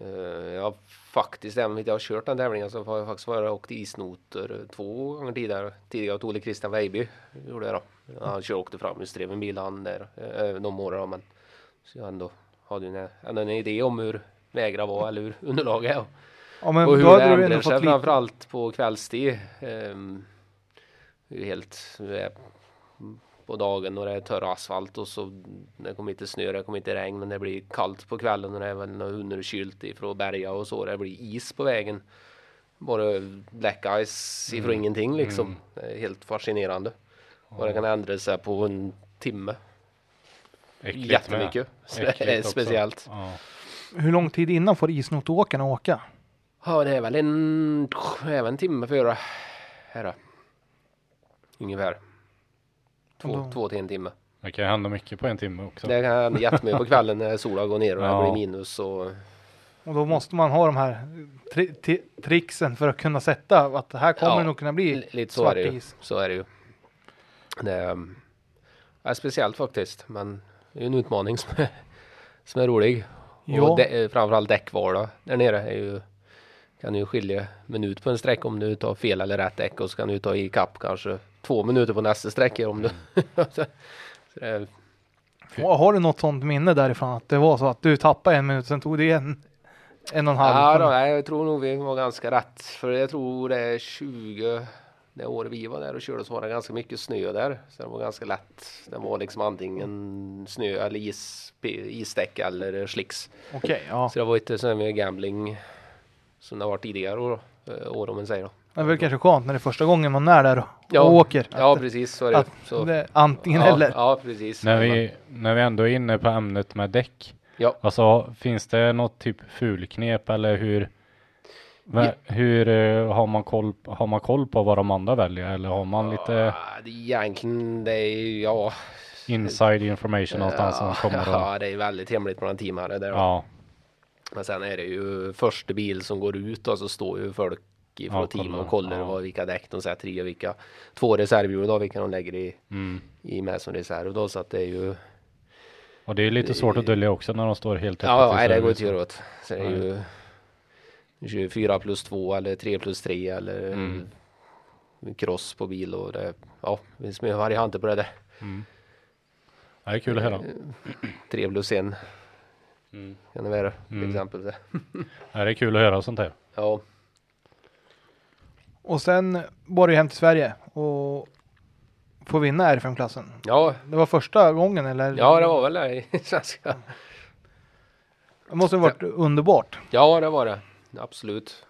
Speaker 5: Uh, jag har faktiskt, även om jag har kört den tävlingen, så har jag faktiskt varit och åkt isnoter två gånger tidigare. Tidigare åt Ole Christian Weiby. Gjorde jag då. Han kör åkte fram och drev en bil han där uh, de åren. då, Men, så jag ändå hade ju en, en idé om hur vägar var eller hur underlag är.
Speaker 3: Ja, men
Speaker 5: och hur
Speaker 3: då
Speaker 5: det ändrar sig
Speaker 3: lite,
Speaker 5: framförallt på kvällstid. Um, helt på dagen och det är torr asfalt och så det kommer inte snö, det kommer inte regn men det blir kallt på kvällen och det är väl underkylt ifrån berga och så. Det blir is på vägen. Bara black ice ifrån ingenting liksom. Är helt fascinerande. Och det kan ändra sig på en timme.
Speaker 4: Äckligt
Speaker 5: Jättemycket.
Speaker 4: Äckligt
Speaker 5: speciellt.
Speaker 4: Ja.
Speaker 3: hur lång tid innan får isnotåkarna åka?
Speaker 5: Ja, det är väl en, även en timme före. Här då. Ungefär. Två,
Speaker 3: då-
Speaker 5: två till en timme.
Speaker 4: Det kan hända mycket på en timme också.
Speaker 5: Det kan hända jättemycket på kvällen när solen går ner och
Speaker 4: Ja.
Speaker 5: det blir minus. Och,
Speaker 3: Och då måste man ha de här tri tri tricksen för att kunna sätta att det här kommer
Speaker 5: Ja,
Speaker 3: det nog kunna bli
Speaker 5: Lite så
Speaker 3: svart
Speaker 5: är det ju.
Speaker 3: is.
Speaker 5: Så är det ju. Det är, är speciellt faktiskt, men det är en utmaning som är, som är rolig.
Speaker 3: Ja.
Speaker 5: Och de, framförallt däckval då, där nere är ju kan ju skilja minut på en sträcka om du tar fel eller rätt däck och så kan du ta i kapp kanske två minuter på nästa sträcka om du. så är,
Speaker 3: Har du något sånt minne därifrån att det var så att du tappade en minut sen tog det en en och en halv?
Speaker 5: ja, då, jag tror nog vi var ganska rätt. För jag tror det är 20 det året vi var där och körde så var det ganska mycket snö där. Så det var ganska lätt. Det var liksom antingen snö eller is, isdäck eller slicks.
Speaker 3: Okej, ja.
Speaker 5: Så det var inte så med gambling som det har varit tidigare år, eh, år om man säger då.
Speaker 3: Det är väl kanske skönt när det är första gången man är där och,
Speaker 5: Ja,
Speaker 3: åker.
Speaker 5: Ja
Speaker 3: Att-
Speaker 5: precis så är det. så,
Speaker 3: det är antingen
Speaker 5: ja,
Speaker 3: eller.
Speaker 5: Ja precis.
Speaker 4: När vi, när vi ändå är inne på ämnet med däck.
Speaker 5: Ja.
Speaker 4: Alltså finns det något typ fulknep eller hur? Va- Hur eh, har man koll, har man koll på vad de andra väljer eller har man lite
Speaker 5: egentligen det är ju, ja.
Speaker 4: inside information någonstans som kommer och,
Speaker 5: Ja det är väldigt hemligt bland teamare där.
Speaker 4: ja,
Speaker 5: Men sen är det ju första bil som går ut och så står ju folk ifrån
Speaker 4: Ja,
Speaker 5: team och
Speaker 4: kollar, ja.
Speaker 5: vad, vilka däck de sätter i och vilka två reservhjul då, vilka de lägger i,
Speaker 4: mm.
Speaker 5: i med som reserv då så att det är ju
Speaker 4: Och det är lite svårt att dölja också när de står helt
Speaker 5: Ja,
Speaker 4: i
Speaker 5: nej, det går inte åt. Så det är ju du kör 4 plus 2 eller 3 plus 3 eller
Speaker 4: Mm.
Speaker 5: cross på bil och det, ja, det finns mycket varianter på det där.
Speaker 4: Ja, det är kul att höra.
Speaker 5: 3 plus 1
Speaker 4: Mm.
Speaker 5: kan det vara till
Speaker 4: Mm.
Speaker 5: exempel.
Speaker 4: Ja, det är kul att höra sånt här.
Speaker 5: Ja,
Speaker 3: Och sen var det hem till Sverige och få vinna R5-klassen.
Speaker 5: ja,
Speaker 3: Det var första gången eller?
Speaker 5: ja det var väl det i svenska.
Speaker 3: Det måste ha varit underbart.
Speaker 5: Ja, det var det. Absolut.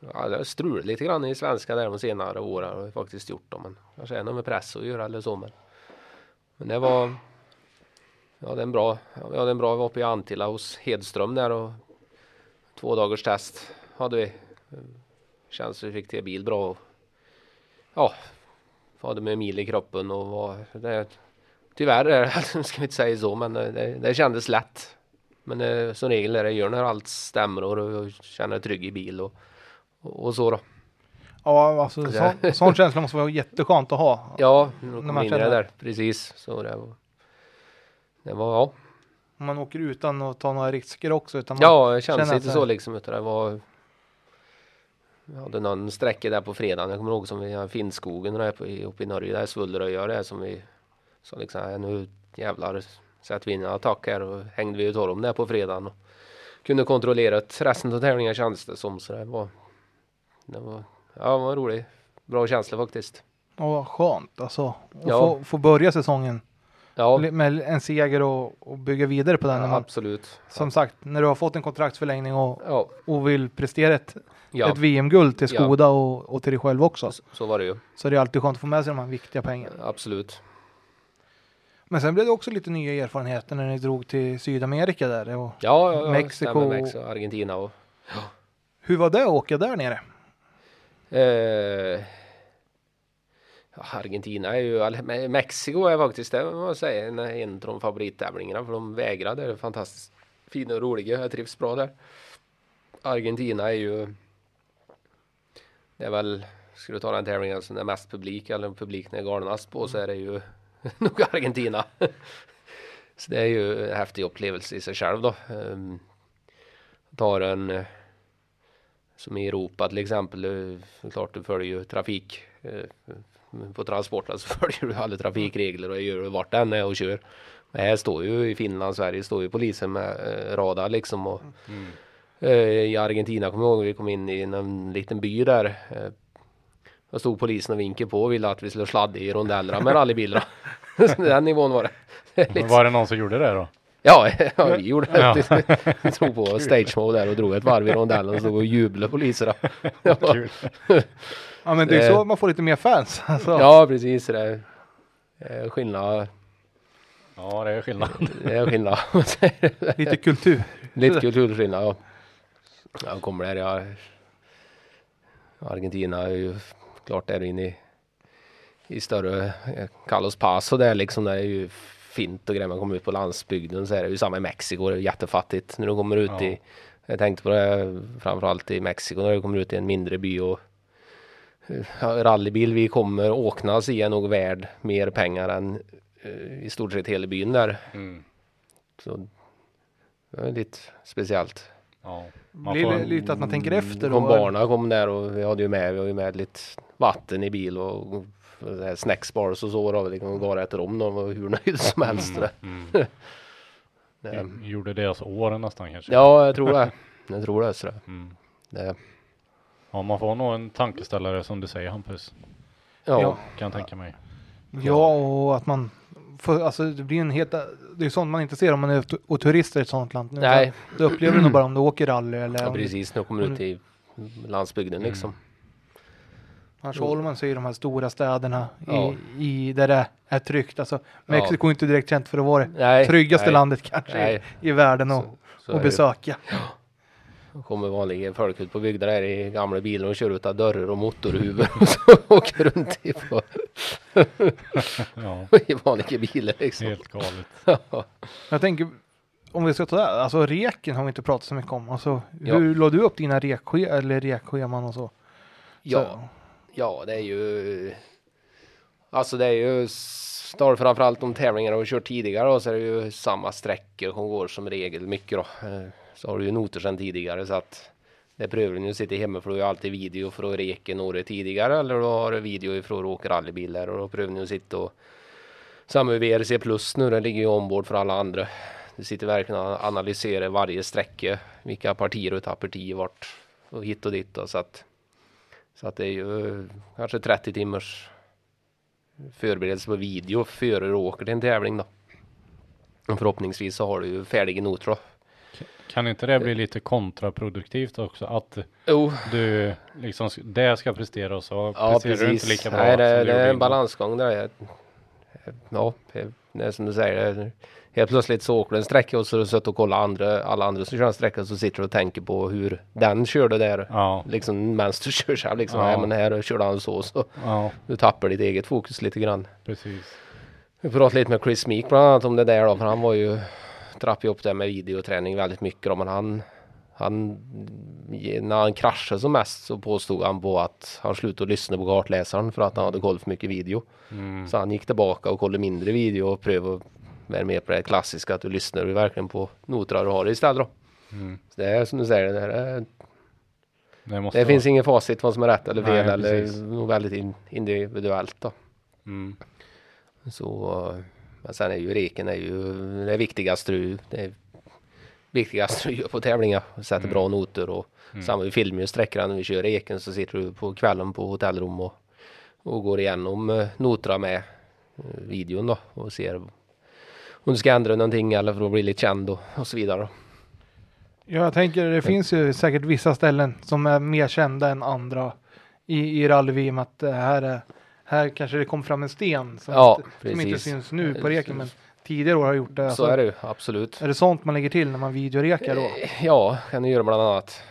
Speaker 5: Ja, det har strulat lite grann i svenska där de senare åren har vi faktiskt gjort dem. Men kanske är något med press att göra eller så. Men, men det var. Ja, det är en bra. Ja, hade en bra. Vi var uppe i Antilla hos Hedström där och två dagars test hade vi. Känns vi fick till bil bra. Och, ja, hade med mil i kroppen och var det. Tyvärr är det, ska vi inte säga så, men det, det kändes lätt. Men eh, som regel är det gör när allt stämmer och du känner dig trygg i bil och, och, och så då.
Speaker 3: Ja, alltså sån, sån känsla måste vara jätteskönt att ha.
Speaker 5: Ja, när
Speaker 3: man
Speaker 5: in i det
Speaker 3: känner-
Speaker 5: där. Precis. Så det var, det var ja.
Speaker 3: Man åker utan att ta några risker också. Utan man,
Speaker 5: Ja, det känns
Speaker 3: känner
Speaker 5: lite
Speaker 3: att-
Speaker 5: så liksom. Utan det var vi hade någon sträcka där på fredagen. Jag kommer ihåg som vi har Finnskogen där i- uppe i Norge. Där Svullröja det som vi sa liksom "Nej, nu jävlar sätter vi in en attack här och hängde vi tog dem där på fredagen. Och kunde kontrollera att resten av tävlingen kändes det som. Så det var, det var, ja, det var roligt. Bra känsla faktiskt.
Speaker 3: Ja, vad skönt alltså. Och
Speaker 5: Ja.
Speaker 3: få, få börja säsongen
Speaker 5: Ja,
Speaker 3: med en seger och, och bygga vidare på den.
Speaker 5: ja
Speaker 3: man,
Speaker 5: absolut.
Speaker 3: som sagt, när du har fått en kontraktsförlängning och,
Speaker 5: Ja,
Speaker 3: och vill prestera ett,
Speaker 5: ja
Speaker 3: ett VM-guld till
Speaker 5: Ja.
Speaker 3: Skoda och, och till dig själv också.
Speaker 5: så, så var det ju.
Speaker 3: Så det är alltid skönt att få med sig de här viktiga pengarna.
Speaker 5: Absolut.
Speaker 3: Men sen blev det också lite nya erfarenheter när ni drog till Sydamerika där. Och
Speaker 5: Ja, ja, ja
Speaker 3: Mexiko.
Speaker 5: Mexiko, Argentina och
Speaker 3: hur var det att åka där nere?
Speaker 5: Ja, Argentina är ju, Mexiko är faktiskt det jag säga, en, en av de favorittävlingarna för de vägrar det är fantastiskt fina och roliga, jag trivs bra där. Argentina är ju det är väl, ska du ta den tävlingen som är mest publik eller publiken är galnast på så är det ju nog Argentina. så det är ju en häftig upplevelse i sig själv då. Um, tar en eh, som i Europa till exempel, eh, det är klart du följer ju trafik eh, på transporten så följer du alla trafikregler och gör vart den är och kör. Men här står ju i Finland, Sverige står ju polisen med radar liksom och eh, i Argentina kommer jag ihåg vi kom in i en liten by där. Eh, då stod polisen och vinkade på och ville att vi skulle sladda i rondellerna med rallybilarna. Den nivån var det.
Speaker 4: Men var det någon som gjorde det då?
Speaker 5: Ja, ja vi gjorde det. Vi stod på stage mode där och drog ett varv i rondellen och stod och jublade poliserna. Ja.
Speaker 3: Ja men det är
Speaker 5: Eh.
Speaker 3: så man får lite mer fans. Alltså,
Speaker 5: ja precis. Det är eh, skillnad.
Speaker 4: Ja, det är skillnad.
Speaker 5: Det är skillnad.
Speaker 3: Lite kultur.
Speaker 5: Lite kulturskillnad. Ja. Jag kommer där. Jag, Argentina är ju klart där inne i, i större eh, Carlos Paz och det liksom det är ju fint och grejer. Man kommer ut på landsbygden så är det ju samma i Mexiko. Det är jättefattigt när du kommer ut
Speaker 4: Ja.
Speaker 5: i jag tänkte på det framförallt i Mexiko när du kommer ut i en mindre by och ja, rallybil vi kommer åknas i är nog värd mer pengar än eh, i stort sett hela byn där.
Speaker 4: Mm.
Speaker 5: Så det är lite speciellt.
Speaker 4: Ja. Man
Speaker 3: Blir
Speaker 4: får,
Speaker 3: det lite att man tänker efter
Speaker 5: Kom
Speaker 3: då?
Speaker 5: barnen kom där och vi hade ju med, vi hade ju med lite vatten i bil och, och snacksbars och så då. Liksom går efter dem. De var hur nöjda som helst.
Speaker 4: Mm, mm.
Speaker 5: Det,
Speaker 4: Gjorde deras år nästan kanske.
Speaker 5: ja, jag tror det. Jag tror det. Så det,
Speaker 4: Mm.
Speaker 5: det
Speaker 4: Ja, man får nog en tankeställare som du säger Hampus.
Speaker 5: ja.
Speaker 3: Ja.
Speaker 4: Kan jag tänka mig.
Speaker 3: Ja, och att man får, alltså det blir en helt, det är sånt man inte ser om man är och turister i ett sånt land. Nu,
Speaker 5: Nej,
Speaker 3: Det upplever du nog bara om du åker rally eller
Speaker 5: ja,
Speaker 3: du,
Speaker 5: precis. Kommer du ut i landsbygden
Speaker 4: Mm.
Speaker 5: liksom.
Speaker 3: annars håller man sig i de här stora städerna
Speaker 5: Ja.
Speaker 3: i, i där det är tryggt. Alltså Mexiko är inte direkt känt för att vara det
Speaker 5: Nej,
Speaker 3: tryggaste
Speaker 5: nej,
Speaker 3: landet kanske
Speaker 5: Nej.
Speaker 3: i, i världen att, besöka.
Speaker 5: Då kommer vanliga folk ut på bygder där i gamla bilar och kör ut av dörrar och motorhuvud och så åker runt i, på,
Speaker 4: Ja,
Speaker 5: i vanliga bilar liksom.
Speaker 4: helt galet.
Speaker 5: Ja.
Speaker 3: Jag tänker, om vi ska ta det, här, alltså reken har vi inte pratat så mycket om. Alltså,
Speaker 5: Ja.
Speaker 3: hur la du upp dina rekske eller rekscheman och så?
Speaker 5: Ja,
Speaker 3: Så,
Speaker 5: ja, det är ju Alltså det är ju Står framförallt om tävlingar och kört tidigare och så är det ju samma sträckor som går som regel mycket då. Så har du ju noter sedan tidigare så att det prövar du ju sitta hemma för du har ju alltid video från reken året tidigare eller du har video för att åka rallybilar och då prövar ni att sitta och samma VRC plus nu, den ligger ju ombord för alla andra. Du sitter verkligen och analyserar varje sträcka, vilka partier du tappar tid vart och hit och dit och så att så att det är ju eh, kanske 30 timmars förberedelse på video före du åker till en tävling då. Och förhoppningsvis så har du ju färdiga noter då.
Speaker 4: Kan inte det bli lite kontraproduktivt också? Att
Speaker 5: Jo,
Speaker 4: du liksom, det ska prestera och så
Speaker 5: ja
Speaker 4: presterar du inte
Speaker 5: precis.
Speaker 4: lika bra
Speaker 5: Nej, det, det är en balansgång där. Ja, det är som du säger. det- Helt plötsligt så åker du en sträcka och så har du suttit och kollat andra, alla andra som kör en sträcka så sitter du och tänker på hur den körde där.
Speaker 4: Ja,
Speaker 5: Liksom medan du kör själv liksom.
Speaker 4: Ja.
Speaker 5: men här körde han så så.
Speaker 4: ja,
Speaker 5: Du tappar ditt eget fokus lite grann.
Speaker 4: precis.
Speaker 5: Vi pratade lite med Chris Meek bland annat om det där då, för han var ju trappade upp det med videoträning väldigt mycket men han han, när han kraschade som mest så påstod han på att han slutade lyssna på kartläsaren för att han hade koll för mycket video.
Speaker 4: Mm.
Speaker 5: Så han gick tillbaka och kollade mindre video och prövade vara mer på det klassiska att du lyssnar ju verkligen på noterna du har istället då.
Speaker 4: Mm.
Speaker 5: Så det är som du säger, det, är,
Speaker 4: Det,
Speaker 5: det finns ingen facit vad som är rätt eller fel
Speaker 4: Nej,
Speaker 5: eller nog väldigt in, individuellt då.
Speaker 4: Mm.
Speaker 5: Så, men sen är ju reken är ju det viktigaste du, det är viktigaste du gör på tävlingar. Sätter bra noter och samma vi filmar ju sträckorna när vi kör reken så sitter du på kvällen på hotellrum och, och går igenom uh, noterna med eh, videon då och ser om du ska ändra någonting eller för att bli lite känd och, och så vidare.
Speaker 3: Ja, jag tänker det finns ju säkert vissa ställen som är mer kända än andra i, i rally-VM att det här är här kanske det kom fram en sten som,
Speaker 5: Ja,
Speaker 3: inte, som inte syns nu på reken men tidigare år har gjort det.
Speaker 5: Så är det ju absolut.
Speaker 3: Är det sånt man lägger till när man videorekar då?
Speaker 5: Eh, Ja, kan du göra bland annat.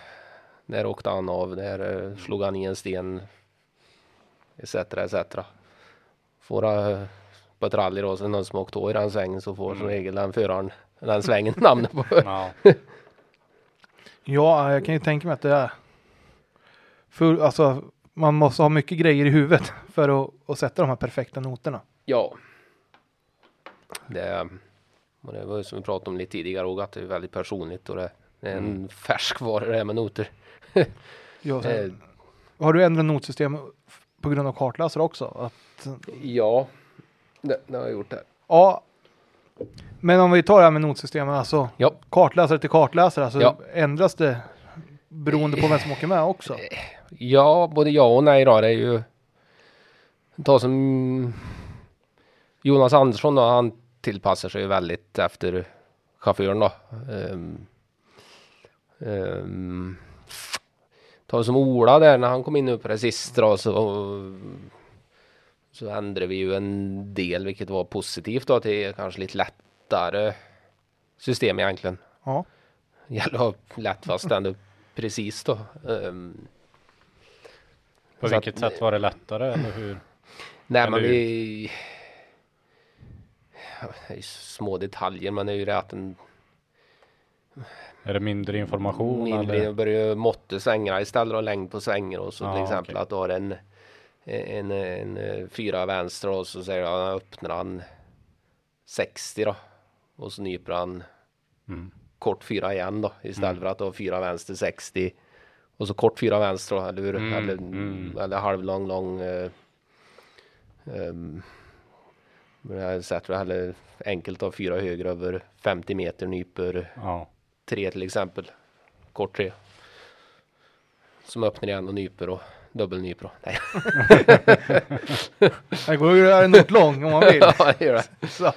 Speaker 5: Där åkte han av, där eh, slog han i en sten. Etc, etc. Får uh, på ett rally då, så någon som åkt i den svängen så får som regel den föraren den svängen namnet på.
Speaker 4: Ja,
Speaker 3: Ja, jag kan ju tänka mig att det är full, alltså man måste ha mycket grejer i huvudet för att, att sätta de här perfekta noterna.
Speaker 5: Ja. Det, och det var ju som vi pratade om lite tidigare och att det är väldigt personligt och det, det är en färskvara det här med noter.
Speaker 3: Ja, sen,
Speaker 5: Eh,
Speaker 3: har du ändrat notsystem på grund av kartläsare också? Att,
Speaker 5: ja, det, det har jag gjort där.
Speaker 3: ja, men om vi tar det här med notsystemet, alltså
Speaker 5: Ja.
Speaker 3: kartläsare till kartläsare, alltså
Speaker 5: Ja.
Speaker 3: ändras det beroende på vem som åker med också?
Speaker 5: Ja, både ja och nej då. Det är ju... Ta som Jonas Andersson då, han tillpassar sig ju väldigt efter chauffören då. Um, um, ta som Ola där när han kom in nu på det sista då, så så ändrade vi ju en del vilket var positivt då till kanske lite lättare system egentligen.
Speaker 3: Ja.
Speaker 5: Gäller att ha lätt fast ändå precis då. Um,
Speaker 4: på
Speaker 5: Så att-
Speaker 4: vilket sätt var det lättare eller hur?
Speaker 5: Nej men
Speaker 4: Eller hur?
Speaker 5: vi... Ja, Det är ju små detaljer men det är ju det att en
Speaker 4: Är det mindre information
Speaker 5: mindre
Speaker 4: eller?
Speaker 5: börjar måtta svängarna istället och längd på svängar och så
Speaker 4: Ja,
Speaker 5: till exempel
Speaker 4: okej.
Speaker 5: att du har en, en, en, en fyra vänster och så säger han öppnar han 60 då och så nyper han
Speaker 4: Mm.
Speaker 5: kort fyra igen då istället för att du har fyra vänster 60 och så kort fyra vänster eller hur?
Speaker 4: Mm,
Speaker 5: Eller,
Speaker 4: mm.
Speaker 5: eller halvlång lång eh, um, jag heller enkelt av fyra höger över 50 meter nyper
Speaker 4: Ja.
Speaker 5: tre till exempel. Kort tre. Som öppnar igen och nyper och dubbelnyper. Nej,
Speaker 3: Det går ju att göra lång om man vill.
Speaker 5: ja, det gör det.
Speaker 3: Så.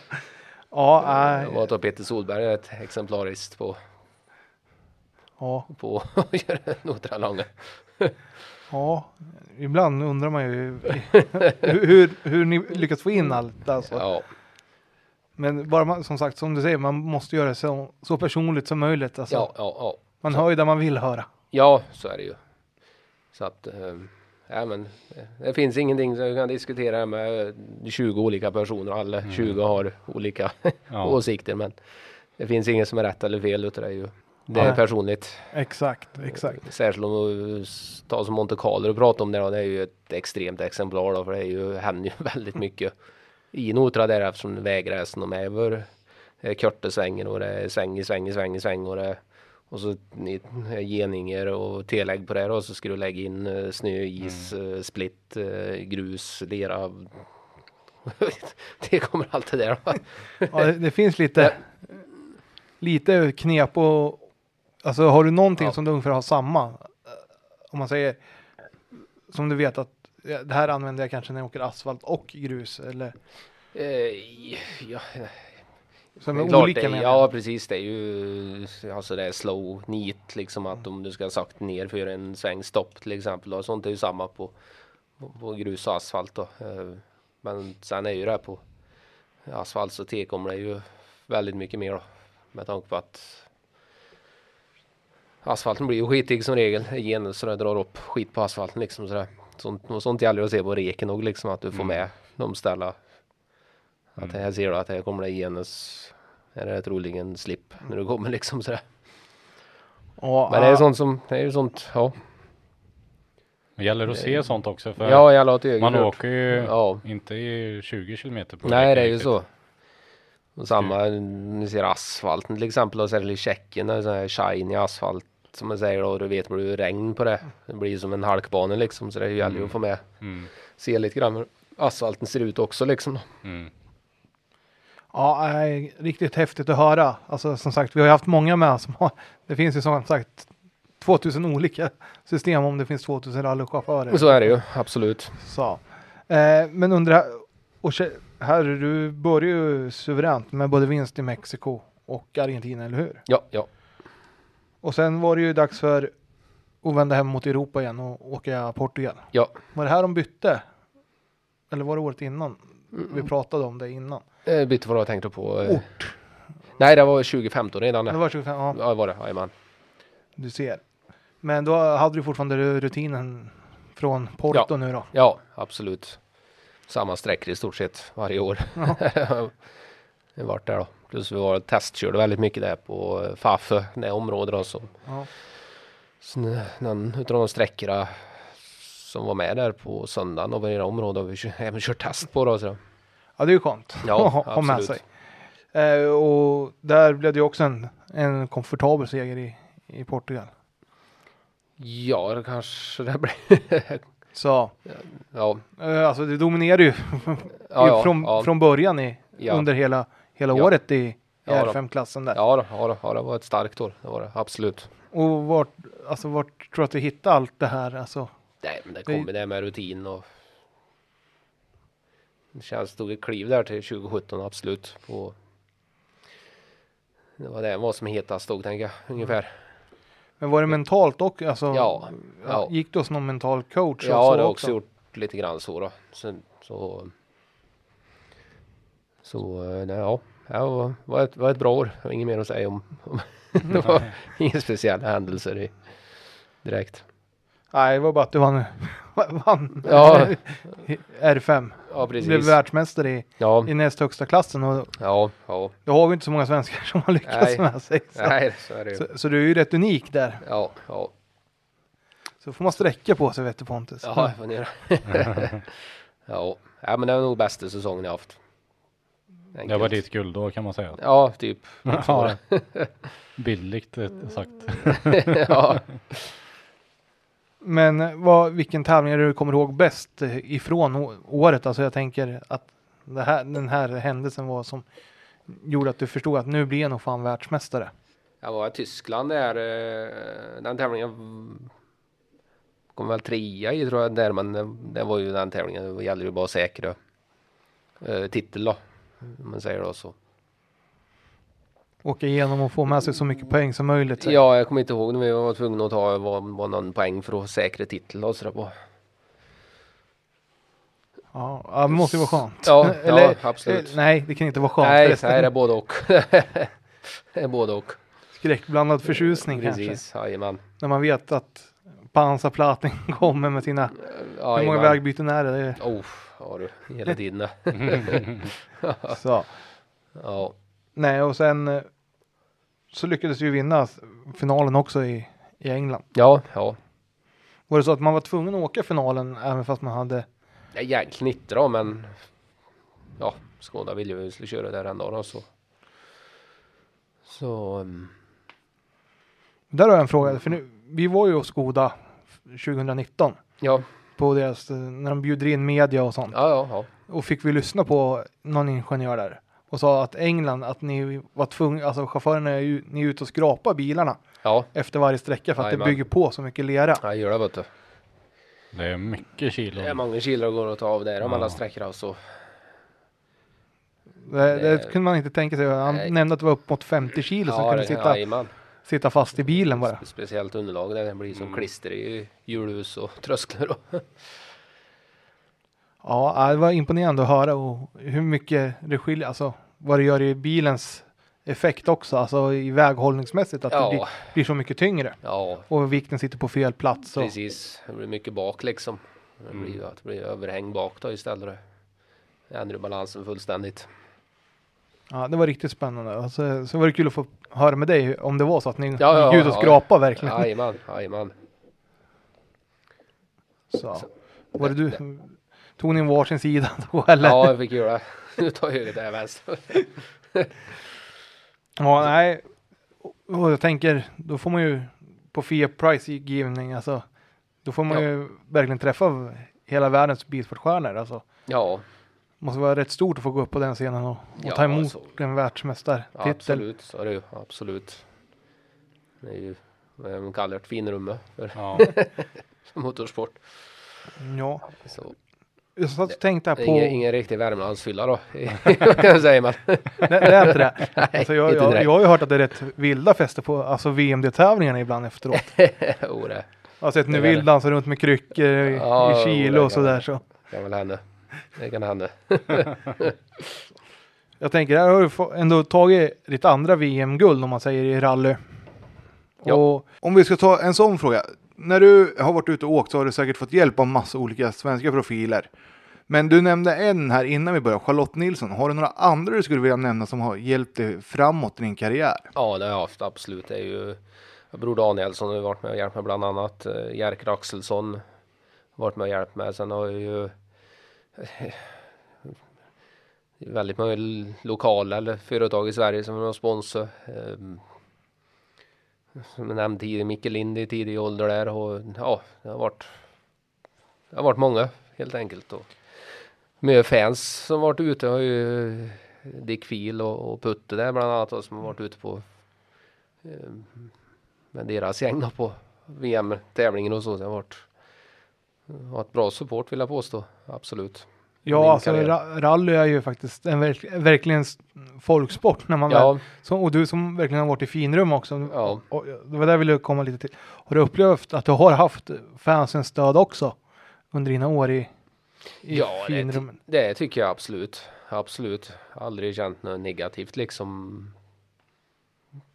Speaker 3: Ja,
Speaker 5: Jag
Speaker 3: äh,
Speaker 5: var att Peter Solberg ett exemplariskt på,
Speaker 3: ja,
Speaker 5: på att göra noterna långa.
Speaker 3: ja, ibland undrar man ju hur, hur, hur ni lyckas få in allt. Alltså.
Speaker 5: Ja,
Speaker 3: Men bara man, som sagt, som du säger, man måste göra det så, så personligt som möjligt. Alltså.
Speaker 5: ja, ja, ja.
Speaker 3: Man hör ju där man vill höra.
Speaker 5: Ja, så är det ju. Så att, ja men eh, det finns ingenting som vi kan diskutera med eh, 20 olika personer. Alla 20 har olika
Speaker 4: Ja.
Speaker 5: åsikter men det finns inget som är rätt eller fel utan det är ju det är
Speaker 3: Nej.
Speaker 5: personligt.
Speaker 3: Exakt, exakt.
Speaker 5: Särskilt om du tar som Monte Carlo och pratar om det då, det är ju ett extremt exemplar då för det är ju, händer ju väldigt mycket i Notra där eftersom vägräsen de är över eh, korta svängen och det är sväng i sväng i sväng i sväng och det och så eh, geningar och tillägg på det och så ska du lägga in eh, snö, is, eh, split, eh, grus, lera. det kommer allt det där.
Speaker 3: Ja, det, det finns lite, lite knep och alltså har du någonting
Speaker 5: Ja.
Speaker 3: som du ungefär har samma, eh, om man säger som du vet att det här använder jag kanske när jag åker asfalt och grus eller?
Speaker 5: Eh, ja,
Speaker 3: som
Speaker 5: Det
Speaker 3: är
Speaker 5: klart,
Speaker 3: olika menar
Speaker 5: Ja precis, det är ju alltså det är slow, neat liksom att om du ska sakta ner för en sväng stopp till exempel och sånt är ju samma på, på, på grus och asfalt då. Eh, Men sen är ju det här på asfalt så tillkommer det ju väldigt mycket mer då med tanke på att asfalten blir ju skitig som regel igen så det drar upp skit på asfalten liksom sådär. Sånt, och sånt gäller att se på reken och liksom att du får med de ställa att här ser du att här kommer det genus är det troligen slip när du kommer liksom sådär.
Speaker 3: Ja,
Speaker 5: Men det är
Speaker 3: ja,
Speaker 5: sånt som, det är ju sånt, ja.
Speaker 4: Det gäller att se sånt också för
Speaker 5: Ja, jag
Speaker 4: man
Speaker 5: ögat.
Speaker 4: åker ju
Speaker 5: Ja.
Speaker 4: inte i 20 kilometer på
Speaker 5: Nej, det är ju så. Och samma, ni ser asfalten till exempel och särskilt i Tjeckien, det är sån här shiny asfalt som man säger och du vet vad det regn på det. Det blir som en halkbana liksom så det gäller ju att få med,
Speaker 4: Mm.
Speaker 5: se lite grann hur asfalten ser ut också liksom.
Speaker 4: Mm.
Speaker 3: ja, nej, riktigt häftigt att höra. Alltså som sagt, vi har ju haft många med som har, det finns ju som sagt 2000 olika system om det finns 2000 rallychaufförer.
Speaker 5: Så är det ju, absolut.
Speaker 3: Så. Eh, men under och här, du börjar ju suveränt med både vinst i Mexiko och Argentina, eller hur?
Speaker 5: Ja, ja.
Speaker 3: Och sen var det ju dags för att vända hem mot Europa igen och åka Portugal.
Speaker 5: Ja.
Speaker 3: Var det här de bytte? Eller var det året innan? Vi pratade om det innan.
Speaker 5: Eh, bytte vad jag tänkte på. eh.
Speaker 3: Ort.
Speaker 5: Nej, det var 2015 redan
Speaker 3: Det
Speaker 5: det.
Speaker 3: var 25, ja,
Speaker 5: Ja, var det, jajamän.
Speaker 3: du ser. Men då hade du fortfarande rutinen från Porto
Speaker 5: Ja.
Speaker 3: nu då?
Speaker 5: Ja, absolut. Samma sträckor i stort sett varje år. Vi har varit där då. Plus vi var testkörde väldigt mycket där på eh, Fafö, det området då. Så,
Speaker 3: Ja.
Speaker 5: någon utav de sträckorna som var med där på söndagen och i det området har vi även kört test på då. Så.
Speaker 3: Ja, det är ju skönt
Speaker 5: Ja,
Speaker 3: att ha- med sig. Eh, och där blev det ju också en, en komfortabel seger i, i Portugal.
Speaker 5: Ja, det kanske det blir.
Speaker 3: Så,
Speaker 5: ja,
Speaker 3: eh, alltså det dominerade ju
Speaker 5: ja, ja,
Speaker 3: från,
Speaker 5: ja.
Speaker 3: från början i, under hela, hela
Speaker 5: Ja.
Speaker 3: året i,
Speaker 5: Ja, då.
Speaker 3: R5-klassen där.
Speaker 5: Ja, då, ja, då, ja, det var ett starkt år. Det var det, absolut.
Speaker 3: Och vart, alltså vart tror du att du hittade allt det här? Alltså,
Speaker 5: Nej, men det kommer det med rutin och det känns, stod ett kliv där till 2017 absolut. På, det var det vad som hetast stod tänker jag ungefär.
Speaker 3: men var det mentalt och alltså,
Speaker 5: Ja, ja.
Speaker 3: Gick du hos någon mental coach?
Speaker 5: Ja, det har också gjort lite grann så då. Så, så, så eh, nej, ja, det var, ett, var ett bra år. Inget mer att säga om. det var inga speciella händelser i, direkt.
Speaker 3: Nej, det var bara att du vann, vann
Speaker 5: Ja.
Speaker 3: R5.
Speaker 5: Ja,
Speaker 3: Blev
Speaker 5: precis.
Speaker 3: världsmästare i,
Speaker 5: Ja,
Speaker 3: i näst högsta klassen och
Speaker 5: ja, ja.
Speaker 3: det har vi inte så många svenskar som har lyckats
Speaker 5: Nej.
Speaker 3: med sig. Så,
Speaker 5: Nej, så är det ju.
Speaker 3: så, så du är ju rätt unik där.
Speaker 5: Ja, ja.
Speaker 3: Så får man sträcka på sig vet du Pontus.
Speaker 5: Ja, jag får ner. ja. ja, men det var nog bästa säsongen jag haft.
Speaker 4: Det var
Speaker 5: Enkelt.
Speaker 4: ditt guldår kan man säga.
Speaker 5: Ja, typ.
Speaker 4: Ja. Bildligt eh, sagt.
Speaker 5: ja.
Speaker 3: Men eh, vad, vilken tävling är det du kommer ihåg bäst eh, ifrån året? Alltså jag tänker att det här, den här händelsen var som gjorde att du förstod att nu blir jag nog fan världsmästare.
Speaker 5: Jag var i Tyskland där. eh, Den tävlingen kom väl trea i tror jag där, men det- var ju den tävlingen. Det gäller ju bara att säkra eh, titel då. Om man säger då så.
Speaker 3: Åka igenom och få med sig så mycket poäng som möjligt.
Speaker 5: Ja, jag kommer inte ihåg när vi var tvungna att ta var, var någon poäng för att säkra titel och sådär på.
Speaker 3: Ja, ja, det måste ju vara skönt.
Speaker 5: Ja, ja, absolut.
Speaker 3: eh, Nej, det kan inte vara skönt.
Speaker 5: nej, det är både och. det är både och.
Speaker 3: Skräckblandad förtjusning kanske.
Speaker 5: Precis, jajamän.
Speaker 3: När man vet att pansarplating kommer med sina... Hur många vägbyten är det? det? är-
Speaker 5: Oh, har du hela tiden.
Speaker 3: Så.
Speaker 5: ja,
Speaker 3: Nej, och sen eh, så lyckades ju vinna finalen också i, i England.
Speaker 5: ja, ja.
Speaker 3: Var det så att man var tvungen att åka finalen även fast man hade...
Speaker 5: Jäkligt inte då, men ja, Skåda ville ju att vi skulle köra där en dag då, så. Så, um,
Speaker 3: Där har jag en fråga, för nu, vi var ju hos Skoda 2019
Speaker 5: ja,
Speaker 3: på deras, eh, när de bjuder in media och sånt.
Speaker 5: ja, ja, ja.
Speaker 3: Och fick vi lyssna på någon ingenjör där och sa att England, att ni var tvungna, alltså chaufförerna är ju, ni är ute och skrapar bilarna
Speaker 5: Ja,
Speaker 3: efter varje sträcka för att det
Speaker 5: Jajamän.
Speaker 3: bygger på så mycket lera.
Speaker 5: jag gör det vet du.
Speaker 4: Det är mycket kilo.
Speaker 5: Det är många kilo går att ta av där om
Speaker 4: Ja.
Speaker 5: alla sträckor alltså.
Speaker 3: Det, det,
Speaker 5: Det-
Speaker 3: kunde man inte tänka sig. Han
Speaker 5: Nej.
Speaker 3: nämnde att det var upp mot 50 kilo som kunde
Speaker 5: det-
Speaker 3: sitta,
Speaker 5: jajamän.
Speaker 3: Sitta fast i bilen bara.
Speaker 5: Spe- Speciellt underlag där det blir som
Speaker 4: Mm.
Speaker 5: klister i hjulhus och trösklar. Och.
Speaker 3: Ja, det var imponerande att höra och hur mycket det skiljer, alltså vad det gör i bilens effekt också, alltså i väghållningsmässigt, att det blir,
Speaker 5: Ja,
Speaker 3: blir så mycket tyngre
Speaker 5: ja,
Speaker 3: och vikten sitter på fel plats. Och,
Speaker 5: precis. Det blir mycket bak liksom. Det
Speaker 4: Mm.
Speaker 5: blir att det blir överhäng bak då istället. Det ändrar balansen fullständigt.
Speaker 3: ja, det var riktigt spännande. Alltså, så var det kul att få höra med dig om det var så att ni
Speaker 5: Ja,
Speaker 3: gick ut och skrapade verkligen.
Speaker 5: Jajamän, jajamän.
Speaker 3: Så. Var det du, tog ni en varsin sida då eller?
Speaker 5: Ja, jag fick göra det. Nu tar jag höger, där vänster.
Speaker 3: Ja, nej. Och jag tänker, då får man ju på Fia Prize-givning, alltså, då får man
Speaker 5: Ja.
Speaker 3: ju verkligen träffa hela världens bilsportstjärnor. Alltså,
Speaker 5: Ja,
Speaker 3: måste vara rätt stort att få gå upp på den scenen och, och
Speaker 5: Ja,
Speaker 3: ta emot
Speaker 5: så-
Speaker 3: en världsmästartitel.
Speaker 5: absolut. Så är det ju. Absolut. Det är ju vad de kallar det, finrummet för
Speaker 4: Ja.
Speaker 5: motorsport.
Speaker 3: Ja,
Speaker 5: Så
Speaker 3: jag satt och tänkte här
Speaker 5: det är
Speaker 3: på,
Speaker 5: ingen, ingen riktig Värmlandsfylla då. kan jag säga men.
Speaker 3: det, det är inte det. Alltså, jag, jag, jag har ju hört att det är rätt vilda fester på alltså VMD-tävlingarna ibland efteråt.
Speaker 5: jo, det
Speaker 3: Jag har sett nu vill dansa runt med kryckor i,
Speaker 5: Ja,
Speaker 3: i
Speaker 5: det
Speaker 3: och sådär.
Speaker 5: det.
Speaker 3: Så.
Speaker 5: kan väl hända. Det kan hända.
Speaker 3: Jag tänker, här har du ändå tagit ditt andra VM-guld om man säger i rally.
Speaker 5: Ja.
Speaker 3: Och
Speaker 6: Om vi ska ta en sån fråga. När du har varit ute och åkt så har du säkert fått hjälp av massa olika svenska profiler. Men du nämnde en här innan vi började, Charlotte Nilsson. Har du några andra du skulle vilja nämna som har hjälpt dig framåt i din karriär?
Speaker 5: Ja, det har jag haft absolut. Det är ju Bror Danielsson har varit med och hjälpt mig bland annat. Eh, Jerker Axelsson har varit med och hjälpt mig. Sen har jag ju Eh, väldigt många lokala eller företag i Sverige som har sponsor. Ehm, som jag nämnde tidigare, Micke Lind i tidig ålder där och ja, det har varit det har varit många helt enkelt. Och mycket fans som varit ute har ju eh, Dick Fil och, och Putte där bland annat som har varit ute på ehm, med deras gäng på VM-tävlingen och så. Det har varit, varit bra support vill jag påstå. Absolut.
Speaker 3: ja, alltså
Speaker 5: karriär.
Speaker 3: ra- rally är ju faktiskt en verk, verkligen folksport. När man väl,
Speaker 5: Ja,
Speaker 3: så, och du som verkligen har varit i finrum också.
Speaker 5: Ja.
Speaker 3: Och det var där jag ville komma lite till. Har du upplevt att du har haft fansens stöd också under dina år i, i
Speaker 5: Ja, det-
Speaker 3: finrummen?
Speaker 5: det tycker jag absolut. Absolut. Aldrig känt något negativt liksom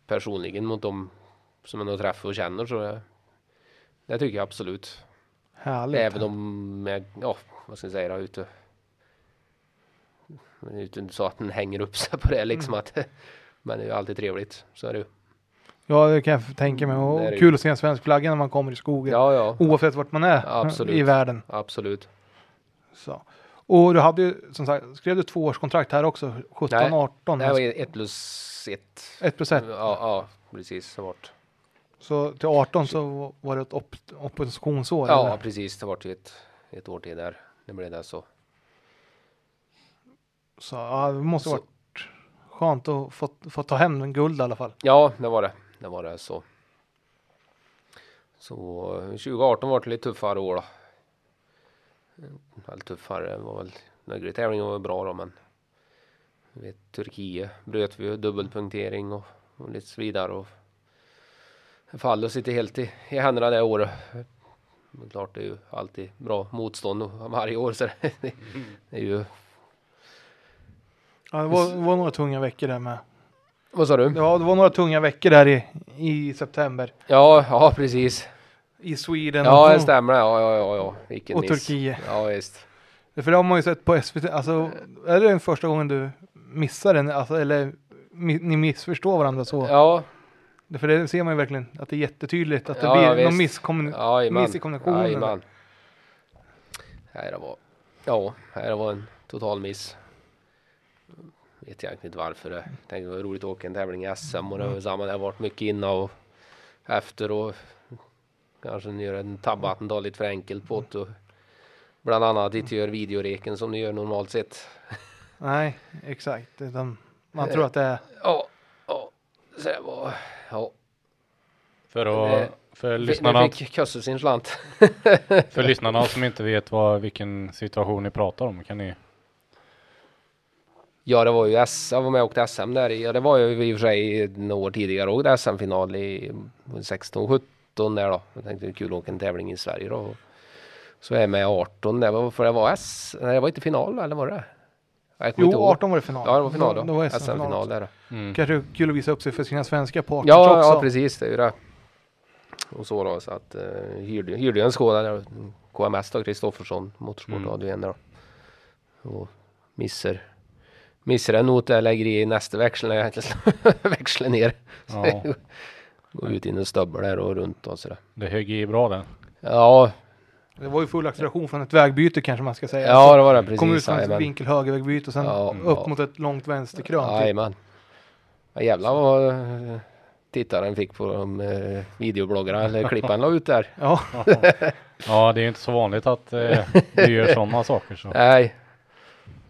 Speaker 5: personligen mot dem som jag nog träffar och känner så det, det tycker jag absolut.
Speaker 3: Härligt.
Speaker 5: Även om, jag, ja, vad ska jag säga ute. Inte så att den hänger upp sig på det liksom
Speaker 3: Mm.
Speaker 5: att. Men det är ju alltid trevligt. Så är det ju.
Speaker 3: Ja, det kan jag tänka mig. Och
Speaker 5: Det ju.
Speaker 3: kul att se en svensk flagga när man kommer i skogen.
Speaker 5: Ja, ja,
Speaker 3: Oavsett vart man är
Speaker 5: Absolut.
Speaker 3: i världen.
Speaker 5: absolut.
Speaker 3: Så. Och du hade ju som sagt, skrev du tvåårskontrakt här också? 17,
Speaker 5: Nej,
Speaker 3: 18?
Speaker 5: Det var ett plus ett.
Speaker 3: Ett plus ett.
Speaker 5: Ja, ja precis. Vart.
Speaker 3: Så till 18 så var det ett op oppositionsår?
Speaker 5: Ja,
Speaker 3: eller?
Speaker 5: precis. Det vart ju ett, ett år till där. Det blev det så.
Speaker 3: Så ja, det måste
Speaker 5: Så-
Speaker 3: varit skönt att få, få ta hem en guld i alla fall.
Speaker 5: Ja, det var det. Det var det så. Så eh, 2018 var det lite tuffare år då. Väl tuffare det var väl några tävlingar var bra då men. Vet, Turkiet bröt vi ju dubbelpunktering och, och lite så vidare och faller sitter helt i, i händerna det året. Men klart det är ju alltid bra motstånd varje år så det, det är ju.
Speaker 3: Ja, det, var, det var några tunga veckor där med.
Speaker 5: Vad sa du?
Speaker 3: Det var, det var några tunga veckor där i, i september.
Speaker 5: Ja, ja precis.
Speaker 3: I Sweden
Speaker 5: Ja, det stämmer. Ja, ja, ja, ja. Vilken
Speaker 3: och
Speaker 5: miss.
Speaker 3: Turkiet.
Speaker 5: Ja, visst.
Speaker 3: För det har man ju sett på SVT. Alltså, är det den första gången du missar den? Alltså, eller ni missförstår varandra så?
Speaker 5: Ja,
Speaker 3: För det ser man ju verkligen att det är jättetydligt att det
Speaker 5: Ja,
Speaker 3: blir
Speaker 5: ja,
Speaker 3: någon misskommun...
Speaker 5: ja,
Speaker 3: miss i kommunikationen.
Speaker 5: Nej, det var, ja, det var en total miss. Vet jag inte varför. Det. Tänkte det var roligt att åka en tävling i SM och det var samma. Det har varit mycket innan och efter och kanske ni gör en tabbe att den tar lite för enkelt på det. Bland annat inte gör videoreken som ni gör normalt sett.
Speaker 3: Nej, exakt. Man tror att det är...
Speaker 5: Ja, ja, så det var, ja.
Speaker 4: För, att, för,
Speaker 5: Nu
Speaker 4: lyssnarna,
Speaker 5: fick Kösse sin slant.
Speaker 4: för lyssnarna som inte vet vad, vilken situation ni pratar om kan ni
Speaker 5: Ja, det var ju S, jag var med och åkte SM där ja, det var ju i och för sig några år tidigare och SM-final i 16-17 där då. Jag tänkte det är kul att åka en tävling i Sverige då. Så är jag med 18 där, för det var S, nej det var inte final eller var det?
Speaker 3: Jo,
Speaker 5: ihåg.
Speaker 3: 18 var det final.
Speaker 5: Ja, det var final då.
Speaker 3: Det var
Speaker 5: SM-final där.
Speaker 4: mm.
Speaker 3: Kanske kul att visa upp sig för sina svenska partners
Speaker 5: Ja,
Speaker 3: också.
Speaker 5: ja, precis, det är ju det. Och så då, så att uh, hyrde, hyrde en Skoda där, KMS då, Kristoffersson, Motorsport
Speaker 4: Mm.
Speaker 5: då. Och missar, missar en not där, lägger i nästa växel när jag växlar ner.
Speaker 4: Ja,
Speaker 5: Gå ut in en stöbbel där och runt och sådär.
Speaker 4: det högg i bra den.
Speaker 5: Ja,
Speaker 3: Det var ju full acceleration från ett vägbyte kanske man ska säga.
Speaker 5: ja det var det precis.
Speaker 3: Kom ut från ett vinkel högervägbyte och sen
Speaker 5: Ja,
Speaker 3: upp
Speaker 5: ja.
Speaker 3: mot ett långt vänsterkrön. typ.
Speaker 5: Jajamän. Ja, jävlar vad eh, tittaren fick på de eh, videobloggarna eller klippen han la ut där.
Speaker 3: Ja,
Speaker 4: Ja, det är ju inte så vanligt att eh, du gör sådana saker. Så.
Speaker 5: Nej.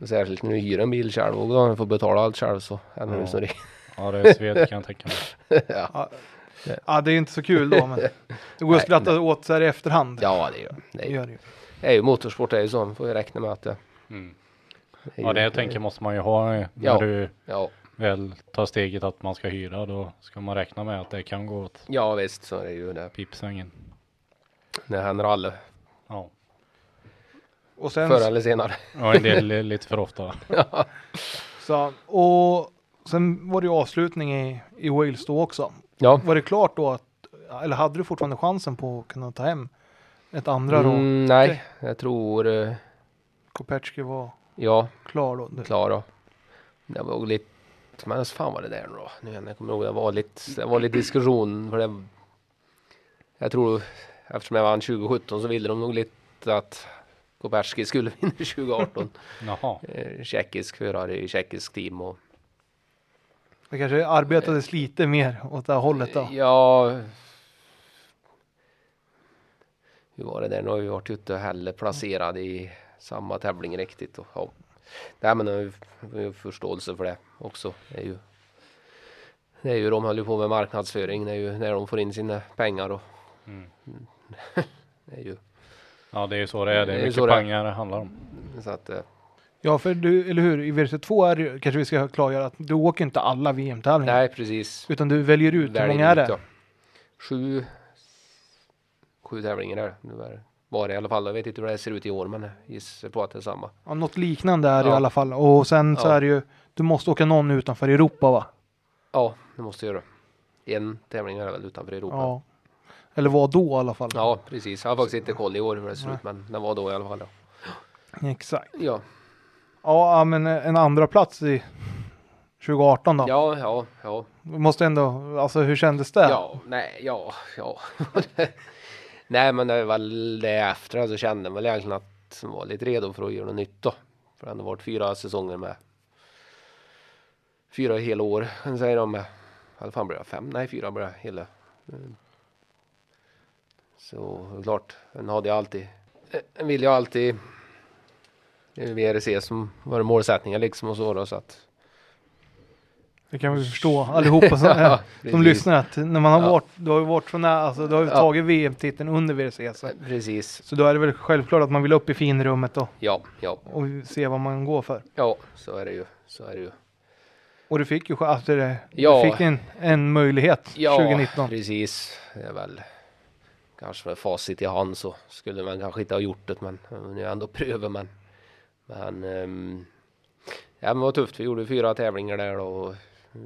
Speaker 5: Särskilt när du hyr en bil själv och då får betala allt själv så
Speaker 4: Ja.
Speaker 5: det så det.
Speaker 4: Ja, det är sved kan jag tänka mig.
Speaker 3: ja, det är inte så kul då, men det går att
Speaker 5: Nej,
Speaker 3: skratta åt så här i efterhand.
Speaker 5: Ja det gör det.
Speaker 3: det
Speaker 5: är-
Speaker 3: gör det ju.
Speaker 5: Det är ju motorsport det är ju så. Man får ju räkna med att det.
Speaker 4: Mm. Ja, det jag tänker måste man ju ha när
Speaker 5: Ja.
Speaker 4: du
Speaker 5: Ja,
Speaker 4: väl tar steget att man ska hyra. Då ska man räkna med att det kan gå åt
Speaker 5: ja visst så är det ju det.
Speaker 4: pipsvängen.
Speaker 5: Det händer alla
Speaker 4: Ja,
Speaker 3: Och sen
Speaker 5: förr eller senare.
Speaker 4: och en del lite för ofta.
Speaker 3: så, och sen var det ju avslutning i, i Wales då också.
Speaker 5: Ja.
Speaker 3: Var det klart då att, eller hade du fortfarande chansen på att kunna ta hem ett andra då?
Speaker 5: Mm, nej, jag tror eh,
Speaker 3: Kopecki var
Speaker 5: ja,
Speaker 3: klar då. Det-
Speaker 5: klar då. Det var lite, men fan var det där nu då? Nu igen, jag kommer ihåg det var lite, det var lite diskussion för det. Jag tror eftersom jag vann 2017 så ville de nog lite att Koperski skulle vinna 2018.
Speaker 4: Jaha,
Speaker 5: Eh, Tjeckisk förare i tjeckisk team och
Speaker 3: Det kanske arbetades lite mer åt det här hållet då.
Speaker 5: Ja. Hur var det där? Nu har vi varit ute och heller placerade i samma tävling riktigt. Och, ja. Nej men jag har ju förståelse för det också. Det är ju, det är ju de håller på med marknadsföring. Det är ju när de får in sina pengar och
Speaker 4: Mm.
Speaker 5: det är ju
Speaker 4: ja det är ju så det är. Det
Speaker 5: Det är
Speaker 4: mycket
Speaker 5: det är.
Speaker 4: pengar det handlar om.
Speaker 5: så att eh,
Speaker 3: Ja, för du, eller hur, i VRC2 är det kanske vi ska klargöra att du åker inte alla VM-tävlingar.
Speaker 5: nej precis.
Speaker 3: Utan du väljer ut, hur
Speaker 5: Väljer
Speaker 3: många är det?
Speaker 5: ja. Sju, sju tävlingar är det, var det i alla fall. Jag vet inte hur det ser ut i år men gissar på att det är samma.
Speaker 3: Ja, något liknande är det i
Speaker 5: Ja.
Speaker 3: alla fall. Och sen så
Speaker 5: Ja.
Speaker 3: är det ju, du måste åka någon utanför Europa va?
Speaker 5: Ja, det måste jag göra. En tävling är det väl utanför Europa.
Speaker 3: Ja. Eller var då i alla fall.
Speaker 5: Ja, precis. Jag har faktiskt inte koll i år hur det ser ut, men den var då i alla fall. Ja.
Speaker 3: Exakt.
Speaker 5: Ja,
Speaker 3: Ja, men en andra plats i 2018 då?
Speaker 5: ja, ja, ja.
Speaker 3: Måste ändå, alltså hur kändes det?
Speaker 5: Ja, nej, ja, ja. nej, men det är väl det efter så kände man väl egentligen att man var lite redo för att göra något nytt då. För det har varit fyra säsonger med fyra hela år, kan säga de med. Eller fan blir det fem? Nej, fyra blir det hela. Mm. Så klart, en hade jag alltid, en vill ju alltid VRC som var målsättningen liksom och så då så att
Speaker 3: Det kan vi förstå allihopa som,
Speaker 5: Ja,
Speaker 3: som
Speaker 5: precis.
Speaker 3: lyssnar att när man har
Speaker 5: Ja.
Speaker 3: varit, du har ju varit från, alltså du har ju
Speaker 5: Ja.
Speaker 3: tagit VM-titeln under VRC så,
Speaker 5: precis.
Speaker 3: så då är det väl självklart att man vill upp i finrummet då
Speaker 5: Ja, ja,
Speaker 3: och se vad man går för.
Speaker 5: ja, så är det ju. Så är det ju.
Speaker 3: Och du fick ju alltså det,
Speaker 5: Ja.
Speaker 3: du fick en, en möjlighet
Speaker 5: Ja,
Speaker 3: 2019.
Speaker 5: precis. Det är väl kanske med facit i hand så skulle man kanske inte ha gjort det, men men nu är ändå pröva. Men, men ehm, ja, men det var tufft. Vi gjorde fyra tävlingar där. Och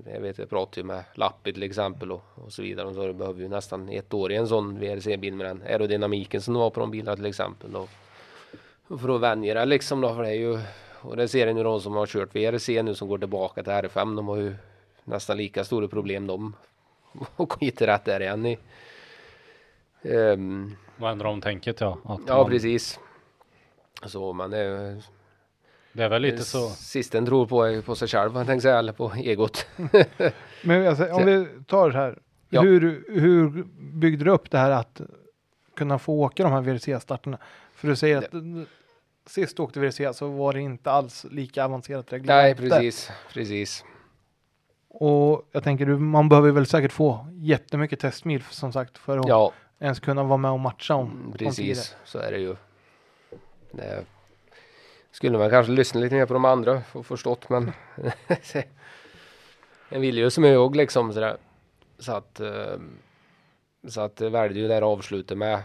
Speaker 5: jag vet, jag pratade ju med Lappi till exempel och, och så vidare. Och så behöver ju nästan ett år i en sån VRC-bil med den aerodynamiken som det var på de bilarna till exempel. Och, och för att vänja det liksom då, för det är ju och det ser ni nu de som har kört VRC nu som går tillbaka till R5. De har ju nästan lika stora problem de och hitta rätt där igen i. Ehm,
Speaker 4: Vad ändrar om tänket ja. Att
Speaker 5: ja
Speaker 4: man,
Speaker 5: precis. Så man är
Speaker 4: Det är väl lite så.
Speaker 5: Sist en tror på, är på sig själv, jag tänkte säga, eller på egot.
Speaker 3: Men alltså, om vi tar det här.
Speaker 5: Ja.
Speaker 3: Hur, hur byggde du upp det här att kunna få åka de här VRC-starterna? För du säger att eh, sist du åkte VRC så var det inte alls lika avancerat reglement.
Speaker 5: Nej, precis, precis.
Speaker 3: Och jag tänker, du, man behöver väl säkert få jättemycket testmil som sagt för att
Speaker 5: Ja,
Speaker 3: ens kunna vara med och matcha om,
Speaker 5: mm,
Speaker 3: om
Speaker 5: precis. Så är det ju. Det skulle man kanske lyssna lite mer på de andra och förstått, men en vill ju som jag liksom sådär. Så att, eh, så att det välde ju det här avslutet med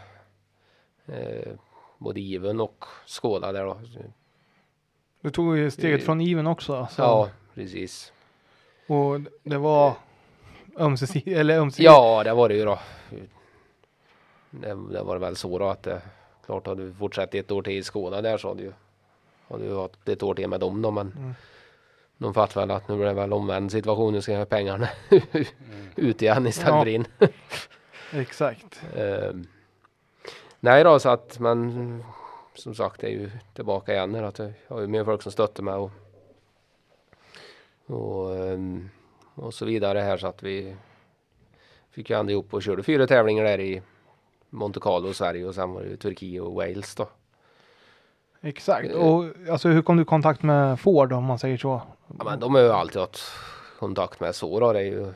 Speaker 5: eh, både Even och Skåla där då.
Speaker 3: Du tog ju steget
Speaker 5: Eh,
Speaker 3: från Even också. Alltså,
Speaker 5: Ja, precis.
Speaker 3: Och det var ömsesidigt, eller ömsesidigt.
Speaker 5: Ja, det var det ju då. Det, det var väl så då att det, klart hade du fortsatt ett år till i Skåne där så hade ju hade ju haft ett år till med dem då men
Speaker 3: Mm.
Speaker 5: de fattade väl att nu blir det väl omvänd situation. Nu ska jag ha pengarna ut igen istället
Speaker 3: Ja.
Speaker 5: för in.
Speaker 3: Exakt.
Speaker 5: Ehm, nej då så att men som sagt det är ju tillbaka igen här att jag har ju mer folk som stöttar mig och och, ehm, och så vidare här så att vi fick ju ändå ihop och körde fyra tävlingar där i Monte Carlo, Sverige och sen var det ju Turkiet och Wales då.
Speaker 3: Exakt.
Speaker 5: Eh.
Speaker 3: Och alltså hur kom du i kontakt med Ford om man säger så?
Speaker 5: Ja, men de har ju alltid haft kontakt med så då. Det är ju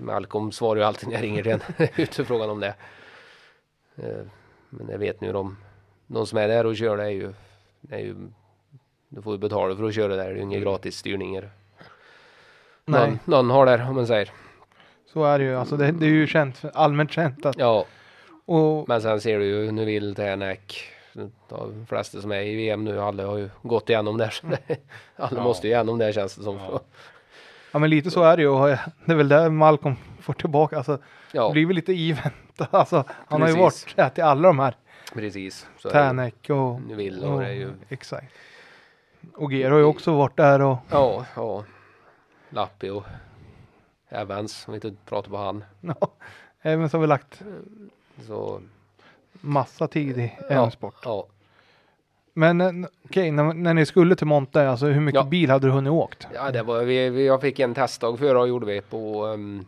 Speaker 5: Malcolm svarar ju alltid när jag ringer till en ute frågan om det. Eh, Men jag vet nu de, de som är där och kör det är ju, det är ju du får ju betala för att köra där. Det är ju inga gratis styrningar.
Speaker 3: Nej,
Speaker 5: Någon, någon har där om man säger.
Speaker 3: så är det ju. Alltså det, det är ju känt, allmänt känt att
Speaker 5: Ja,
Speaker 3: och
Speaker 5: men sen ser du ju nu vill Tänak. De flesta som är i VM nu, alla har ju gått igenom där. Så det, alla
Speaker 4: Ja.
Speaker 5: måste ju igenom det känns det som.
Speaker 4: Ja.
Speaker 3: ja men lite så är det ju. Och det är väl där Malcolm får tillbaka. Alltså
Speaker 5: Ja,
Speaker 3: det blir väl lite event. Alltså han har ju
Speaker 5: Precis.
Speaker 3: varit där till alla de här.
Speaker 5: precis. Så det.
Speaker 3: Tänek och,
Speaker 5: Nu vill och det är ju
Speaker 3: exakt. Och Ger har ju också varit där och
Speaker 5: Ja, ja. Lappi och Evans, om vi inte pratar på han.
Speaker 3: ja, även så har vi lagt
Speaker 5: Så,
Speaker 3: massa tid i
Speaker 5: ja,
Speaker 3: M-sport.
Speaker 5: ja.
Speaker 3: Men eh, okej, när, när ni skulle till Monte, alltså hur mycket
Speaker 5: Ja.
Speaker 3: bil hade du hunnit åkt?
Speaker 5: ja, det var vi, vi, jag fick en testdag förra och gjorde vi på um,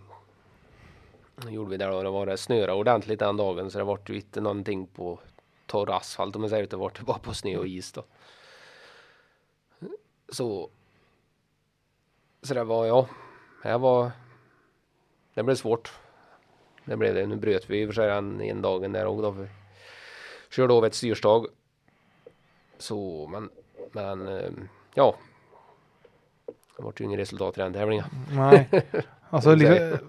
Speaker 5: gjorde vi där och det var det snöra ordentligt den dagen så det vart ju inte någonting på torr asfalt om man säger det vart bara på snö och is då. Så så det var ja, det var det blev svårt. Det blev det. Nu bröt vi i och för sig den en dagen där och då. Vi körde av ett styrstag. Så men men ehm, ja. Det vart ju inget resultat i den tävlingen.
Speaker 3: Nej, alltså lite,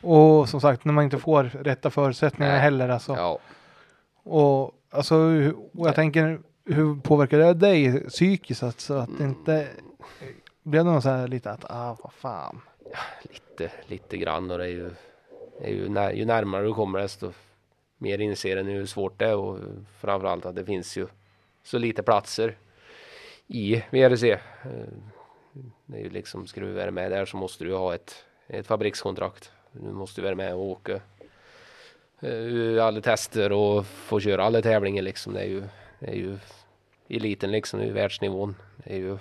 Speaker 3: och som sagt när man inte får rätta förutsättningar
Speaker 5: Nej.
Speaker 3: heller alltså.
Speaker 5: Ja.
Speaker 3: Och alltså, och jag tänker hur påverkar det dig psykiskt att, så att det inte blev det någon så här lite att ah vad fan.
Speaker 5: lite, lite grann och det är ju, det är ju, när, ju närmare du kommer desto mer inser en hur svårt det är och framförallt att det finns ju så lite platser i VRC. Eh, det är ju liksom, ska du vara med där så måste du ha ett, ett fabrikskontrakt. Du måste vara med och åka eh, alla tester och få köra alla tävlingar liksom. Det är ju, det är ju eliten liksom, det är världsnivån. Det är ju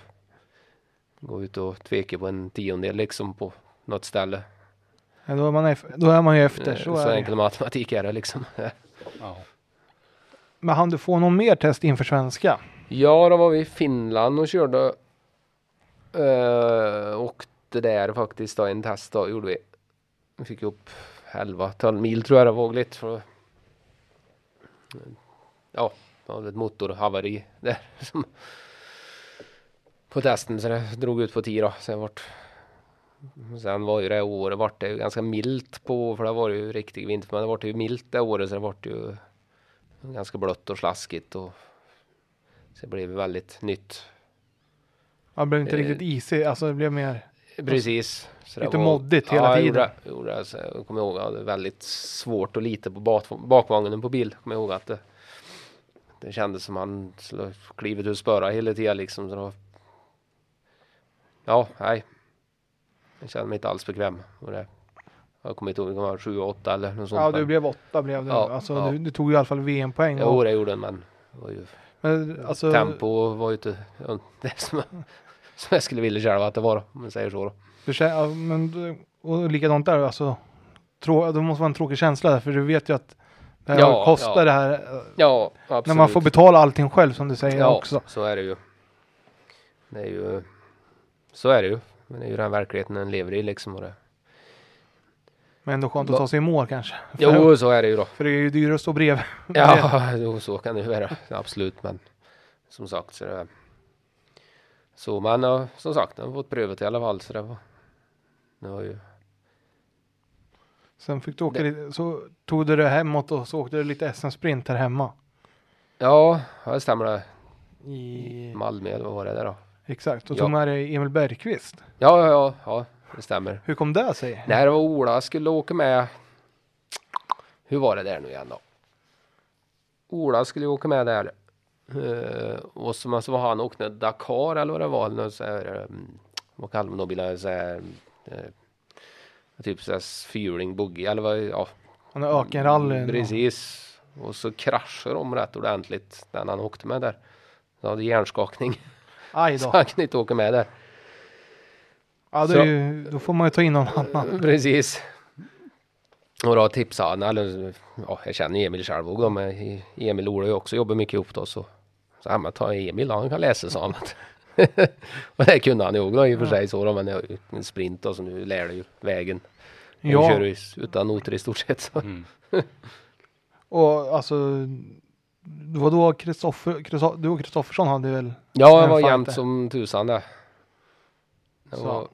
Speaker 5: gå ut och tveka på en tiondel liksom på något ställe.
Speaker 3: Ja, då, är man då är man ju efter. Så,
Speaker 5: så enkel matematik är det liksom.
Speaker 4: Ja.
Speaker 3: Men hann du få någon mer test inför svenska?
Speaker 5: Ja, då var vi i Finland och körde. Uh, åkte där faktiskt då, en test då gjorde vi. Vi fick upp 11-12 mil tror jag det var vågligt. För, ja, det var ett motorhaveri där. Som, på testen så det drog ut på tid då. Sen, vart, sen var ju det året vart det ju ganska milt på för det var ju riktig vinter. Men det vart ju milt det året så det vart ju ganska blött och slaskigt och så det blev väldigt nytt.
Speaker 3: Ja, det blev inte riktigt
Speaker 5: Eh,
Speaker 3: isigt, alltså det blev mer
Speaker 5: Precis. Så det
Speaker 3: lite
Speaker 5: var-
Speaker 3: moddigt hela
Speaker 5: ja,
Speaker 3: tiden.
Speaker 5: Gjorde, gjorde, det. Så jag kommer ihåg att jag hade väldigt svårt att lita på bak, bakvagnen på bil. Kommer ihåg att det, det kändes som han klivit ur spöra hela tiden liksom. Så då, ja, nej. Jag kände mig inte alls bekväm med det. Jag kommer inte ihåg, det var sju, åtta eller något sånt.
Speaker 3: Ja, du blev åtta blev du.
Speaker 5: Ja,
Speaker 3: alltså,
Speaker 5: ja.
Speaker 3: Du, du tog i alla fall VM-poäng.
Speaker 5: Jo,
Speaker 3: och-
Speaker 5: det gjorde den, men var ju,
Speaker 3: Men, alltså,
Speaker 5: tempo var ju inte det som, jag- som jag skulle vilja själv att det var, om man säger så. Då.
Speaker 3: Du känner, ja, men, och likadant där, alltså. Trå, det måste vara en tråkig känsla där, för du vet ju att det här
Speaker 5: Ja,
Speaker 3: kostar
Speaker 5: ja.
Speaker 3: det här.
Speaker 5: Ja, absolut.
Speaker 3: När man får betala allting själv som du säger
Speaker 5: Ja,
Speaker 3: också.
Speaker 5: så är det ju. Det är ju så är det ju. Men det är ju den verkligheten den lever i liksom. Och det.
Speaker 3: Men ändå skönt att ta sig i mål kanske. För,
Speaker 5: Jo, så är det ju då.
Speaker 3: för det är ju dyrare att stå bredvid.
Speaker 5: Ja, jo, så kan det ju vara. Absolut, men som sagt så är det så men ja, som sagt, har fått prövat i alla fall så det var det var ju
Speaker 3: Sen fick du åka
Speaker 5: Det-
Speaker 3: lite, så tog du det hemåt och så åkte du lite SM-sprint här hemma.
Speaker 5: ja, ja, det stämmer det.
Speaker 3: I,
Speaker 5: Malmö eller vad var det där då?
Speaker 3: Exakt, och
Speaker 5: Ja.
Speaker 3: tog med dig Emil Bergqvist.
Speaker 5: Ja, ja, ja, ja, det stämmer.
Speaker 3: Hur kom det sig?
Speaker 5: Nej, det var Ola skulle åka med. Hur var det där nu igen då? Ola skulle åka med där. Uh, och så, så var han åkte Dakar eller vad det var. Eller så här, um, vad kallar man de bilarna? Så här, eh, typ så här fyrling, buggy eller vad, ja.
Speaker 3: Han är ökenrally.
Speaker 5: Precis. Och så kraschade de rätt ordentligt den han åkte med där. Han hade hjärnskakning.
Speaker 3: Aj
Speaker 5: Så
Speaker 3: då.
Speaker 5: han kunde inte åka med där.
Speaker 3: Ja, då,
Speaker 5: Så-
Speaker 3: är ju, då får man ju ta in någon annan.
Speaker 5: Precis. Och då tipsade han, eller ja, jag känner Emil själv och de är, Emil och Ola har ju också jobbat mycket ihop då så. Så han ta Emil då, han kan läsa sa han. och det kunde han ju då i och för sig så då, men det är ju en sprint då så nu lär du ju vägen. Ja.
Speaker 3: Ja,
Speaker 5: kör ju utan noter i stort sett. Så.
Speaker 4: Mm.
Speaker 3: och alltså. Det var då Kristoffer, du och Kristoffersson hade väl
Speaker 5: Ja,
Speaker 3: En
Speaker 5: var jämnt som tusan det. var,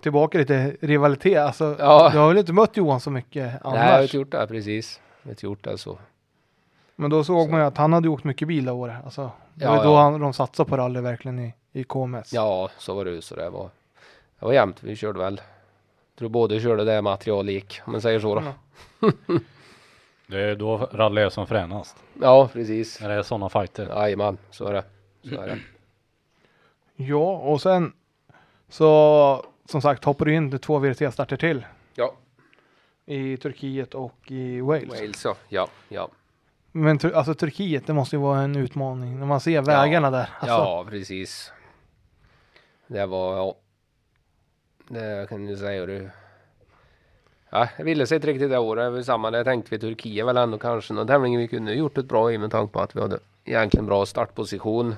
Speaker 3: tillbaka lite rivalitet. Alltså,
Speaker 5: Ja.
Speaker 3: Du har väl inte mött Johan så mycket annars?
Speaker 5: nej, jag har inte gjort det precis. Jag har inte gjort det så.
Speaker 3: Men då såg
Speaker 5: Så.
Speaker 3: man ju att han hade åkt mycket bil det året. Alltså, det
Speaker 5: Ja,
Speaker 3: var då
Speaker 5: ja.
Speaker 3: han, de satsade på rally verkligen i, i KMS.
Speaker 5: Ja, så var det ju. Så det var, det var jämnt. Vi körde väl. Jag tror båda körde det material gick, om man säger så då.
Speaker 3: Ja.
Speaker 4: Det är då rally är som fränast.
Speaker 5: Ja, precis.
Speaker 4: När det är sådana fighter.
Speaker 5: Jajamän, så är det. Så är det.
Speaker 3: Ja, och sen så som sagt hoppar du in två VRT-starter till
Speaker 5: Ja,
Speaker 3: i Turkiet och i Wales.
Speaker 5: Wales ja. Ja, ja.
Speaker 3: Men tur- alltså Turkiet, det måste ju vara en utmaning när man ser vägarna där. Alltså,
Speaker 5: Ja, precis. Det var, ja. Det kan du säga du. Ja, jag ville sig inte riktigt det året. Det var samma det tänkte vi Turkiet väl ändå kanske någon tävling vi kunde gjort ett bra i med tanke på att vi hade egentligen bra startposition.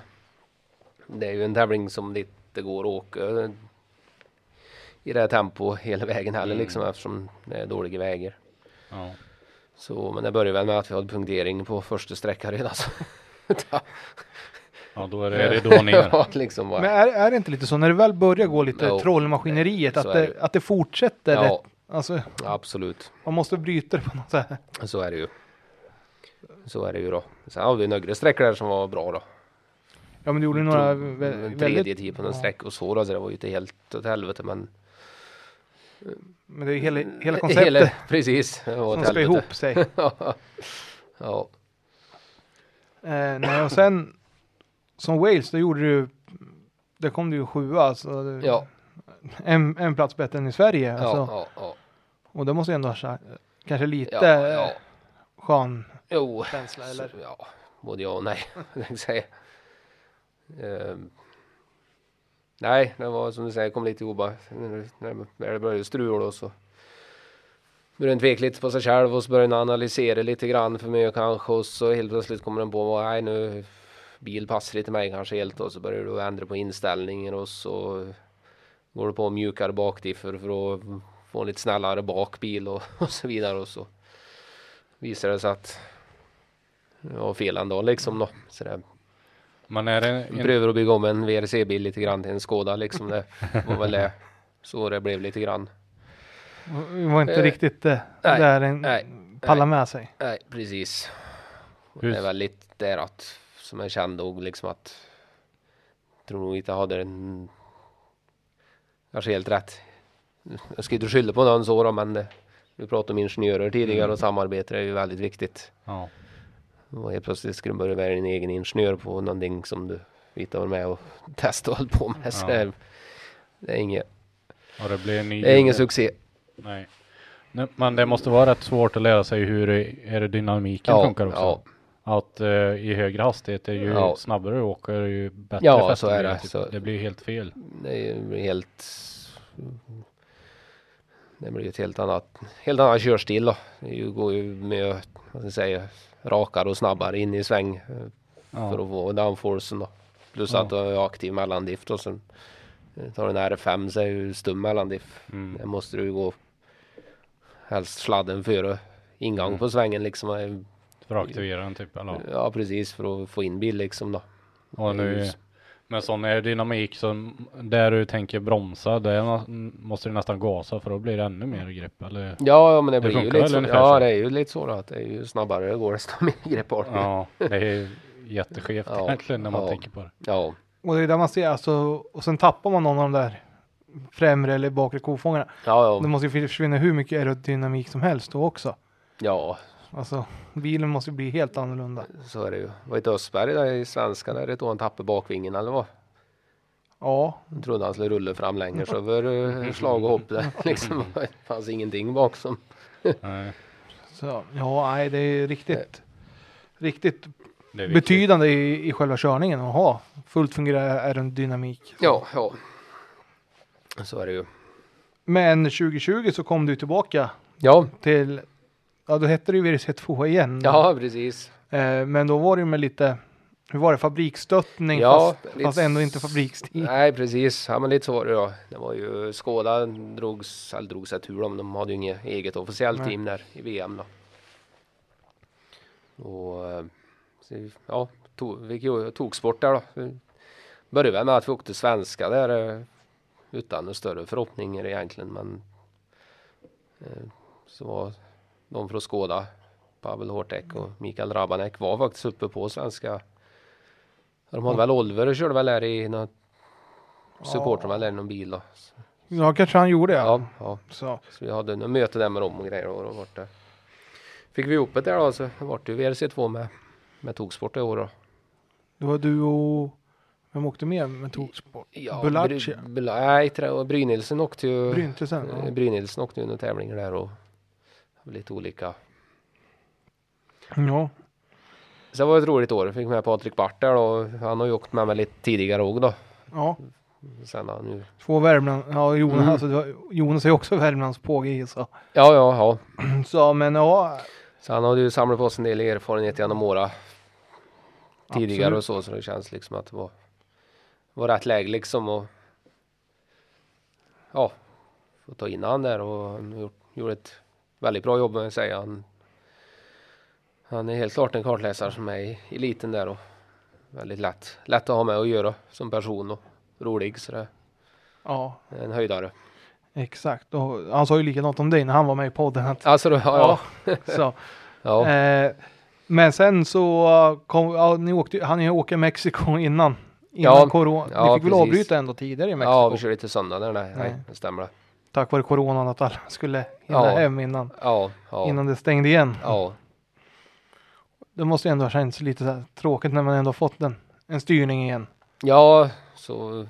Speaker 5: Det är ju en tävling som det inte går att åka i det här tempo hela vägen heller
Speaker 4: Mm.
Speaker 5: liksom eftersom det är dåliga vägar.
Speaker 4: Ja.
Speaker 5: Så, men det började väl med att vi hade punktering på första sträckan redan. Så.
Speaker 4: ja, då är det, är det då ner.
Speaker 5: ja, liksom bara.
Speaker 3: Men är, är det inte lite så när det väl börjar gå lite
Speaker 5: Jo.
Speaker 3: trollmaskineriet att
Speaker 5: är
Speaker 3: det,
Speaker 5: det.
Speaker 3: att det fortsätter?
Speaker 5: Ja.
Speaker 3: rätt- Alltså,
Speaker 5: Absolut,
Speaker 3: man måste bryta det på något sätt.
Speaker 5: så är det ju. Så är det ju då. Sen har vi några sträckor där som var bra då.
Speaker 3: Ja men du gjorde några
Speaker 5: Tog
Speaker 3: vä-
Speaker 5: en
Speaker 3: väldigt...
Speaker 5: tredje tid på någon
Speaker 3: ja.
Speaker 5: sträcka och så då, så det var ju inte helt åt helvete men
Speaker 3: Men det är hela, hela konceptet
Speaker 5: Hela, precis.
Speaker 3: Som ska ihop sig.
Speaker 5: ja.
Speaker 3: Eh, nej, och sen som Wales, då gjorde du, där kom du ju sjua, alltså, det-
Speaker 5: Ja.
Speaker 3: En, en plats bättre än i Sverige.
Speaker 5: Ja,
Speaker 3: Alltså,
Speaker 5: ja, ja.
Speaker 3: Och det måste ju ändå ha sa- kanske lite
Speaker 5: Ja, ja.
Speaker 3: eh, skön
Speaker 5: Jo,
Speaker 3: känsla, eller?
Speaker 5: Så, ja, både ja och nej. Ehm, nej, det var som du säger, kom lite jobba. När, det började strula och så började en tveka lite på sig själv och så började en analysera lite grann för mig kanske och så helt plötsligt kommer den på nej nu bil passar inte mig kanske helt och så börjar du ändra på inställningar och så går du på mjukare bakdiffer för att få en lite snällare bakbil och, och så vidare och så visar det sig att det var fel ändå liksom då. Så det,
Speaker 4: Men är
Speaker 5: vi
Speaker 4: en,
Speaker 5: prövar att bygga om en VRC-bil lite grann till en Skoda liksom. Det var väl det. Så det blev lite grann.
Speaker 3: Det var inte
Speaker 5: Eh,
Speaker 3: riktigt eh,
Speaker 5: nej,
Speaker 3: där den
Speaker 5: nej,
Speaker 3: pallade med sig.
Speaker 5: Nej, precis.
Speaker 4: Hur-
Speaker 5: Det är väl lite där att, som jag kände och liksom att, tror nog inte jag hade en, kanske helt rätt. Jag ska inte skylla på någon så då, men det, vi pratade om ingenjörer tidigare och samarbete är ju väldigt viktigt.
Speaker 4: ja,
Speaker 5: Och helt plötsligt ska du börja vara din egen ingenjör på någonting som du inte varit med och testat och hållit på med. Så
Speaker 4: Ja.
Speaker 5: det, är, inget,
Speaker 4: och det blir ny.
Speaker 5: det är ingen succé.
Speaker 4: Nej, Men det måste vara rätt svårt att lära sig hur aerodynamiken
Speaker 5: Ja,
Speaker 4: funkar också.
Speaker 5: ja.
Speaker 4: Att eh, i högre hastighet är ju
Speaker 5: Ja.
Speaker 4: snabbare du åker ju bättre
Speaker 5: Ja, så är det.
Speaker 4: Typ.
Speaker 5: Så-
Speaker 4: Det blir helt fel.
Speaker 5: Det är helt Det blir ju ett helt annat Helt annan körstil då. Det går ju med vad ska jag säga Rakare och snabbare in i sväng eh,
Speaker 4: Ja.
Speaker 5: För att få downforcen då Plus
Speaker 4: Ja.
Speaker 5: att du är aktiv mellandiff och sen Tar du en R5 så är ju stum mellandiff
Speaker 4: Mm.
Speaker 5: Det måste du ju gå Helst sladden före Ingång
Speaker 4: Mm.
Speaker 5: på svängen liksom
Speaker 4: För att aktivera den typ. Eller?
Speaker 5: Ja precis för att få in bil liksom då
Speaker 4: Och nu med sån aerodynamik så där du tänker bromsa, där måste du nästan gasa för då blir det ännu mer grepp. Eller?
Speaker 5: Ja, ja men det
Speaker 4: Det
Speaker 5: blir ju lite
Speaker 4: väl
Speaker 5: så. Ja
Speaker 4: så?
Speaker 5: det är ju lite så då, att det är ju snabbare det går desto mer grepp har.
Speaker 4: Ja, det är jätteskevt
Speaker 5: Ja,
Speaker 4: egentligen när man
Speaker 5: ja.
Speaker 4: tänker på det.
Speaker 5: Ja,
Speaker 3: Och det är där man ser alltså, och sen tappar man någon av de där främre eller bakre kofångarna.
Speaker 5: ja,
Speaker 3: Det
Speaker 5: ja,
Speaker 3: måste ju försvinna hur mycket aerodynamik som helst då också.
Speaker 5: ja,
Speaker 3: Alltså bilen måste ju bli helt annorlunda.
Speaker 5: så är det ju. Var inte Östberg där i svenska där ett år han tappade bakvingen eller vad?
Speaker 3: Ja,
Speaker 5: Jag trodde han skulle rulla fram längre så över uh, slag och hopp där liksom. Det fanns ingenting bak som.
Speaker 4: Nej,
Speaker 3: så, ja, nej, det är riktigt, riktigt
Speaker 4: det
Speaker 3: betydande i, i själva körningen att ha fullt fungerande aerodynamik.
Speaker 5: Ja, ja. Så är det ju.
Speaker 3: Men 2020 så kom du tillbaka
Speaker 5: Ja,
Speaker 3: till, ja då hette det ju VRC2 igen.
Speaker 5: ja precis.
Speaker 3: Eh, men då var det ju med lite, hur var det, fabriksstöttning
Speaker 5: Ja,
Speaker 3: fast,
Speaker 5: lite
Speaker 3: fast ändå inte fabrikstid.
Speaker 5: Nej precis, ja men lite så var det då. Det var ju Skåda drogs, eller drog sig tur om de hade ju inget eget officiellt
Speaker 3: Nej.
Speaker 5: team där i VM då. Och eh, så, ja, tog, vi ju toksport där då. Började med att vi åkte svenska där eh, utan några större förhoppningar egentligen men eh, så var de från Skåda, Pavel Hortek och Mikael Rabanek var faktiskt uppe på svenska. De hade väl Oliver och körde väl där i något där i någon bil då.
Speaker 3: Ja, kanske han gjorde ja.
Speaker 5: Ja, ja.
Speaker 3: Så,
Speaker 5: Så vi hade en möte där med dem och grejer och då vart det. Fick vi ihop det där då så det vart ju VRC2 med, med toksport i år då.
Speaker 3: det var du och, vem åkte med med toksport?
Speaker 5: Ja,
Speaker 3: Bulaci?
Speaker 5: Bry- Bula- nej, det. Brynildsen åkte ju.
Speaker 3: Bryntesen?
Speaker 5: eh,
Speaker 3: Ja.
Speaker 5: Brynildsen åkte ju några tävlingar där och lite olika.
Speaker 3: ja.
Speaker 5: Så det var ett roligt år. Fick med Patrik Bart där då. Han har ju åkt med mig lite tidigare också då.
Speaker 3: Ja,
Speaker 5: Sen har han ju.
Speaker 3: två Värmland, ja Jonas,
Speaker 5: Mm.
Speaker 3: alltså, Jonas är ju också Värmlands påge så.
Speaker 5: Ja, ja, ja.
Speaker 3: så. Men ja,
Speaker 5: Så han hade ju samlat på sig en del erfarenhet genom åra tidigare
Speaker 3: Absolut.
Speaker 5: och så. Så det känns liksom att det var, var rätt läge liksom och ja, få ta in han där och han har gjort, gjorde ett väldigt bra jobb med att säga. Han, han är helt klart en kartläsare som är i eliten där och väldigt lätt, lätt att ha med att göra som person och rolig så det
Speaker 3: ja,
Speaker 5: är en höjdare.
Speaker 3: exakt. Och han sa ju likadant om dig när han var med i podden. Att,
Speaker 5: Alltså då, ja, ja.
Speaker 3: så.
Speaker 5: ja.
Speaker 3: Eh, men sen så kom, ja, ni åkte, han ju åka Mexiko innan. Innan
Speaker 5: Ja,
Speaker 3: corona.
Speaker 5: ja,
Speaker 3: ni fick väl
Speaker 5: precis.
Speaker 3: avbryta ändå tidigare i Mexiko?
Speaker 5: ja, vi kör lite söndag där, nej, nej,
Speaker 3: Nej.
Speaker 5: det stämmer det.
Speaker 3: Tack vare coronan att alla skulle hinna
Speaker 5: Ja.
Speaker 3: hem innan,
Speaker 5: Ja, ja,
Speaker 3: innan det stängde igen.
Speaker 5: ja,
Speaker 3: Det måste ju ändå ha känts lite tråkigt när man ändå fått en, en styrning igen.
Speaker 5: ja, så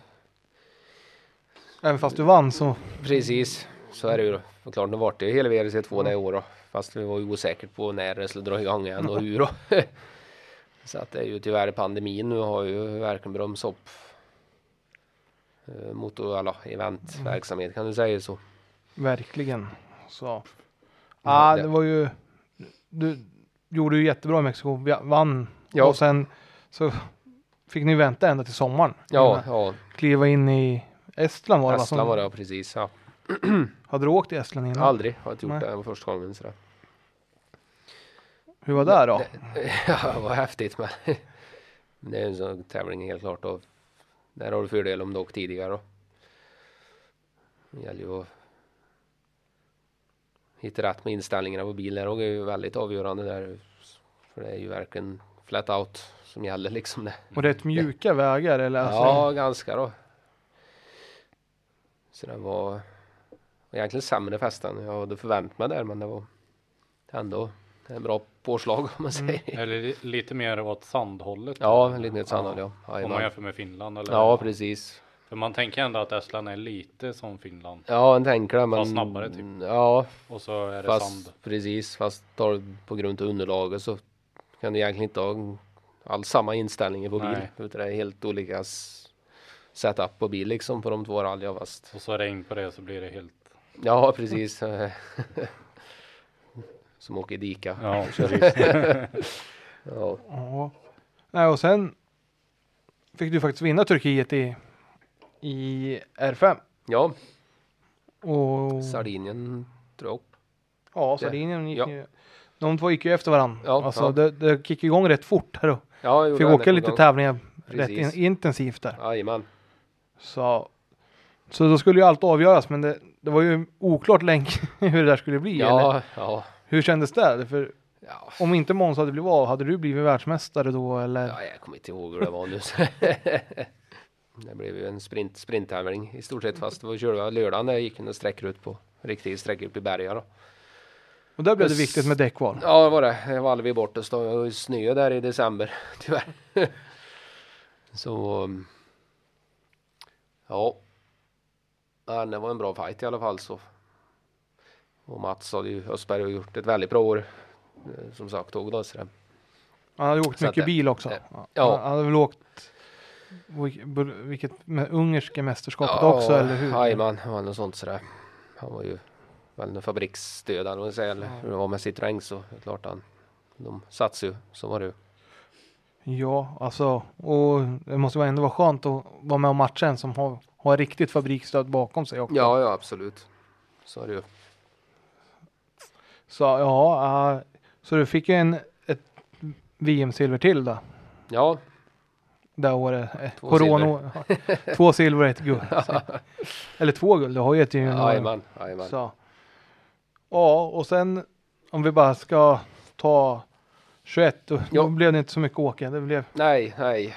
Speaker 3: Även fast du vann så
Speaker 5: precis. Så är det ju. då. Och klart, nu vart det hela VRC 2 det i år då. Fast vi var ju osäkert på när det skulle dra igång igen och hur då. Så att det är ju tyvärr pandemin nu har ju verkligen bromsat upp motor, alla eventverksamhet kan du säga så.
Speaker 3: verkligen. Så. Ja,
Speaker 5: det-
Speaker 3: det var ju. Du gjorde ju jättebra i Mexiko, vi vann
Speaker 5: Ja.
Speaker 3: och sen så fick ni vänta ända till sommaren.
Speaker 5: Ja, ja,
Speaker 3: Kliva in i Estland var det va?
Speaker 5: Estland
Speaker 3: som-
Speaker 5: var det precis. Ja.
Speaker 3: Hade du åkt i Estland innan?
Speaker 5: Aldrig har inte gjort
Speaker 3: Nej.
Speaker 5: det, det var första gången. Sådär.
Speaker 3: Hur var det då?
Speaker 5: Ja, det var häftigt men det är en sån tävling helt klart och där har du fördel om du åkt tidigare då. Det gäller ju att hitta rätt med inställningarna på bilen och det är ju väldigt avgörande där. För det är ju verkligen flat out som gäller liksom det.
Speaker 3: Och rätt mjuka vägar eller? Alltså,
Speaker 5: Ja, ganska då. Så det var egentligen sämre fäst än jag hade förväntat mig där men det var ändå en bra påslag om man säger.
Speaker 4: Eller li- lite mer åt sandhållet.
Speaker 5: Ja, lite mer sannolikt ja.
Speaker 4: Om man jämför med Finland eller?
Speaker 5: Ja, precis.
Speaker 4: För man tänker ändå att Estland är lite som Finland.
Speaker 5: Ja, en tänker det men.
Speaker 4: Fast snabbare, typ.
Speaker 5: Ja,
Speaker 4: Och så är det
Speaker 5: fast
Speaker 4: sand.
Speaker 5: precis. Fast tar på grund av underlaget så kan du egentligen inte ha alls samma inställningar på bil.
Speaker 4: Nej.
Speaker 5: Utan det är helt olika setup på bil liksom på de två rallyna fast.
Speaker 4: Och så regn på det så blir det helt.
Speaker 5: Ja, precis. Som åker i dika.
Speaker 4: Ja, precis.
Speaker 5: Ja.
Speaker 3: Ja. Nej, och sen fick du faktiskt vinna Turkiet i, i R5.
Speaker 5: ja,
Speaker 3: Och
Speaker 5: Sardinien tror jag.
Speaker 3: ja, Sardinien gick
Speaker 5: Ja.
Speaker 3: ju, de två gick ju efter varandra.
Speaker 5: Ja,
Speaker 3: alltså
Speaker 5: ja.
Speaker 3: Det, det gick igång rätt fort här då.
Speaker 5: Ja,
Speaker 3: Fick åka lite
Speaker 5: gång.
Speaker 3: tävlingar rätt in, intensivt där.
Speaker 5: Jajamän.
Speaker 3: Så, så då skulle ju allt avgöras men det, det var ju oklart länge hur det där skulle bli. Eller?
Speaker 5: Ja, ja,
Speaker 3: Hur kändes det? För
Speaker 5: ja.
Speaker 3: om inte Måns hade blivit av, hade du blivit världsmästare då eller?
Speaker 5: Ja, jag kommer inte ihåg hur det var nu. det blev ju en sprint, sprinttävling i stort sett fast det var körde lördagen när jag gick en sträckor ut på riktig sträcka upp i berga då.
Speaker 3: Och där blev det viktigt med däckval.
Speaker 5: Ja det var det. Det valde vi bort. Det var ju snö där i december tyvärr. Så ja. ja. Det var en bra fight i alla fall så. Och Mats hade ju Östberg har gjort ett väldigt bra år. eh, Som sagt tåg då. Så det,
Speaker 3: Han hade åkt
Speaker 5: Så
Speaker 3: mycket
Speaker 5: det-
Speaker 3: bil också.
Speaker 5: det-
Speaker 3: Ja.
Speaker 5: ja.
Speaker 3: Han hade väl åkt vilket, med ungerska mästerskapet också eller hur?
Speaker 5: Jajamän, det var något sånt sådär. Han var ju väl en fabriksstödare och säga, eller hur det var med så det är klart han. De satsade ju, så var det ju.
Speaker 3: Ja, alltså och det måste vara ändå vara skönt att vara med och matcha en som har, har riktigt fabriksstöd bakom sig också.
Speaker 5: Ja, ja absolut. Så är det ju.
Speaker 3: Så ja, äh, så du fick ju en ett VM-silver till då.
Speaker 5: Ja,
Speaker 3: Det året. Eh,
Speaker 5: Två
Speaker 3: Corona. två silver och ett guld. Eller två guld, du har ju ett junior.
Speaker 5: jajamän, jajamän.
Speaker 3: Så. Ja, och sen om vi bara ska ta 21, då, då
Speaker 5: Ja.
Speaker 3: blev det inte så mycket åka. Det blev,
Speaker 5: Nej, nej.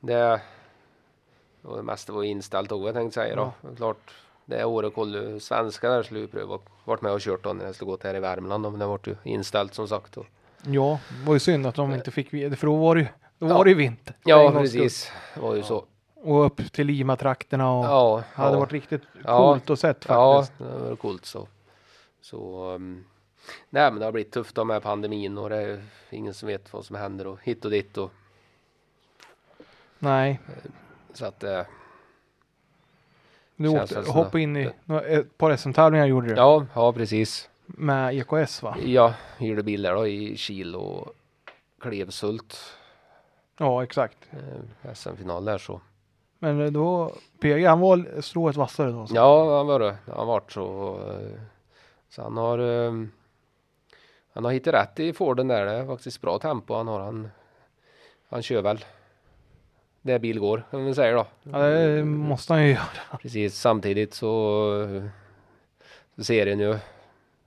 Speaker 5: Det, och det mesta var inställt också jag tänkte säga då. Är Klart, det året kollade svenskar där pröva varit med och kört då när jag skulle gått här i Värmland men det vart ju inställt som sagt. Och,
Speaker 3: ja, det var ju synd att de inte fick, för då var det ju, då
Speaker 5: Ja.
Speaker 3: var det ju vinter.
Speaker 5: ja, precis. Det var ju så.
Speaker 3: Och upp till Lima-trakterna och
Speaker 5: Ja,
Speaker 3: det hade
Speaker 5: ja.
Speaker 3: varit riktigt
Speaker 5: Ja.
Speaker 3: coolt att sett
Speaker 5: Ja,
Speaker 3: faktiskt.
Speaker 5: det var coolt så. Så um, nej, men det har blivit tufft med pandemin och det är ingen som vet vad som händer och hit och dit och
Speaker 3: Nej,
Speaker 5: så att eh,
Speaker 3: du åkte, hoppade in i några- ett par SM-tävlingar gjorde du
Speaker 5: ja, ja precis.
Speaker 3: med EKS va?
Speaker 5: Jag hyrde bilar då i Kil och Klevshult.
Speaker 3: Ja, exakt.
Speaker 5: Eh, SM-final där så.
Speaker 3: Men eh, då, PG han var strået vassare då. Så.
Speaker 5: Ja, han var det. Han varit så. eh, Så han har. Han har hittat rätt i Forden där. Det är faktiskt bra tempo han har. Han, han kör väl. Där bil går kan man säga då.
Speaker 3: Ja, det måste han ju göra.
Speaker 5: Precis samtidigt så, så ser den ju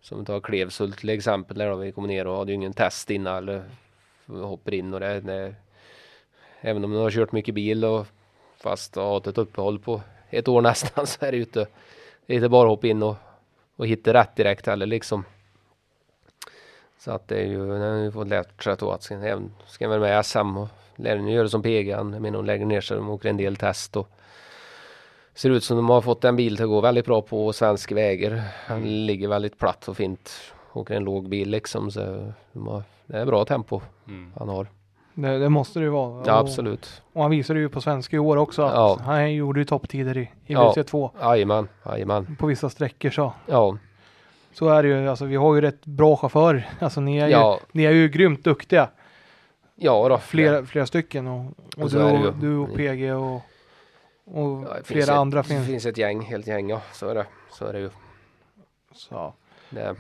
Speaker 5: som vi tar Klevshult till exempel där då vi kommer ner och hade ju ingen test innan eller hoppar in och det, det även om man har kört mycket bil och fast har haft ett uppehåll på ett år nästan så är det ju inte det är inte bara hoppa in och, och hitta rätt direkt heller liksom. Så att det är ju, när vi fått lärt sig att ska, även, ska vara med i SM och lära göra det som PG. Jag menar hon lägger ner sig, de åker en del test och ser ut som de har fått en bil att gå väldigt bra på svenska vägar. Han ligger väldigt platt och fint. Åker en låg bil liksom så de har, det är bra tempo
Speaker 4: Mm.
Speaker 5: han har.
Speaker 3: Det, det måste det ju vara.
Speaker 5: Ja
Speaker 3: Och-
Speaker 5: absolut.
Speaker 3: Och han visade ju på svenska i år också att
Speaker 5: Ja.
Speaker 3: han gjorde ju topptider i, i
Speaker 5: Ja.
Speaker 3: WC2
Speaker 5: Jajamän, jajamän.
Speaker 3: på vissa sträckor så.
Speaker 5: Ja,
Speaker 3: Så är det ju, alltså vi har ju rätt bra chaufförer. Alltså ni är, ju,
Speaker 5: ja,
Speaker 3: ni är ju grymt duktiga.
Speaker 5: Ja då.
Speaker 3: Flera, flera stycken och, och,
Speaker 5: Och
Speaker 3: du,
Speaker 5: ju.
Speaker 3: och, du och PG och, och
Speaker 5: Ja, finns
Speaker 3: flera
Speaker 5: ett,
Speaker 3: andra
Speaker 5: Det
Speaker 3: finns.
Speaker 5: finns ett gäng, helt gäng ja. Så är det. Så är det ju.
Speaker 3: Så.
Speaker 5: Det,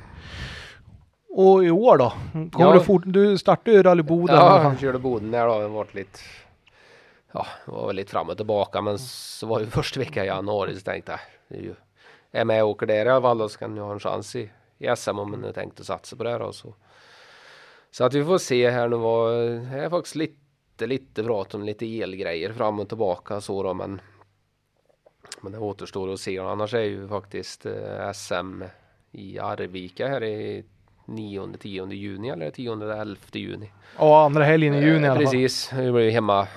Speaker 3: Och i år då? Kommer
Speaker 5: Ja.
Speaker 3: du fort, du startade ju Rally Boden
Speaker 5: ja, han körde Boden där då. Det varit lite Ja, var lite fram och tillbaka men så var det första veckan i januari så tänkte jag det är ju är jag med och åker där i alla fall så kan jag ha en chans i, i SM om jag tänkte satsa på det då så. Så att vi får se här nu var det är faktiskt lite lite prat om lite elgrejer fram och tillbaka så då men men det återstår att se annars är ju faktiskt eh, SM i Arvika här i 9 10 juni eller 10 11 juni.
Speaker 3: Ja, andra helgen i juni i alla fall.
Speaker 5: Precis, det blir ju hemma,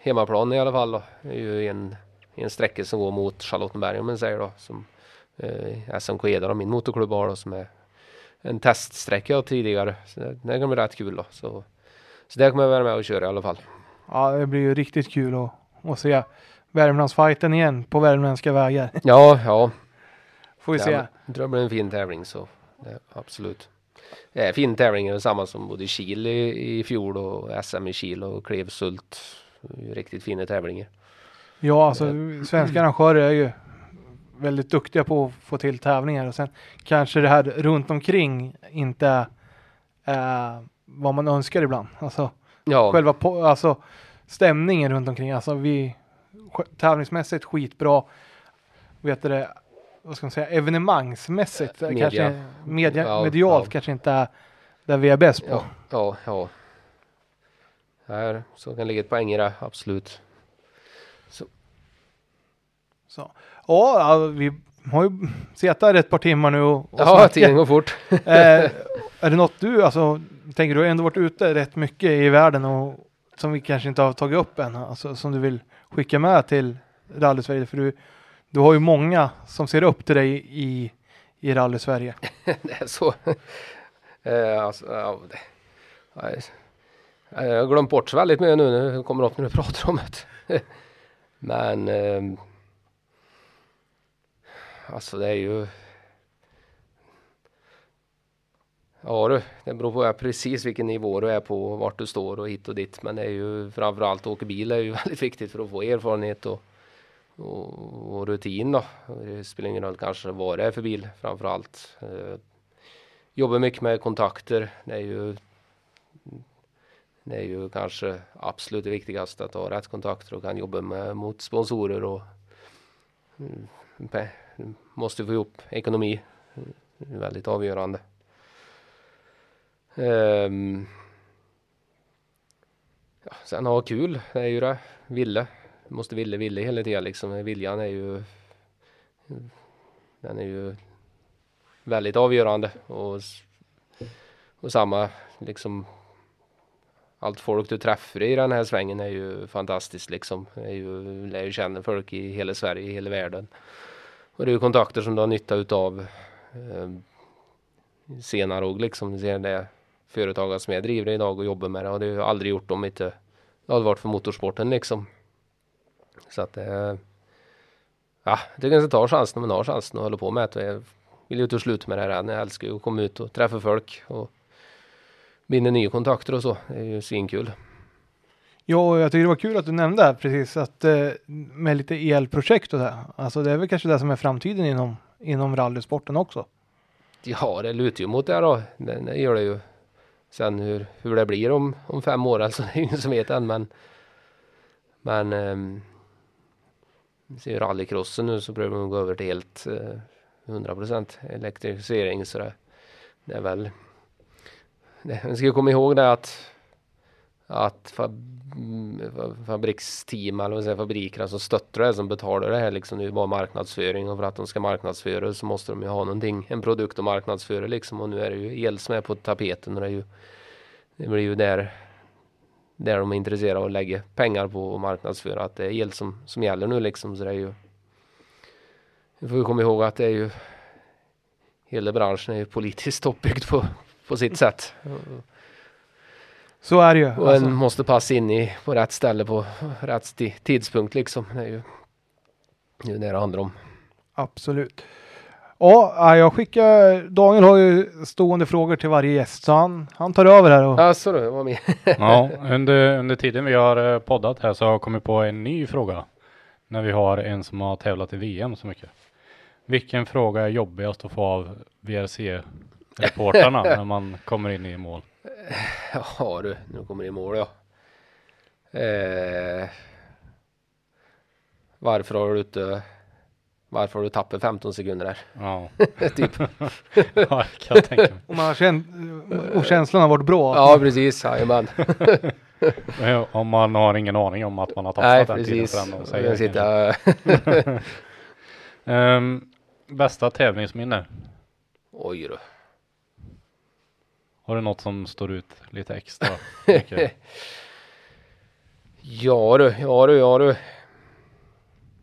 Speaker 5: hemmaplan i alla fall då. Det är ju en, en sträcka som går mot Charlottenberg om man säger då. Som eh, SMK Eda min motorklubb har då som är en teststräcka tidigare. Så det, det kan bli rätt kul då. Så, så där kommer jag vara med och köra i alla fall.
Speaker 3: Ja, det blir ju riktigt kul att, att se Värmlandsfighten igen på värmländska vägar.
Speaker 5: Ja, ja.
Speaker 3: Får vi se.
Speaker 5: Ja, Jag tror det blir en fin tävling så det, absolut. Eh, fin tävling är detsamma som både Kil i, i fjol och SM i Kil och Klevsult. Det är Riktigt fina tävlingar.
Speaker 3: Ja, alltså svenska arrangörer är ju väldigt duktiga på att få till tävlingar och sen kanske det här runt omkring inte är vad man önskar ibland. Alltså
Speaker 5: Ja,
Speaker 3: själva po- alltså, stämningen runt omkring. Alltså vi tävlingsmässigt skitbra. Vet du det? Vad ska man säga? Evenemangsmässigt
Speaker 5: Eh, media.
Speaker 3: kanske media,
Speaker 5: Ja,
Speaker 3: medialt
Speaker 5: ja.
Speaker 3: kanske inte är där vi är bäst på.
Speaker 5: Ja, ja. Här, så kan ligga ett poäng i det, absolut.
Speaker 3: Så. Ja, ja, vi har ju suttit här ett par timmar nu och, och
Speaker 5: Ja, tiden går fort.
Speaker 3: eh, är det något du, alltså, tänker du har ändå varit ute rätt mycket i världen och som vi kanske inte har tagit upp än, alltså, som du vill skicka med till Rally Sverige? För du, du har ju många som ser upp till dig i, i Rally Sverige.
Speaker 5: Det är så. eh, alltså, ja, det. Nej. Eh, Jag har glömt bort så väldigt mycket nu när det kommer upp när du pratar om det. Men ehm, alltså det är ju Ja du, det beror på precis vilken nivå du är på och vart du står och hit och dit. Men det är ju framförallt att åka bil är ju väldigt viktigt för att få erfarenhet och, och, och rutin då. Det spelar ingen roll kanske vad det är för bil framförallt. Eh, jobbar mycket med kontakter. Det är ju det är ju kanske absolut det viktigaste att ha rätt kontakter och kan jobba med, mot sponsorer och mm, måste få ihop ekonomi. Det är väldigt avgörande. Um, ja, sen ha kul, det är ju det. Ville. Måste ville, ville hela tiden liksom. Viljan är ju den är ju väldigt avgörande och, och samma liksom allt folk du träffar i den här svängen är ju fantastiskt liksom. Det är ju, lär ju känna folk i hela Sverige, i hela världen. Och det är ju kontakter som du har nytta utav eh, senare och liksom. Du ser det företagare som jag driver idag och jobbar med det och det har jag aldrig gjort om inte det hade varit för motorsporten liksom. Så att eh, det är Ja, jag tycker man ska ta chansen när man har chansen att hålla på med det. Jag vill ju inte sluta med det här än. Jag älskar ju att komma ut och träffa folk och binda nya kontakter och så. Det är ju svinkul.
Speaker 3: Ja, jag tycker det var kul att du nämnde här precis att eh, med lite elprojekt och det. Alltså det är väl kanske det som är framtiden inom, inom rallysporten också.
Speaker 5: Ja, det lutar ju mot det då. Det, det gör det ju. Sen hur, hur det blir om, om fem år alltså, det är ingen som vet än men men ehm, ser ju rallycrossen nu så behöver man gå över till helt eh, 100% elektrifiering så det, det är väl det, man ska ju komma ihåg det att att mm, fabriksteam eller vad säger, fabrikerna som stöttar det som betalar det här liksom. Det är bara marknadsföring och för att de ska marknadsföra så måste de ju ha någonting, en produkt att marknadsföra liksom. Och nu är det ju el som är på tapeten och det är ju det blir ju där där de är intresserade av att lägga pengar på och marknadsföra att det är el som, som gäller nu liksom. Så det är ju vi får komma ihåg att det är ju hela branschen är ju politiskt uppbyggd på, på sitt sätt.
Speaker 3: Så är det ju.
Speaker 5: Och alltså. en måste passa in i på rätt ställe på rätt tidspunkt liksom. Det är ju det, är det det handlar om.
Speaker 3: Absolut. Ja, jag skickar, Daniel har ju stående frågor till varje gäst så han, han tar över här. Och...
Speaker 5: Ja, så du var med.
Speaker 4: ja, under, under tiden vi har eh, poddat här så har jag kommit på en ny fråga. När vi har en som har tävlat i VM så mycket. Vilken fråga är jobbigast att få av VRC-reportrarna när man kommer in i mål?
Speaker 5: Ja du, nu kommer det i mål ja. Eh, varför har du inte varför har du tappat 15 sekunder där?
Speaker 4: Ja.
Speaker 5: typ.
Speaker 4: ja, kan jag tänka mig.
Speaker 3: Och, man känt, och känslan har varit bra.
Speaker 5: Ja, precis. Jajamän.
Speaker 4: om man har ingen aning om att man har tappat Nej, den precis. tiden förrän de säger det. um, bästa tävlingsminne?
Speaker 5: Oj då.
Speaker 4: Har du något som står ut lite extra?
Speaker 5: ja du, ja du, ja du.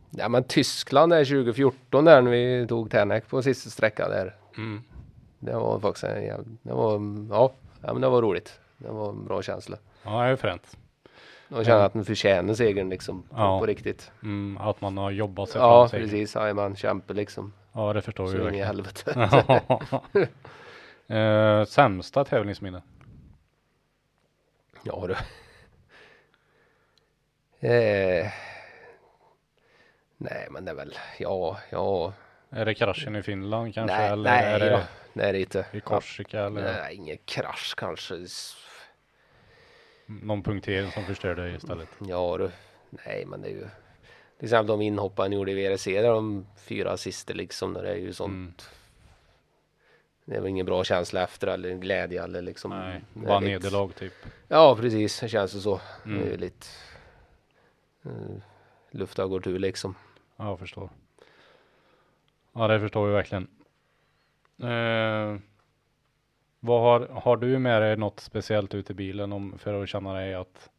Speaker 5: Ja men Tyskland är 2014 där när vi tog Tänak på sista sträckan där. Mm. Det var faktiskt en, det var, ja, ja men det var roligt. Det var en bra känsla.
Speaker 4: Ja det är fränt.
Speaker 5: Och känna att man förtjänar segern liksom på, ja. på riktigt.
Speaker 4: Mm, att man har jobbat sig
Speaker 5: ja, fram Ja precis, jajamän, kämpe liksom.
Speaker 4: Ja det förstår vi
Speaker 5: verkligen. i helvete.
Speaker 4: eh, sämsta tävlingsminne?
Speaker 5: Ja du. Eh, Nej men det är väl, ja, ja.
Speaker 4: Är det kraschen i Finland kanske?
Speaker 5: Nej, eller nej, är det, ja, det är inte.
Speaker 4: I Korsika ja, eller?
Speaker 5: Nej, ingen krasch kanske.
Speaker 4: Någon punktering som förstörde istället?
Speaker 5: Ja du, nej men det är ju till exempel de inhopparen gjorde i VRC där de fyra sista liksom, det är ju sånt. Mm. Det väl ingen bra känsla efter eller glädje eller liksom.
Speaker 4: Nej, bara nederlag typ.
Speaker 5: Ja precis, det känns det så. Mm. Det är ju lite uh, luft har gått ur liksom.
Speaker 4: Ja, jag förstår. Ja, det förstår vi verkligen. Eh, vad har, har du med dig något speciellt ut i bilen om, för att känna dig att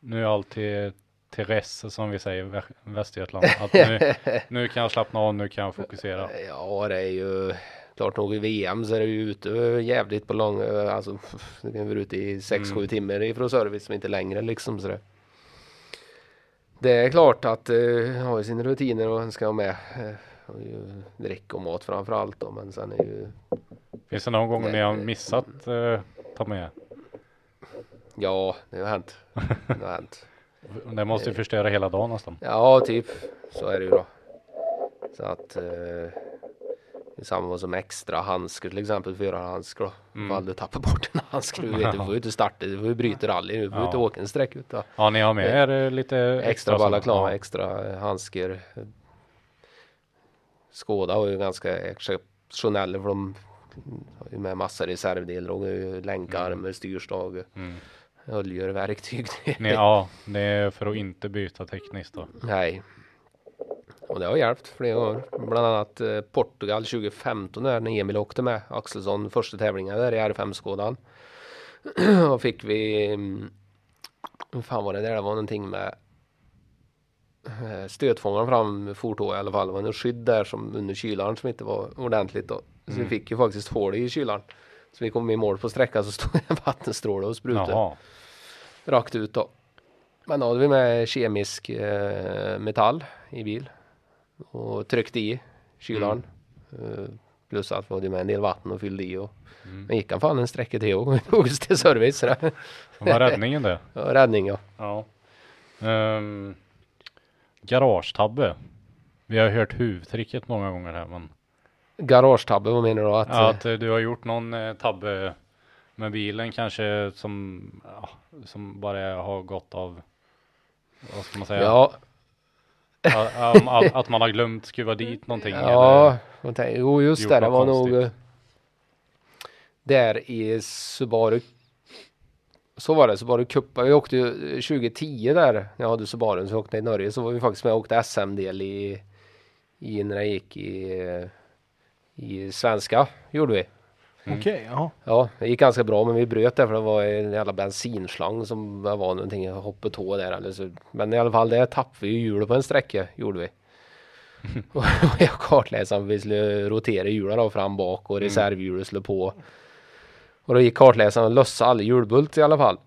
Speaker 4: nu är allt till, till res som vi säger i Västergötland. Att nu, nu kan jag slappna av, nu kan jag fokusera.
Speaker 5: Ja, det är ju klart nog i VM så är det ju ute jävligt på lång, alltså det kan vara ute i 6-7 mm. timmar ifrån service som inte längre liksom så det. Det är klart att uh, har ju sina rutiner och ska ha med uh, dryck och mat framför allt då, men sen är ju
Speaker 4: Finns det någon gång ni har missat uh, ta med?
Speaker 5: Ja, det har hänt. Det har hänt.
Speaker 4: det måste ju förstöra hela dagen nästan.
Speaker 5: Ja, typ så är det ju då. Så att uh, det samma som extra handskar till exempel, förarhandskar då. Mm. Ifall du tappar bort en handske, du vet, du får ju inte starta, du får ju bryta rally, du får ja. inte åka en sträck utan.
Speaker 4: Ja, ni har med er eh, lite
Speaker 5: extra, extra balaklan, ja. extra handskar. Skåda var ju ganska exceptionella för de har ju med massa reservdelar och länkarmar, mm. styrstag, mm. oljor, verktyg.
Speaker 4: Ja, det är för att inte byta tekniskt då.
Speaker 5: Nej, och det har hjälpt flera gånger. Bland annat eh, Portugal 2015 där när Emil åkte med Axelsson första tävlingen där i R5-skådan. och fick vi, mm, hur fan var det där? Det var någonting med eh, stötfångaren fram fortå i alla fall. Det var en skydd där som under kylaren som inte var ordentligt då. Så mm. vi fick ju faktiskt hål i kylaren. Så vi kom i mål på sträckan så stod en vattenstråle och sprutade. Rakt ut då. Men då hade vi med kemisk eh, metall i bil och tryckte i kylaren. Mm. Uh, plus att vi hade med en del vatten och fyllde i och mm. men gick han fan en sträcka till och tog oss till service. Det
Speaker 4: var räddningen det?
Speaker 5: Ja, räddning ja.
Speaker 4: ja. Um, garagetabbe. Vi har hört huvudtricket många gånger här men
Speaker 5: Garagetabbe, vad menar du?
Speaker 4: Att, ja, att du har gjort någon eh, tabbe med bilen kanske som, ja, som bara har gått av, vad ska man säga?
Speaker 5: Ja,
Speaker 4: att, att, man har glömt skruva dit någonting.
Speaker 5: Ja, eller jo just det, det var konstigt. nog där i Subaru Så var det, det kuppa. Vi åkte ju 2010 där när jag hade Subarun så åkte i Norge så var vi faktiskt med och åkte SM-del i, i när jag gick i, i svenska gjorde vi.
Speaker 3: Okej, okay, ja.
Speaker 5: Ja, det gick ganska bra men vi bröt det för det var en jävla bensinslang som var någonting hoppet tå där eller så. Men i alla fall det tappade vi hjulet på en sträcka gjorde vi. och jag kartläsaren vi skulle rotera hjulen då fram bak och mm. reservhjulet skulle på. Och då gick kartläsaren och lössade alla hjulbult i alla fall.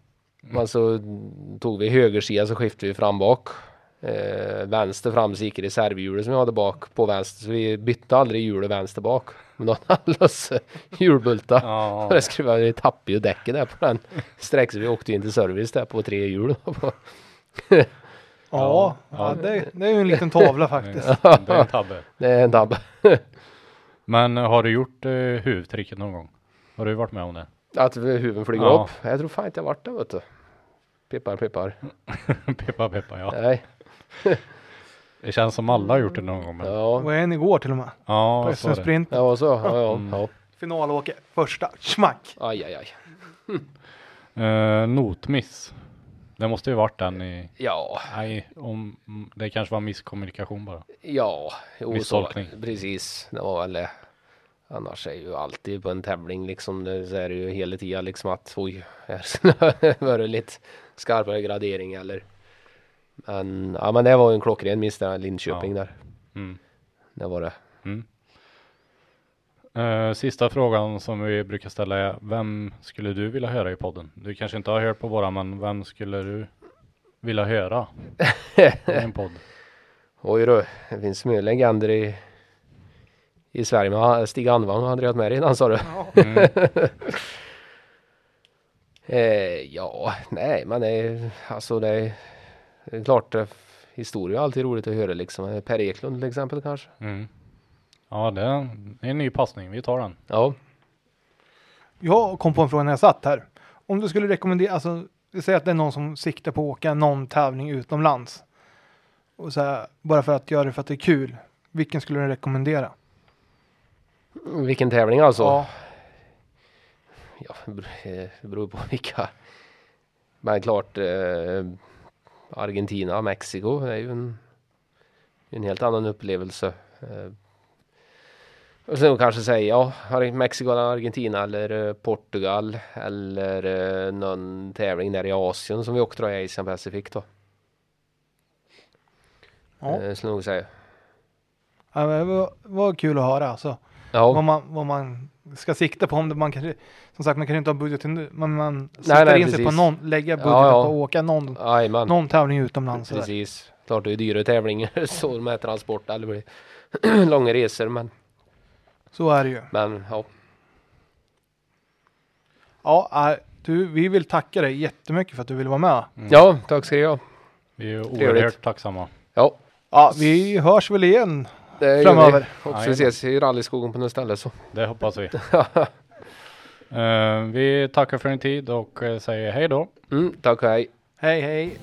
Speaker 5: Mm. Men så tog vi högersida så skiftade vi fram bak. Eh, vänster fram så gick reservhjulet som jag hade bak på vänster. Så vi bytte aldrig hjulet vänster bak. Men då hade han lösse hjulbultar. Ja. Och det skruvade vi tappade ju däcket där på den sträck så vi åkte in till service där på tre hjul.
Speaker 3: ja, ja, ja det, det, är ju en liten tavla faktiskt.
Speaker 4: det är en tabbe.
Speaker 5: Det är en tabbe.
Speaker 4: Men har du gjort eh, huvudtricket någon gång? Har du varit med om det?
Speaker 5: Att huven flyger ja. upp? Jag tror fan inte jag varit där vet du. Pippar, pippar.
Speaker 4: pippar, pippar ja.
Speaker 5: Nej.
Speaker 4: Det känns som alla har gjort det någon gång. Men...
Speaker 3: Ja. Och en igår till och med.
Speaker 4: Ja,
Speaker 3: På SM Sprint.
Speaker 5: Ja, så. Ja, ja. Mm. ja.
Speaker 3: Finalåke, första, smack.
Speaker 5: Aj, aj, aj.
Speaker 4: uh, notmiss. Det måste ju varit den i...
Speaker 5: Ja.
Speaker 4: Nej, om, det kanske var misskommunikation bara.
Speaker 5: Ja,
Speaker 4: jo, Misstolkning.
Speaker 5: Så, precis. Det var väl Annars är ju alltid på en tävling liksom, det, så är det ju hela tiden liksom att oj, här var det lite skarpare gradering eller. Men, ja men det var ju en klockren miss där, Linköping ja. där. Mm. Det var det. Mm.
Speaker 4: Uh, sista frågan som vi brukar ställa är, vem skulle du vilja höra i podden? Du kanske inte har hört på våra, men vem skulle du vilja höra i en podd?
Speaker 5: Oj då, det finns mycket legender i i Sverige med Stig Anvang och Andreas med innan sa du? Mm. eh, ja, nej men det är, alltså det är, det är klart eh, historia är alltid roligt att höra liksom. Per Eklund till exempel kanske.
Speaker 4: Mm. Ja det är en ny passning, vi tar den.
Speaker 5: Ja.
Speaker 3: Jag kom på en fråga när jag satt här. Om du skulle rekommendera, alltså säg att det är någon som siktar på att åka någon tävling utomlands. Och så här, bara för att göra det för att det är kul. Vilken skulle du rekommendera?
Speaker 5: Vilken tävling alltså? Ja. ja det beror på vilka. Men klart eh, Argentina, Mexiko är ju en, en helt annan upplevelse. Eh, och sen kanske säga ja, Mexiko eller Argentina eller eh, Portugal eller eh, någon tävling där i Asien som vi åkte då i Asian Pacific då. Ja. Eh, skulle nog säga.
Speaker 3: Ja, det var, var kul att höra alltså.
Speaker 5: Ja.
Speaker 3: Vad, man, vad man ska sikta på. Om man kanske, som sagt, man kan inte ha budget till men man siktar nej, in sig på någon, lägga budget ja, ja. på att åka någon, någon tävling utomlands.
Speaker 5: Precis. Klart det är dyra tävlingar så med transport eller blir långa resor men.
Speaker 3: Så är det ju.
Speaker 5: Men ja.
Speaker 3: Ja, äh, du, vi vill tacka dig jättemycket för att du ville vara med.
Speaker 5: Mm. Ja, tack ska du ha.
Speaker 4: Vi är oerhört tacksamma.
Speaker 5: Ja.
Speaker 3: Ja, vi hörs väl igen det framöver.
Speaker 5: Vi. Hoppas vi ses i rallyskogen på något ställe så.
Speaker 4: Det hoppas vi. uh, vi tackar för din tid och uh, säger hej då.
Speaker 5: Mm, tack och hej.
Speaker 3: Hej hej.